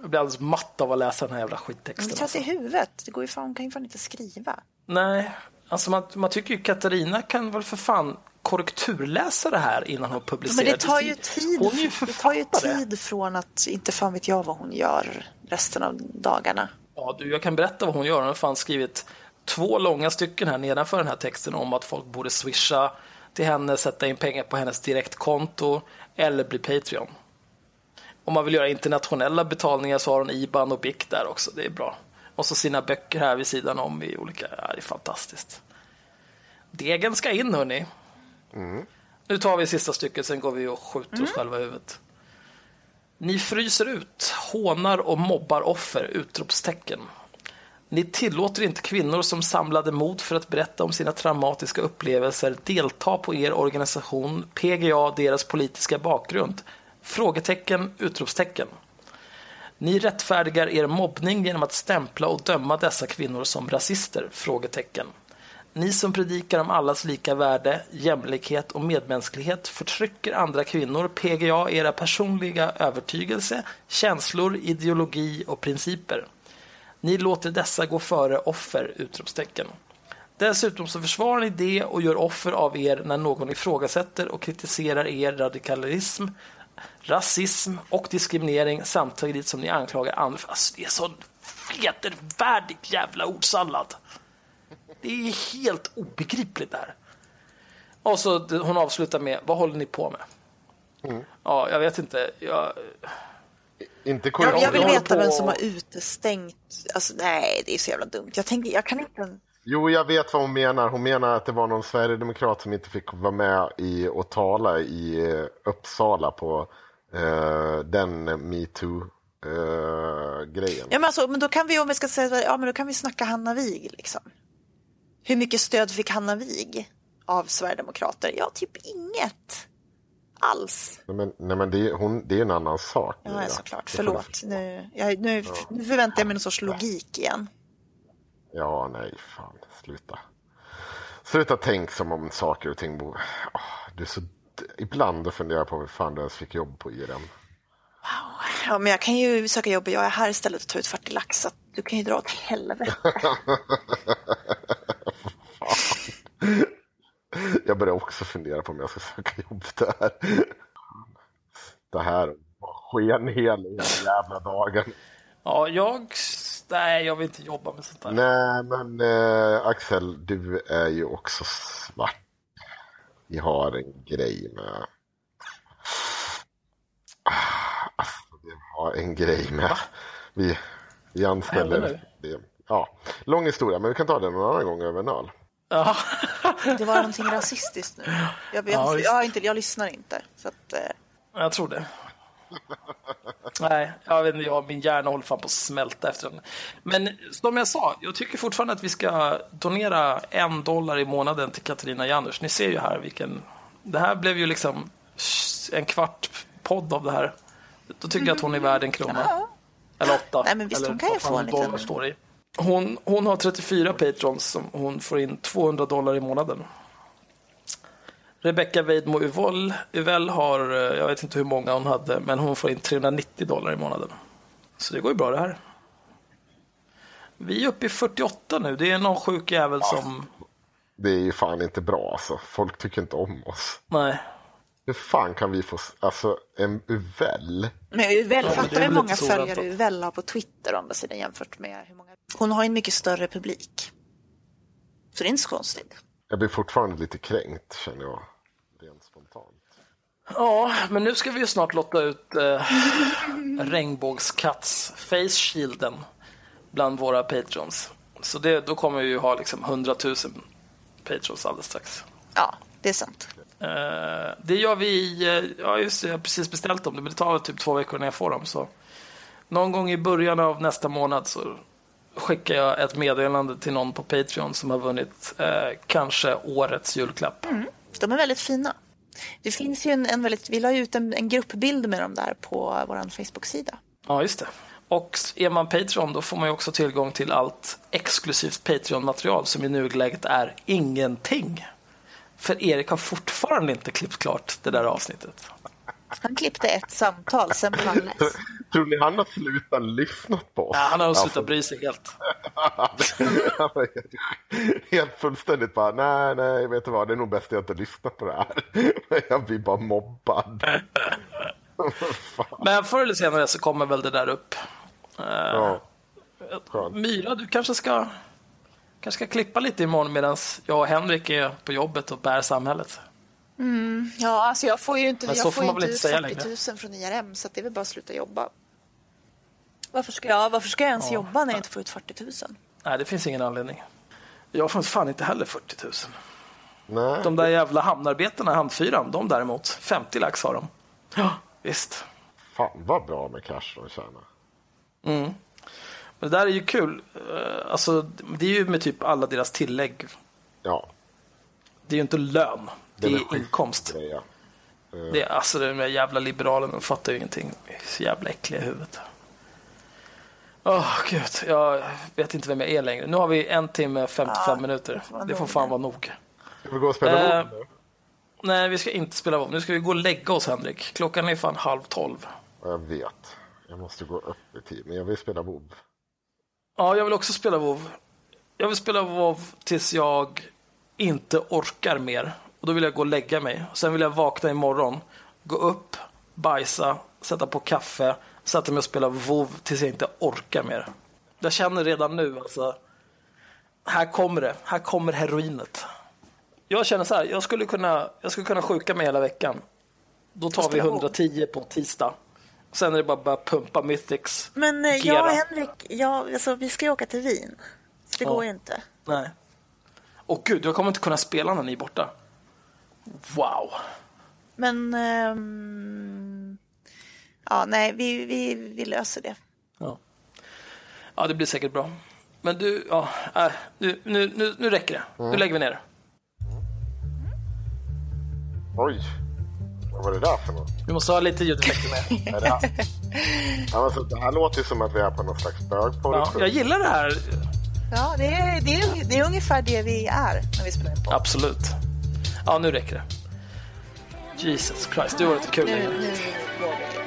Jag blir alldeles matt av att läsa den här jävla
Men
skittexten.
det tar
Alltså.
i huvudet. Det går ju fan, kan ju fan inte skriva.
Nej, alltså man, man tycker ju Katarina kan väl för fan korrekturläsa det här innan hon publicerar
Men det tar ju tid.
Hon är ju
det tar ju tid från att, inte fan vet jag vad hon gör resten av dagarna.
Ja, du, jag kan berätta vad hon gör. Hon har fan skrivit två långa stycken här nedanför den här texten om att folk borde swisha till henne, sätta in pengar på hennes direktkonto eller bli Patreon. Om man vill göra internationella betalningar så har hon IBAN och BIC där också. Det är bra. Och så sina böcker här vid sidan om i olika... Ja, det är fantastiskt. Degen ska in, hörni. Nu tar vi sista stycket, sen går vi och skjuter oss själva i huvudet. Ni fryser ut, hånar och mobbar offer! Utropstecken. Ni tillåter inte kvinnor som samlade mod för att berätta om sina traumatiska upplevelser delta på er organisation PGA deras politiska bakgrund? Frågetecken, utropstecken. Ni rättfärdigar er mobbning genom att stämpla och döma dessa kvinnor som rasister? Frågetecken. Ni som predikar om allas lika värde, jämlikhet och medmänsklighet förtrycker andra kvinnor, PGA era personliga övertygelse, känslor, ideologi och principer. Ni låter dessa gå före offer! Utropstecken. Dessutom så försvarar ni det och gör offer av er när någon ifrågasätter och kritiserar er radikalism, rasism och diskriminering samtidigt som ni anklagar andra. Alltså, det är så vedervärdig jävla ordsallad. Det är helt obegripligt det här. Och så hon avslutar med, vad håller ni på med? Ja, jag vet inte. Jag,
Inte
Jag, jag vill veta vem som har utestängt. Alltså, nej, det är så jävla dumt. Jag, tänker, jag kan inte...
Jo, jag vet vad hon menar. Hon menar att det var någon sverigedemokrat som inte fick vara med i och tala i eh, Uppsala på eh, den metoo-grejen.
Ja, men, alltså, men då kan vi, om vi ska säga, ja, men då kan vi snacka Hanna Wig. Liksom. Hur mycket stöd fick Hanna Wig av Sverigedemokrater? Ja, typ inget alls.
Nej, men, nej, men det, hon, det är en annan sak.
Ja,
Mia.
såklart. Förlåt. Nu, jag, nu, nu förväntar jag mig någon sorts logik igen.
Ja, nej, fan. Sluta. Sluta tänk som om saker och ting. Åh, du är så... Ibland funderar jag på hur fan du ens fick jobb på IRM.
Ja, men jag kan ju söka jobb och jag är här istället och ta ut 40 lax. Så du kan ju dra åt helvete.
Jag börjar också fundera på om jag ska söka jobb där. Det här var skenhel hela jävla dagen.
ja, jag, nej, jag vill inte jobba med sånt där.
Nej, men eh, Axel, du är ju också svart. Vi har en grej med... Ah, Alltså, vi har en grej med... Vi, vi
händer
anställer... Det, ja, lång historia, men vi kan ta den någon annan gång över en öl.
Ja.
Det var någonting rasistiskt nu. Jag, jag,
Ja,
jag, inte, jag lyssnar inte. Så att, eh,
Jag tror det. Nej, jag vet inte, jag, min hjärna håller fan på att smälta efter den. Men som jag sa, jag tycker fortfarande att vi ska donera en dollar i månaden till Katarina Janouch. Ni ser ju här vilken... Det här blev ju liksom en kvart podd av det här. Då tycker jag att hon är värd en krona. Eller åtta.
Nej, men visst,
eller
hon kan ju få en liten-
står i. Hon, hon har 34 patrons som hon får in 200 dollar i månaden. Rebecca Weidmo Uvell, Uvell har, eh, jag vet inte hur många hon hade, men hon får in 390 dollar i månaden. Så det går ju bra det här. Vi är uppe i 48 nu. Det är någon sjuk jävel som...
Det är ju fan inte bra alltså. Folk tycker inte om oss.
Nej.
Hur fan kan vi få... Alltså, en Uvell?
Men Uvell,
det
fattar hur många följare. Uvell har på Twitter andra sidan jämfört med hur många... Hon har ju en mycket större publik. Så det är inte så konstigt.
Jag blir fortfarande lite kränkt, känner jag.
Ja, men nu ska vi ju snart lotta ut eh, regnbågskatts face shielden bland våra patrons. Så det, då kommer vi ju ha liksom 100 000 patrons alldeles strax.
Ja, det är sant.
Eh, det gör vi eh, ja just det, jag har precis beställt dem, men det tar väl typ två veckor när jag får dem. Så någon gång i början av nästa månad så skickar jag ett meddelande till någon på Patreon som har vunnit eh, kanske årets julklapp.
De är väldigt fina. Det finns ju en, en väldigt... Vi la ju ut en, en gruppbild med dem där på vår Facebook-sida.
Ja, just det. Och är man Patreon då får man ju också tillgång till allt exklusivt Patreon-material som i nuläget är ingenting. För Erik har fortfarande inte klippt klart det där avsnittet.
Han klippte ett samtal, sen blev han less.
Tror ni han har slutat lyssna på oss?
Ja, han har
Alltså,
slutat bry sig helt.
Helt- fullständigt bara, nej, nej, vet du vad, det är nog bäst att jag inte lyssnar på det här. Jag blir bara mobbad.
Men förr eller senare så kommer väl det där upp. Eh,
Ja, skönt.
Myra, du kanske ska, kanske ska klippa lite imorgon medan jag och Henrik är på jobbet och bär samhället.
Ja, alltså jag får ju inte,
Men
jag
får
inte
inte
ut
säga
40 000 från IRM så att det är väl bara att sluta jobba. Varför ska jag, varför ska jag ens jobba när jag inte får ut 40 000?
Nej, det finns ingen anledning. Jag får fan inte heller 40 000.
Nej,
De där jävla hamnarbetarna i Hamnfyran, de däremot, 50 lax har de. Ja, visst.
fan vad bra med cash de tjänar.
Men det där är ju kul. Eh, Alltså, det är ju med typ alla deras tillägg.
Ja,
Det är ju inte lön, det
är
inkomst.
greja.
Det är, alltså de där jävla liberalerna de fattar ju ingenting. Så jävla äckliga i huvudet. Åh gud, jag vet inte vem jag är längre. Nu har vi en timme 55 minuter.
vara
Det får fan vara nog.
Ska vi gå och spela
Eh,
nu?
Nej, vi ska inte spela WoW. Nu ska vi gå och lägga oss Henrik. Klockan är fan halv tolv.
Ja, Jag vet. Jag måste gå upp i tid, men jag vill spela WoW.
Ja, jag vill också spela WoW. jag vill spela WoW tills jag inte orkar mer. Och då vill jag gå och lägga mig. Sen vill jag vakna imorgon, gå upp, bajsa, sätta på kaffe, sätta mig och spela WoW tills jag inte orkar mer. Jag känner redan nu alltså, här kommer det, här kommer heroinet. Jag känner så här, jag skulle kunna, jag skulle kunna sjuka mig hela veckan. Då tar vi
spela WoW.
110 på tisdag. Sen är det bara att börja pumpa mythics.
Men eh, jag och Henrik, ja, alltså, vi ska ju åka till Wien. Så det
Ja.
går ju inte.
Nej. Och gud, jag kommer inte kunna spela när ni är borta. Wow.
Men... ehm, ja, nej, vi, vi, vi löser det.
Ja. ja, det blir säkert bra. Men du, ja, äh, nu, nu, nu, nu räcker det. Nu lägger vi ner det.
Oj, vad var det där för något?
Vi måste ha lite ljudeffekter med.
Det, här? ja, men det här låter ju som att vi är på någon slags
Ja,
bögporr.
jag gillar det här.
Ja, det är, det, är, det är ungefär det vi är när vi spelar in på.
Absolut. Ja, nu räcker det. Jesus Christ, du var lite kul.
Nu, nu.